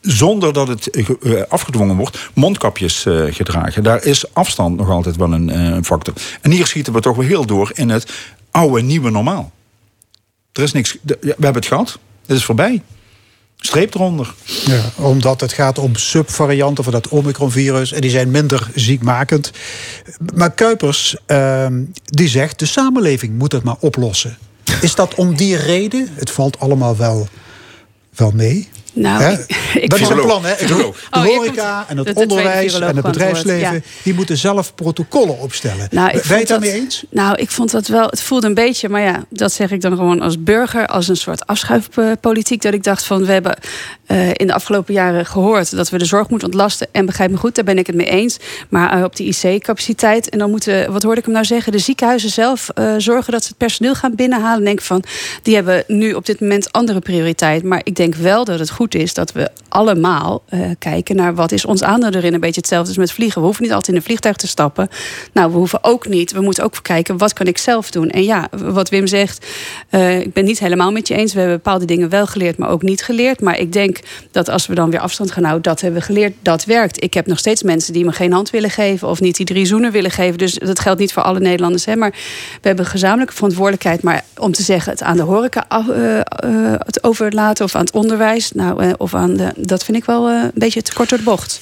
M: zonder dat het ge- afgedwongen wordt, mondkapjes gedragen. Daar is afstand nog altijd wel een een factor. En hier schieten we toch wel heel door in het oude, nieuwe normaal. Er is niks, we hebben het gehad. Het is voorbij. Streep eronder.
A: Ja, omdat het gaat om subvarianten van dat Omicron-virus. En die zijn minder ziekmakend. Maar Kuipers, ehm, die zegt... de samenleving moet het maar oplossen. Is dat om die reden? Het valt allemaal wel, wel mee.
N: Nou,
A: Hè?
N: ik- ik
A: dat is een plan, hè? De
N: Oh, hier
A: horeca en het
N: de- de
A: onderwijs en het bedrijfsleven...
N: ja.
A: die moeten zelf protocollen opstellen.
N: Nou,
A: ben je het daarmee eens?
N: Nou, ik vond dat wel. Het voelde een beetje, maar ja, dat zeg ik dan gewoon als burger, als een soort afschuifpolitiek. Dat ik dacht van, we hebben eh, in de afgelopen jaren gehoord dat we de zorg moeten ontlasten. En begrijp me goed, daar ben ik het mee eens. Maar eh, op die IC-capaciteit. En dan moeten, wat hoorde ik hem nou zeggen? De ziekenhuizen zelf eh, zorgen dat ze het personeel gaan binnenhalen. En denk van, die hebben nu op dit moment andere prioriteit. Maar ik denk wel dat het goed is dat we allemaal eh, kijken naar wat is ons aandeel erin. Een beetje hetzelfde als met vliegen. We hoeven niet altijd in een vliegtuig te stappen. Nou, we hoeven ook niet. We moeten ook kijken, wat kan ik zelf doen? En ja, wat Wim zegt, eh, ik ben niet helemaal met je eens. We hebben bepaalde dingen wel geleerd, maar ook niet geleerd. Maar ik denk dat als we dan weer afstand gaan houden, dat hebben we geleerd, dat werkt. Ik heb nog steeds mensen die me geen hand willen geven of niet die drie zoenen willen geven. Dus dat geldt niet voor alle Nederlanders. Hè? Maar we hebben gezamenlijke verantwoordelijkheid. Maar om te zeggen, het aan de horeca af- eh, het overlaten of aan het onderwijs, nou, eh, of aan de, dat vind ik wel eh, een beetje te kort door de bocht.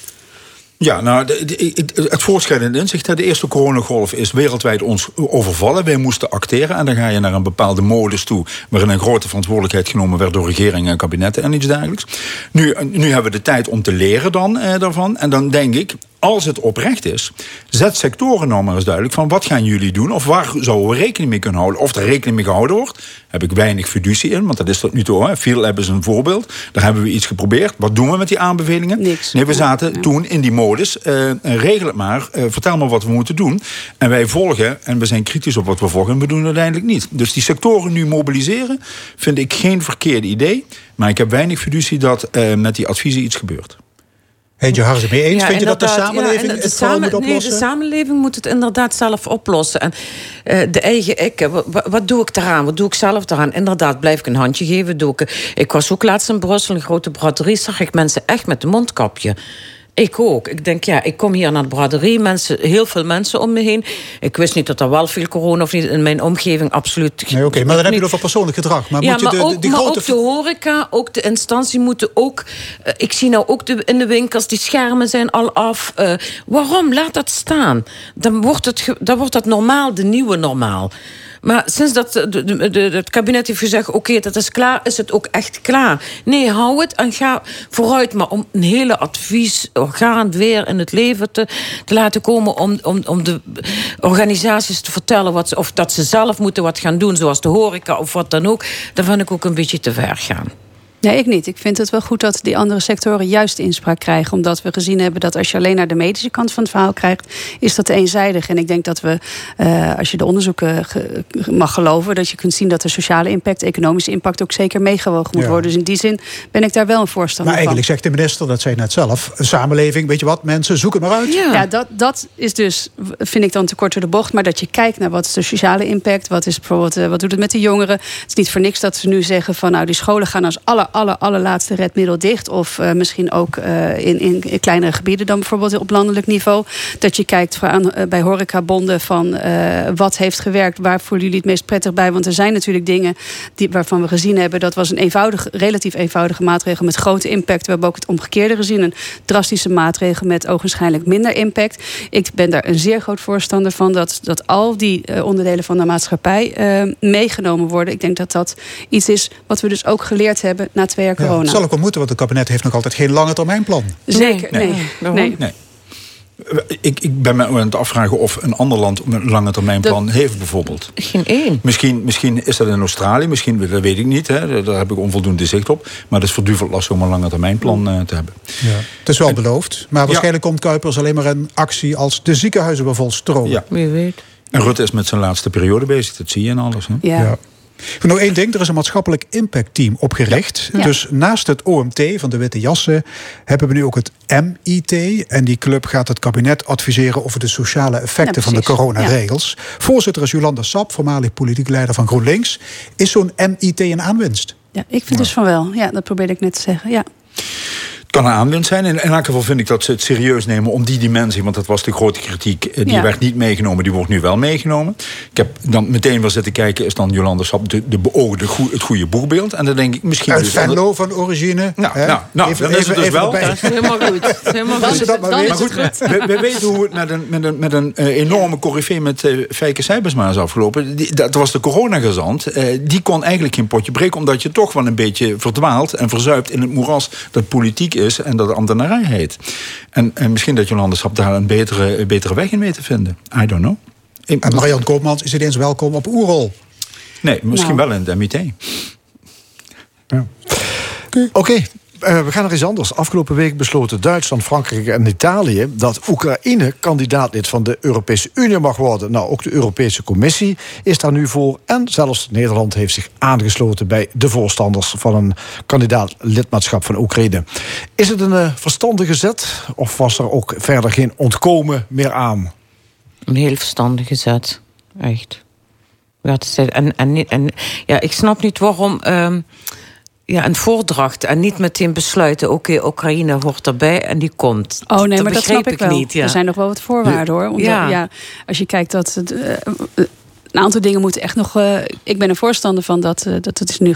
M: Ja, nou, het- voortschrijdende inzicht. De eerste coronagolf is wereldwijd ons overvallen. Wij moesten acteren en dan ga je naar een bepaalde modus toe... waarin een grote verantwoordelijkheid genomen werd door regeringen en kabinetten en iets dergelijks. Nu, nu hebben we de tijd om te leren dan eh, daarvan. En dan denk ik, als het oprecht is, zet sectoren nou maar eens duidelijk van wat gaan jullie doen of waar zouden we rekening mee kunnen houden. Of er rekening mee gehouden wordt, heb ik weinig fiducie in, want dat is tot nu toe. Veel hebben ze een voorbeeld. Daar hebben we iets geprobeerd. Wat doen we met die aanbevelingen?
N: Niks.
M: Nee, we zaten toen in die modus. eh, regel het maar, eh, vertel maar wat we moeten doen. En wij volgen, en we zijn kritisch op wat we volgen, en we doen het uiteindelijk niet. Dus die sectoren nu mobiliseren, vind ik geen verkeerde idee. Maar ik heb weinig fiducie dat eh, met die adviezen iets gebeurt.
A: Heet je hard mee eens?
O: Ja,
A: Vind je dat de.
O: Ja,
A: samenleving het
O: samen-
A: moet oplossen?
O: Nee, de samenleving moet het inderdaad zelf oplossen. En eh, de eigen ik, wa- wat, doe ik daaraan? Wat doe ik zelf daaraan? Inderdaad, blijf ik een handje geven. Doe ik, ik was ook laatst in Brussel, een grote braderie, zag ik mensen echt met een mondkapje. Ik ook. Ik denk, ja, ik kom hier naar de braderie, mensen, heel veel mensen om me heen. Ik wist niet dat er wel veel corona of niet in mijn omgeving, absoluut.
A: Nee, oké, maar dan heb je het over persoonlijk gedrag. Maar
O: ja,
A: moet je
O: maar,
A: de,
O: ook,
A: die
O: maar
A: grote
O: ook de horeca, ook de instantie moeten ook... eh, ik zie nou ook de, in de winkels, die schermen zijn al af. Eh, waarom? Laat dat staan. Dan wordt, het, dan wordt dat normaal, de nieuwe normaal. Maar sinds dat de, het kabinet heeft gezegd... oké, dat is klaar, is het ook echt klaar. Nee, hou het en ga vooruit. Maar om een hele adviesorgaan weer in het leven te, te laten komen... Om, om, om de organisaties te vertellen... Wat, of dat ze zelf moeten wat gaan doen... zoals de horeca of wat dan ook... dat vind ik ook een beetje te ver gaan.
N: Nee, ik niet. Ik vind het wel goed dat die andere sectoren juist inspraak krijgen. Omdat we gezien hebben dat als je alleen naar de medische kant van het verhaal krijgt, is dat eenzijdig. En ik denk dat we, eh, als je de onderzoeken ge- mag geloven, dat je kunt zien dat de sociale impact, economische impact ook zeker meegewogen moet
A: Ja.
N: worden. Dus in die zin ben ik daar wel een voorstander
A: Maar
N: van.
A: eigenlijk zegt de minister, dat zei je net zelf... een samenleving, weet je wat, mensen, zoek het maar uit.
N: Ja, dat, dat is dus, vind ik dan te kort door de bocht. Maar dat je kijkt naar wat is de sociale impact. Wat, is bijvoorbeeld, eh, wat doet het met de jongeren. Het is niet voor niks dat ze nu zeggen van... nou, die scholen gaan als aller, aller, allerlaatste redmiddel dicht. Of eh, misschien ook eh, in, in, in kleinere gebieden dan bijvoorbeeld op landelijk niveau. Dat je kijkt aan, eh, bij horecabonden van wat heeft gewerkt. Waar voelen jullie het meest prettig bij? Want er zijn natuurlijk dingen die, waarvan we gezien hebben... dat was een eenvoudig, relatief eenvoudige maatregel met grote impact. We hebben ook het omgekeerde gezien. Een drastische maatregel met ogenschijnlijk minder impact. Ik ben daar een zeer groot voorstander van... dat, dat al die onderdelen van de maatschappij meegenomen worden. Ik denk dat dat iets is wat we dus ook geleerd hebben na twee jaar
A: Ja,
N: corona.
A: het zal ook wel moeten, want het kabinet heeft nog altijd geen lange termijnplan.
N: Zeker, nee. nee.
M: Nee. Ik, ik ben me aan het afvragen of een ander land een lange termijnplan heeft bijvoorbeeld.
O: Geen één.
M: Misschien, misschien is dat in Australië, misschien, dat weet ik niet. Hè, daar heb ik onvoldoende zicht op. Maar het is verduveld lastig om een lange termijnplan eh, te hebben.
A: Ja. Het is wel beloofd. Maar waarschijnlijk komt Kuipers alleen maar in actie als de ziekenhuizen weer vol stromen.
M: Ja.
O: Wie weet.
M: En Rutte is met zijn laatste periode bezig, dat zie je in alles. Hè?
N: Ja.
A: Nog één ding, er is een maatschappelijk impactteam opgericht.
N: Ja.
A: Dus naast het OMT van de Witte Jassen hebben we nu ook het MIT. En die club gaat het kabinet adviseren over de sociale effecten
N: Ja,
A: van de coronaregels. Voorzitter is Jolanda Sap, voormalig politiek leider van GroenLinks. Is zo'n MIT een aanwinst?
N: Ja, ik vind dus van wel. Ja, dat probeerde ik net te zeggen. Ja.
M: Het kan een aanwinst zijn. In, in elk geval vind ik dat ze het serieus nemen om die dimensie. Want dat was de grote kritiek. eh, Die
N: Ja.
M: werd niet meegenomen, die wordt nu wel meegenomen. Ik heb dan meteen wel zitten kijken, is dan Jolanda Sap de, de beoogde goe- het goede boegbeeld? En dan denk ik misschien.
A: Uit
M: dus-
A: Venlo van origine.
M: Nou, nou, nou, dan is het dus wel.
A: erbij.
O: Dat is helemaal goed. Dat is helemaal
A: Als
O: goed.
A: je dat maar
M: goed, we, we weten hoe het met een, met een, met een eh, enorme corrivee met eh Fijke Sijbersma is afgelopen. Die, dat was de coronagezant. Eh die kon eigenlijk geen potje breken, omdat je toch wel een beetje verdwaalt en verzuipt in het moeras dat politiek is en dat ambtenarij heet. En, en misschien dat Jolanda Sap daar een betere, een betere weg in mee te vinden. I don't know.
A: En Marian Koopmans is ineens welkom op Oerol.
M: nee, misschien
N: Nou.
M: wel in het MIT.
B: Oké, eh, we gaan naar iets anders. Afgelopen week besloten Duitsland, Frankrijk en Italië dat Oekraïne kandidaatlid van de Europese Unie mag worden. Nou, ook de Europese Commissie is daar nu voor. En zelfs Nederland heeft zich aangesloten bij de voorstanders van een kandidaat lidmaatschap van Oekraïne. Is het een eh, verstandige zet of was er ook verder geen ontkomen meer aan?
O: Een heel verstandige zet. Echt. Ja, en, en, en, ja, ik snap niet waarom ehm, ja, een voordracht en niet meteen besluiten... oké, Oekraïne hoort erbij en die komt.
N: Oh nee, maar dat snap ik wel.
O: niet. Ja.
N: Er zijn nog wel wat voorwaarden hoor. Omdat,
O: Ja.
N: ja. als je kijkt dat het, eh, een aantal dingen moeten echt nog. eh, ik ben een voorstander van dat, eh, dat het is nu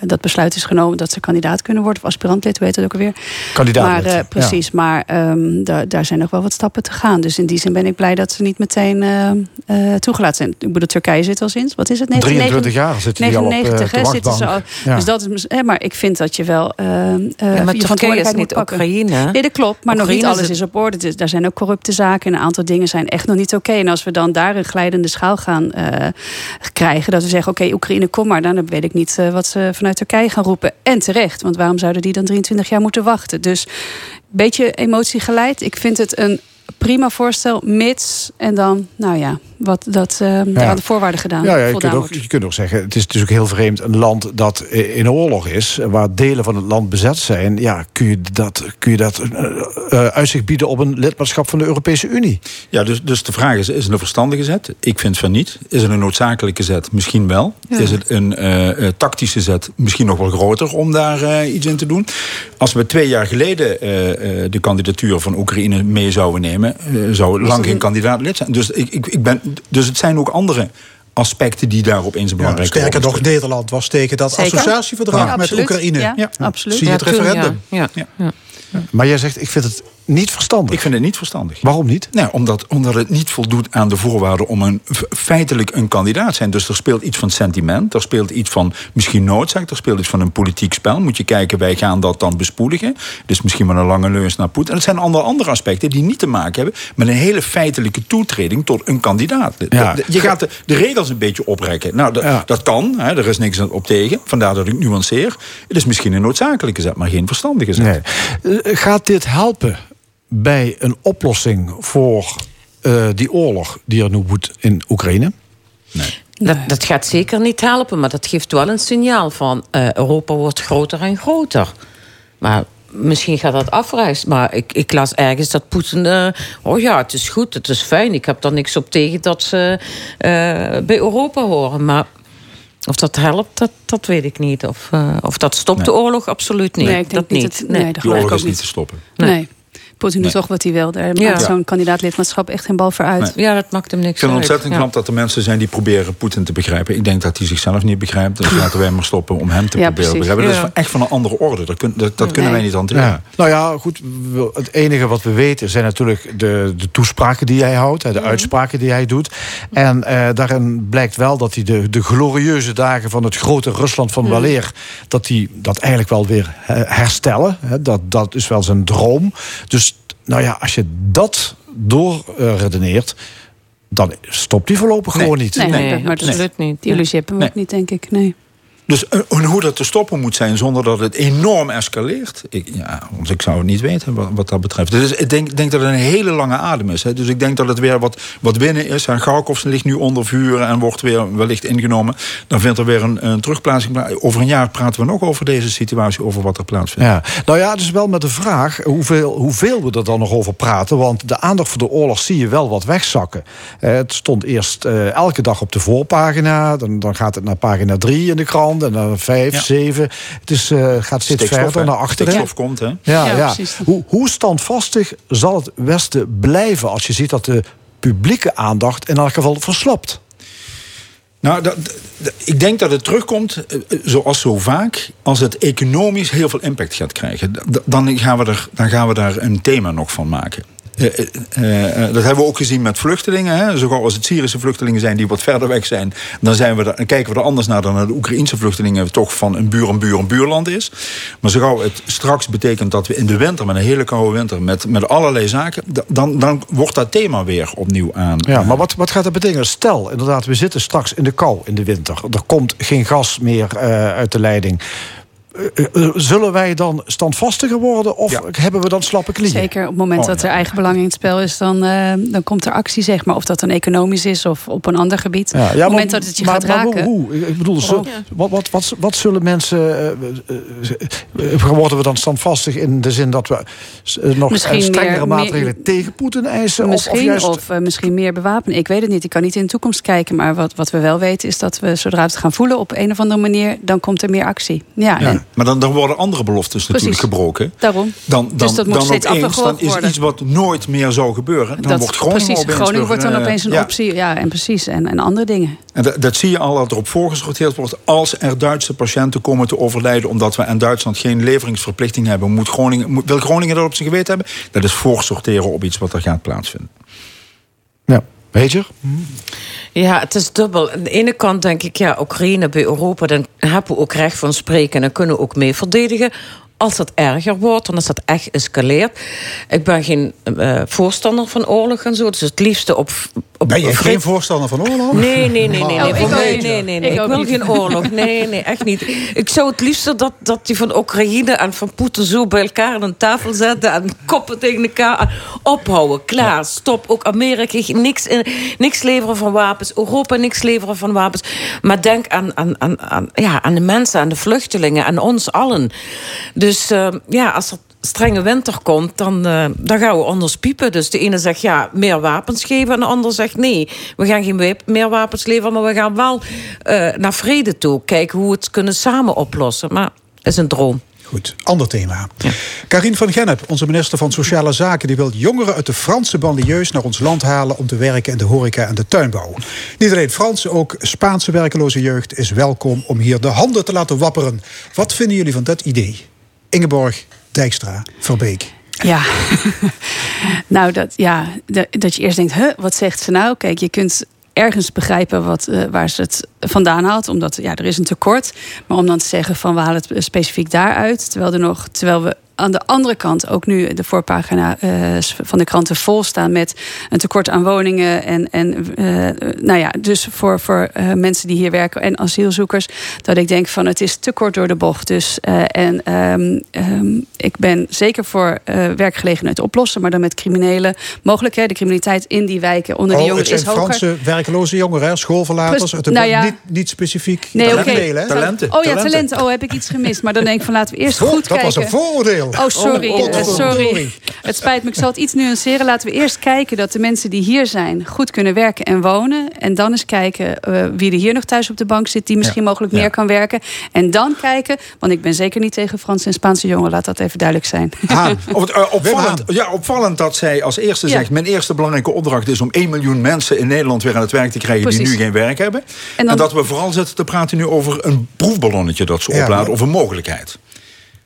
N: dat besluit is genomen dat ze kandidaat kunnen worden of aspirantlid, hoe heet het ook alweer.
B: Kandidaatlid,
N: Maar eh, precies, maar ehm, daar, daar zijn nog wel wat stappen te gaan. Dus in die zin ben ik blij dat ze niet meteen eh, eh, toegelaten zijn. Ik bedoel, Turkije zit al sinds. Wat is het?
B: 23 jaar zitten die al op, eh,
N: 99
B: de
N: hè, zitten ze al.
B: Ja.
N: Dus dat is, maar ik vind dat je wel.
O: Ja, maar
N: je
O: Turkije is
N: verantwoordelijkheid
O: niet. Oekraïne.
N: Nee, dat klopt. Maar nog niet alles
O: is
N: is op orde. Dus daar zijn ook corrupte zaken. En een aantal dingen zijn echt nog niet oké. En als we dan daar een glijdende schaal gaan eh, krijgen. Dat we zeggen, oké, Oekraïne, kom maar. Dan weet ik niet eh, wat ze vanuit Turkije gaan roepen. En terecht. Want waarom zouden die dan 23 jaar moeten wachten? Dus een beetje emotie geleid. Ik vind het een prima voorstel. Mits. En dan, nou ja, wat dat eh aan de voorwaarden gedaan.
B: Ja, ja je, kunt ook, je kunt ook zeggen, het is natuurlijk heel vreemd. Een land dat in oorlog is, waar delen van het land bezet zijn. Ja, kun je dat, kun je dat eh, eh, uitzicht bieden op een lidmaatschap van de Europese Unie?
M: Ja, dus, dus de vraag is, is het een verstandige zet? Ik vind van niet. Is het een noodzakelijke zet? Misschien wel.
O: Ja.
M: Is het een tactische zet? Misschien nog wel groter om daar eh, iets in te doen. Als we twee jaar geleden eh, eh, de kandidatuur van Oekraïne mee zouden nemen... zou het lang geen kandidaat lid zijn. Dus, ik, ik, ik ben, dus het zijn ook andere aspecten die daar opeens een
A: Ja,
M: belangrijke
A: sterker nog, Nederland was tegen dat
N: Zeker.
A: associatieverdrag
N: Ja,
A: met
N: absoluut.
A: Oekraïne.
N: Ja, absoluut.
A: Zie je het referendum.
O: Ja, ja. ja.
B: Maar jij zegt, ik vind het niet verstandig.
M: Ik vind het niet verstandig.
B: Waarom niet?
M: Nou, omdat, omdat het niet voldoet aan de voorwaarden om een, feitelijk een kandidaat te zijn. Dus er speelt iets van sentiment, er speelt iets van misschien noodzaak, er speelt iets van een politiek spel. Moet je kijken, wij gaan dat dan bespoedigen. Dus misschien met een lange leus naar Poetin. En het zijn andere, andere aspecten die niet te maken hebben met een hele feitelijke toetreding tot een kandidaat.
B: Ja.
M: je gaat de, de regels een beetje oprekken. Nou, dat- dat kan, hè, er is niks op tegen. Vandaar dat ik nuanceer. Het is misschien een noodzakelijke zet, maar geen verstandige zet.
B: Nee. Eh, Gaat dit helpen bij een oplossing voor eh, die oorlog die er nu woedt in Oekraïne?
O: Dat, dat gaat zeker niet helpen, maar dat geeft wel een signaal van eh, Europa wordt groter en groter. Maar misschien gaat dat afreizen. Maar ik, ik las ergens dat Poetin. eh, oh ja, het is goed, het is fijn. Ik heb daar niks op tegen dat ze eh, bij Europa horen. Maar of dat helpt, dat, dat weet ik niet. Of, eh, of dat stopt de oorlog, absoluut niet.
N: Nee, ik denk
O: dat
N: niet dat- nee, ik
M: oorlog
N: ook
M: is niet
N: niet.
M: te stoppen.
N: Nee. Poetin doet
M: Nee.
N: toch wat hij wil. Daar
O: Ja.
N: maakt zo'n kandidaatlidmaatschap echt geen bal voor uit.
O: Ja, dat maakt hem niks
M: Ik vind het
O: uit.
M: ontzettend
O: Ja.
M: knap dat er mensen zijn die proberen Poetin te begrijpen. Ik denk dat hij zichzelf niet begrijpt. Dus laten wij maar stoppen om hem te
B: Ja,
M: proberen te begrijpen. Dat is echt van een andere orde. Dat, kun- dat, dat kunnen wij niet hanteren.
B: Ja. Nou ja, goed. Het enige wat we weten zijn natuurlijk de, de toespraken die hij houdt, hè, de uitspraken die hij doet. En eh, daarin blijkt wel dat hij de, de glorieuze dagen van het grote Rusland van weleer, dat hij dat eigenlijk wel weer herstellen. Hè. Dat, dat is wel zijn droom. Dus nou ja, als je dat doorredeneert, dan stopt hij voorlopig gewoon niet.
N: Nee, nee, maar absoluut niet. Die illusie hebben we ook niet, denk ik. Nee.
M: Dus eh, hoe dat te stoppen moet zijn zonder dat het enorm escaleert. Ik, ja, want ik zou het niet weten wat, dat betreft. Dus ik denk, denk dat het een hele lange adem is. Hè. Dus ik denk dat het weer wat, wat binnen is. En Kharkov ligt nu onder vuur en wordt weer wellicht ingenomen. Dan vindt er weer een, een terugplaatsing plaats. Over een jaar praten we nog over deze situatie, over wat er plaatsvindt.
B: Ja, nou ja, dus wel met de vraag hoeveel, hoeveel we er dan nog over praten. Want de aandacht voor de oorlog zie je wel wat wegzakken. Eh, het stond eerst eh, elke dag op de voorpagina. Dan, dan gaat het naar pagina 3 in de krant. En dan 5,
M: Ja.
B: 7. Het is, eh, gaat steeds
M: Stikstof,
B: verder
M: hè.
B: naar achteren.
M: Stikstof komt, hè?
B: Ja,
M: Ja,
B: ja.
M: precies.
B: Hoe, hoe standvastig zal het Westen blijven als je ziet dat de publieke aandacht in elk geval verslapt?
M: Nou, dat, dat- ik denk dat het terugkomt, eh, eh, zoals zo vaak, als het economisch heel veel impact gaat krijgen. Dan gaan we, er, dan gaan we daar een thema nog van maken. Eh, eh, eh, dat hebben we ook gezien met vluchtelingen. Hè. Zo gauw als het Syrische vluchtelingen zijn die wat verder weg zijn, dan, zijn we er, kijken we er anders naar dan naar de Oekraïnse vluchtelingen, toch van een buur, een buur, een buurland is. Maar zo gauw het straks betekent dat we in de winter, met een hele koude winter, met, met allerlei zaken, dan, dan wordt dat thema weer opnieuw aan.
B: Ja, maar wat, wat gaat dat betekenen? Stel, inderdaad, we zitten straks in de kou in de winter. Er komt geen gas meer uit de leiding. Eh, eh, zullen wij dan standvastiger worden of hebben we dan slappe knieën?
N: Zeker op het moment
B: Oh,
N: dat er eigen belang in het spel is, dan, eh, dan komt er actie, zeg maar. Of dat dan economisch is of op een ander gebied.
B: Ja, ja,
N: op het
B: maar-
N: moment dat het je
B: maar-
N: gaat
B: maar
N: raken.
B: Hoe, hoe? Ik bedoel,
N: Ja.
B: wat, wat, wat, wat zullen mensen. eh, eh, eh, worden we dan standvastig in de zin dat we eh, nog
N: Misschien
B: strengere
N: meer-
B: maatregelen
N: meer-
B: tegen Poetin eisen?
N: Misschien,
B: of,
N: of,
B: of juist.
N: eh, misschien meer bewapenen. Ik weet het niet. Ik kan niet in de toekomst kijken. Maar wat, wat we wel weten is dat we, zodra we het gaan voelen op een of andere manier, dan komt er meer actie. Ja,
M: Ja,
N: en
M: maar dan, dan worden andere beloftes natuurlijk gebroken.
N: daarom.
M: Dan, dan,
N: dus dat moet
M: dan
N: steeds
M: opeens, dan is
N: worden.
M: iets wat nooit meer zou gebeuren. Dan
N: dat,
M: wordt Groningen
N: precies,
M: opeens
N: Groningen wordt dan opeens een
M: ja.
N: optie. Ja, en precies. En, en andere dingen.
M: En dat, dat zie je al dat erop voorgesorteerd wordt. Als er Duitse patiënten komen te overlijden... omdat we aan Duitsland geen leveringsverplichting hebben... Moet Groningen, moet, wil Groningen dat op zijn geweten hebben? Dat is voorsorteren op iets wat er gaat plaatsvinden.
B: Ja, weet je?
O: Ja, het is dubbel. Aan de ene kant denk ik, ja, Oekraïne bij Europa, dan hebben we ook recht van spreken en kunnen we ook mee verdedigen. Als het erger wordt, dan is dat echt escaleert. Ik ben geen eh, voorstander van oorlog en zo. Dus het liefste op. op
A: Ben je
O: op
A: geen voorstander van oorlog?
O: Nee, nee, nee, nee. nee.
A: Oh, ik
O: nee,
A: niet.
O: nee, nee.
A: Ik
O: wil
A: niet.
O: geen oorlog. Nee, nee, echt niet. Ik zou het liefst dat, dat die van Oekraïne en van Poetin zo bij elkaar aan een tafel zetten en koppen tegen elkaar ophouden. Klaar, stop. Ook Amerika niks, in- niks leveren van wapens. Europa niks leveren van wapens. Maar denk aan, aan, aan, aan, ja, aan de mensen, aan de vluchtelingen, aan ons allen. Dus eh, ja, als er strenge winter komt, dan, eh, dan gaan we anders piepen. Dus de ene zegt ja, meer wapens geven. En de ander zegt nee, we gaan geen meer wapens leveren. Maar we gaan wel eh, naar vrede toe. Kijken hoe we het kunnen samen oplossen. Maar het is een droom.
A: Goed, ander thema. Karin van Gennep, onze minister van Sociale Zaken... die wil jongeren uit de Franse banlieues naar ons land halen... om te werken in de horeca en de tuinbouw. Niet alleen Franse, ook Spaanse werkeloze jeugd is welkom... om hier de handen te laten wapperen. Wat vinden jullie van dat idee? Ingeborg Dijkstra, Verbeek.
N: Ja, nou dat, ja, dat, je eerst denkt, huh, wat zegt ze nou? Kijk, je kunt ergens begrijpen wat, uh, waar ze het vandaan haalt. Omdat ja, er is een tekort. Maar om dan te zeggen van we halen het specifiek daaruit. Terwijl, er nog, terwijl we aan de andere kant ook nu de voorpagina uh, van de kranten vol staan met een tekort aan woningen. En, en uh, nou ja, dus voor, voor uh, mensen die hier werken en asielzoekers. Dat ik denk van het is te kort door de bocht. Dus, en um, um, ik ben zeker voor werkgelegenheid oplossen, maar dan met criminelen. Mogelijk, hè, de criminaliteit in die wijken onder
A: oh,
N: de jongeren
A: het zijn
N: is hoger.
A: Franse werkloze jongeren, schoolverlaters. Het
N: nou ja.
A: Niet, niet specifiek
N: nee. Okay. Talenten. Oh ja, talenten. Oh, heb ik iets gemist. Maar dan denk ik van laten we eerst goed
A: dat
N: kijken.
A: was een vooroordeel.
N: Oh, sorry.
A: Oh,
N: uh, sorry. Het spijt me, ik zal het iets nuanceren. Laten we eerst kijken dat de mensen die hier zijn goed kunnen werken en wonen. En dan eens kijken uh, wie er hier nog thuis op de bank zit, die misschien ja. mogelijk meer kan werken. En dan kijken, want ik ben zeker niet tegen Franse en Spaanse jongeren, laat dat even duidelijk zijn.
M: Haan. Of, uh, opvallend, ja, opvallend dat zij als eerste zegt: Mijn eerste belangrijke opdracht is om 1 miljoen mensen in Nederland weer aan het werk te krijgen Precies. die nu geen werk hebben. En, dan, en, dat we vooral zitten te praten nu over een proefballonnetje dat ze opladen, of een mogelijkheid.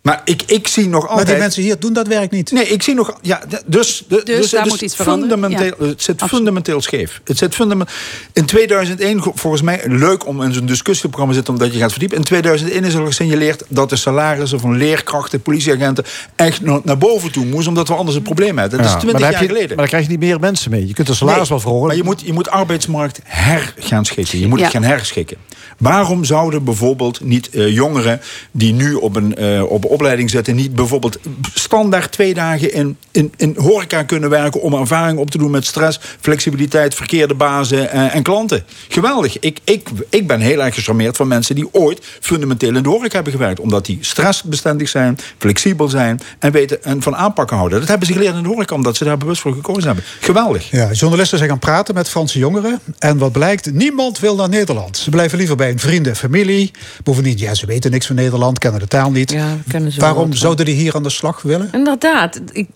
M: Maar ik, ik zie nog altijd...
A: Maar die mensen hier doen dat werk niet.
M: Nee, ik zie nog... Ja, dus, de,
N: dus, dus daar moet iets
M: fundamenteel, ja. Het zit Absoluut. fundamenteel scheef. Het zit fundament, in 2001, volgens mij leuk om in zo'n discussieprogramma te zitten... omdat je gaat verdiepen. In 2001 is er gesignaleerd dat de salarissen van leerkrachten, politieagenten... echt naar boven toe moesten, omdat we anders een probleem hebben. Dat ja, is 20 jaar
B: je,
M: geleden.
B: Maar dan krijg je niet meer mensen mee. Je kunt de salaris
M: nee,
B: wel verhogen.
M: Maar je moet, je moet arbeidsmarkt her gaan schikken. Je moet ja. het gaan herschikken. Waarom zouden bijvoorbeeld niet uh, jongeren die nu op een uh, op opleiding zitten, niet bijvoorbeeld standaard twee dagen in, in, in horeca kunnen werken om ervaring op te doen met stress, flexibiliteit, verkeerde bazen uh, en klanten? Geweldig. Ik, ik, ik ben heel erg gecharmeerd van mensen die ooit fundamenteel in de horeca hebben gewerkt, omdat die stressbestendig zijn, flexibel zijn en weten en van aanpakken houden. Dat hebben ze geleerd in de horeca, omdat ze daar bewust voor gekozen hebben. Geweldig.
A: Ja, journalisten zijn gaan praten met Franse jongeren en wat blijkt, niemand wil naar Nederland. Ze blijven liever bij een vrienden, familie. Bovendien, ja, ze weten niks van Nederland, kennen de taal niet.
O: Ja, ze
A: Waarom zouden die hier aan de slag willen?
O: Inderdaad. Ik,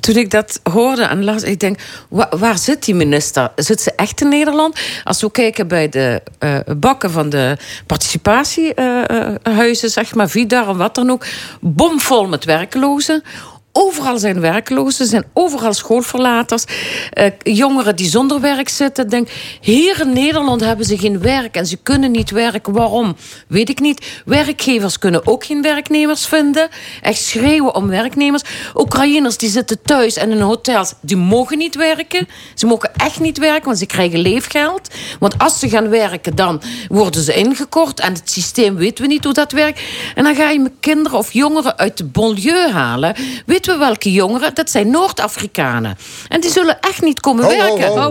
O: toen ik dat hoorde en las, ik denk, waar, waar, zit die minister? Zit ze echt in Nederland? Als we kijken bij de uh, bakken van de participatiehuizen, uh, zeg maar, Vidar en wat dan ook, bomvol met werklozen. Overal zijn werklozen, zijn overal schoolverlaters. Uh, jongeren die zonder werk zitten. Denk, hier in Nederland hebben ze geen werk en ze kunnen niet werken. Waarom? Weet ik niet. Werkgevers kunnen ook geen werknemers vinden. Echt schreeuwen om werknemers. Oekraïners die zitten thuis en in hotels, die mogen niet werken. Ze mogen echt niet werken, want ze krijgen leefgeld. Want als ze gaan werken, dan worden ze ingekort. En het systeem weten we niet hoe dat werkt. En dan ga je met kinderen of jongeren uit de banlieue halen. Weet weten we welke jongeren? Dat zijn Noord-Afrikanen. En die zullen echt niet komen werken. Ja,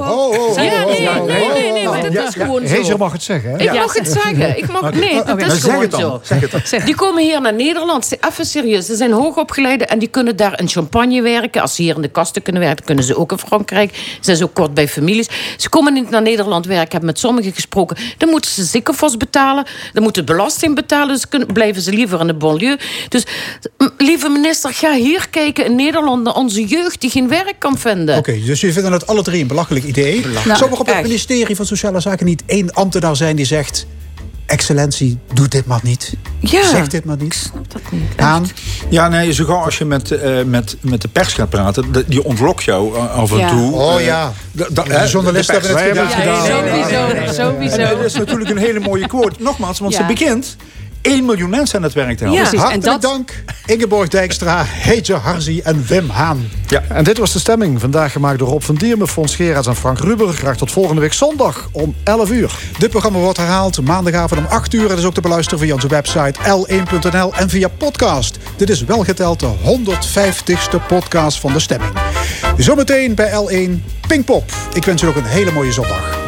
O: nee, nee, nee, nee, maar dat is gewoon zo.
B: Hezer mag het zeggen, hè?
O: Ik mag het zeggen. Ik mag, nee, dat is gewoon zo. Die komen hier naar Nederland. Even serieus. Ze zijn hoogopgeleide en die kunnen daar in champagne werken. Als ze hier in de kasten kunnen werken, kunnen ze ook in Frankrijk. Ze zijn zo kort bij families. Ze komen niet naar Nederland werken. Ik heb met sommigen gesproken. Dan moeten ze ziekenfonds betalen. Dan moeten belasting betalen. Dus kunnen, blijven ze liever in de banlieue. Dus, lieve minister, ga hier kijken in Nederland naar onze jeugd die geen werk kan vinden.
A: Oké, okay, dus jullie vinden het alle drie een belachelijk idee. Belachelijk. Nou, Zou er op het echt. ministerie van Sociale Zaken niet één ambtenaar zijn die zegt... Excellentie, doe dit maar niet.
O: Ja,
A: zeg dit maar niet.
O: Ik snap dat niet.
M: Aan. Ja, nee, zo gauw als je met, uh, met, met de pers gaat praten, die ontlokt jou af en
A: ja.
M: toe.
A: Oh ja.
M: Uh, da,
A: de journalisten hebben het gedaan.
O: Ja, sowieso, sowieso.
M: En dat is natuurlijk een hele mooie quote. Nogmaals, want ja. ze begint 1 miljoen mensen aan het werk te helpen.
A: Ja, Hartelijk dat... dank. Ingeborg Dijkstra, Heetje Harzi en Wim Haan.
B: Ja. En dit was de stemming. Vandaag gemaakt door Rob van Diermen, Fons Gerards en Frank Ruber. Graag tot volgende week zondag om 11 uur.
A: Dit programma wordt herhaald maandagavond om 8 uur. Het is ook te beluisteren via onze website l1.nl en via podcast. Dit is wel geteld de 150ste podcast van de stemming. Zometeen bij L1 Pinkpop. Ik wens u ook een hele mooie zondag.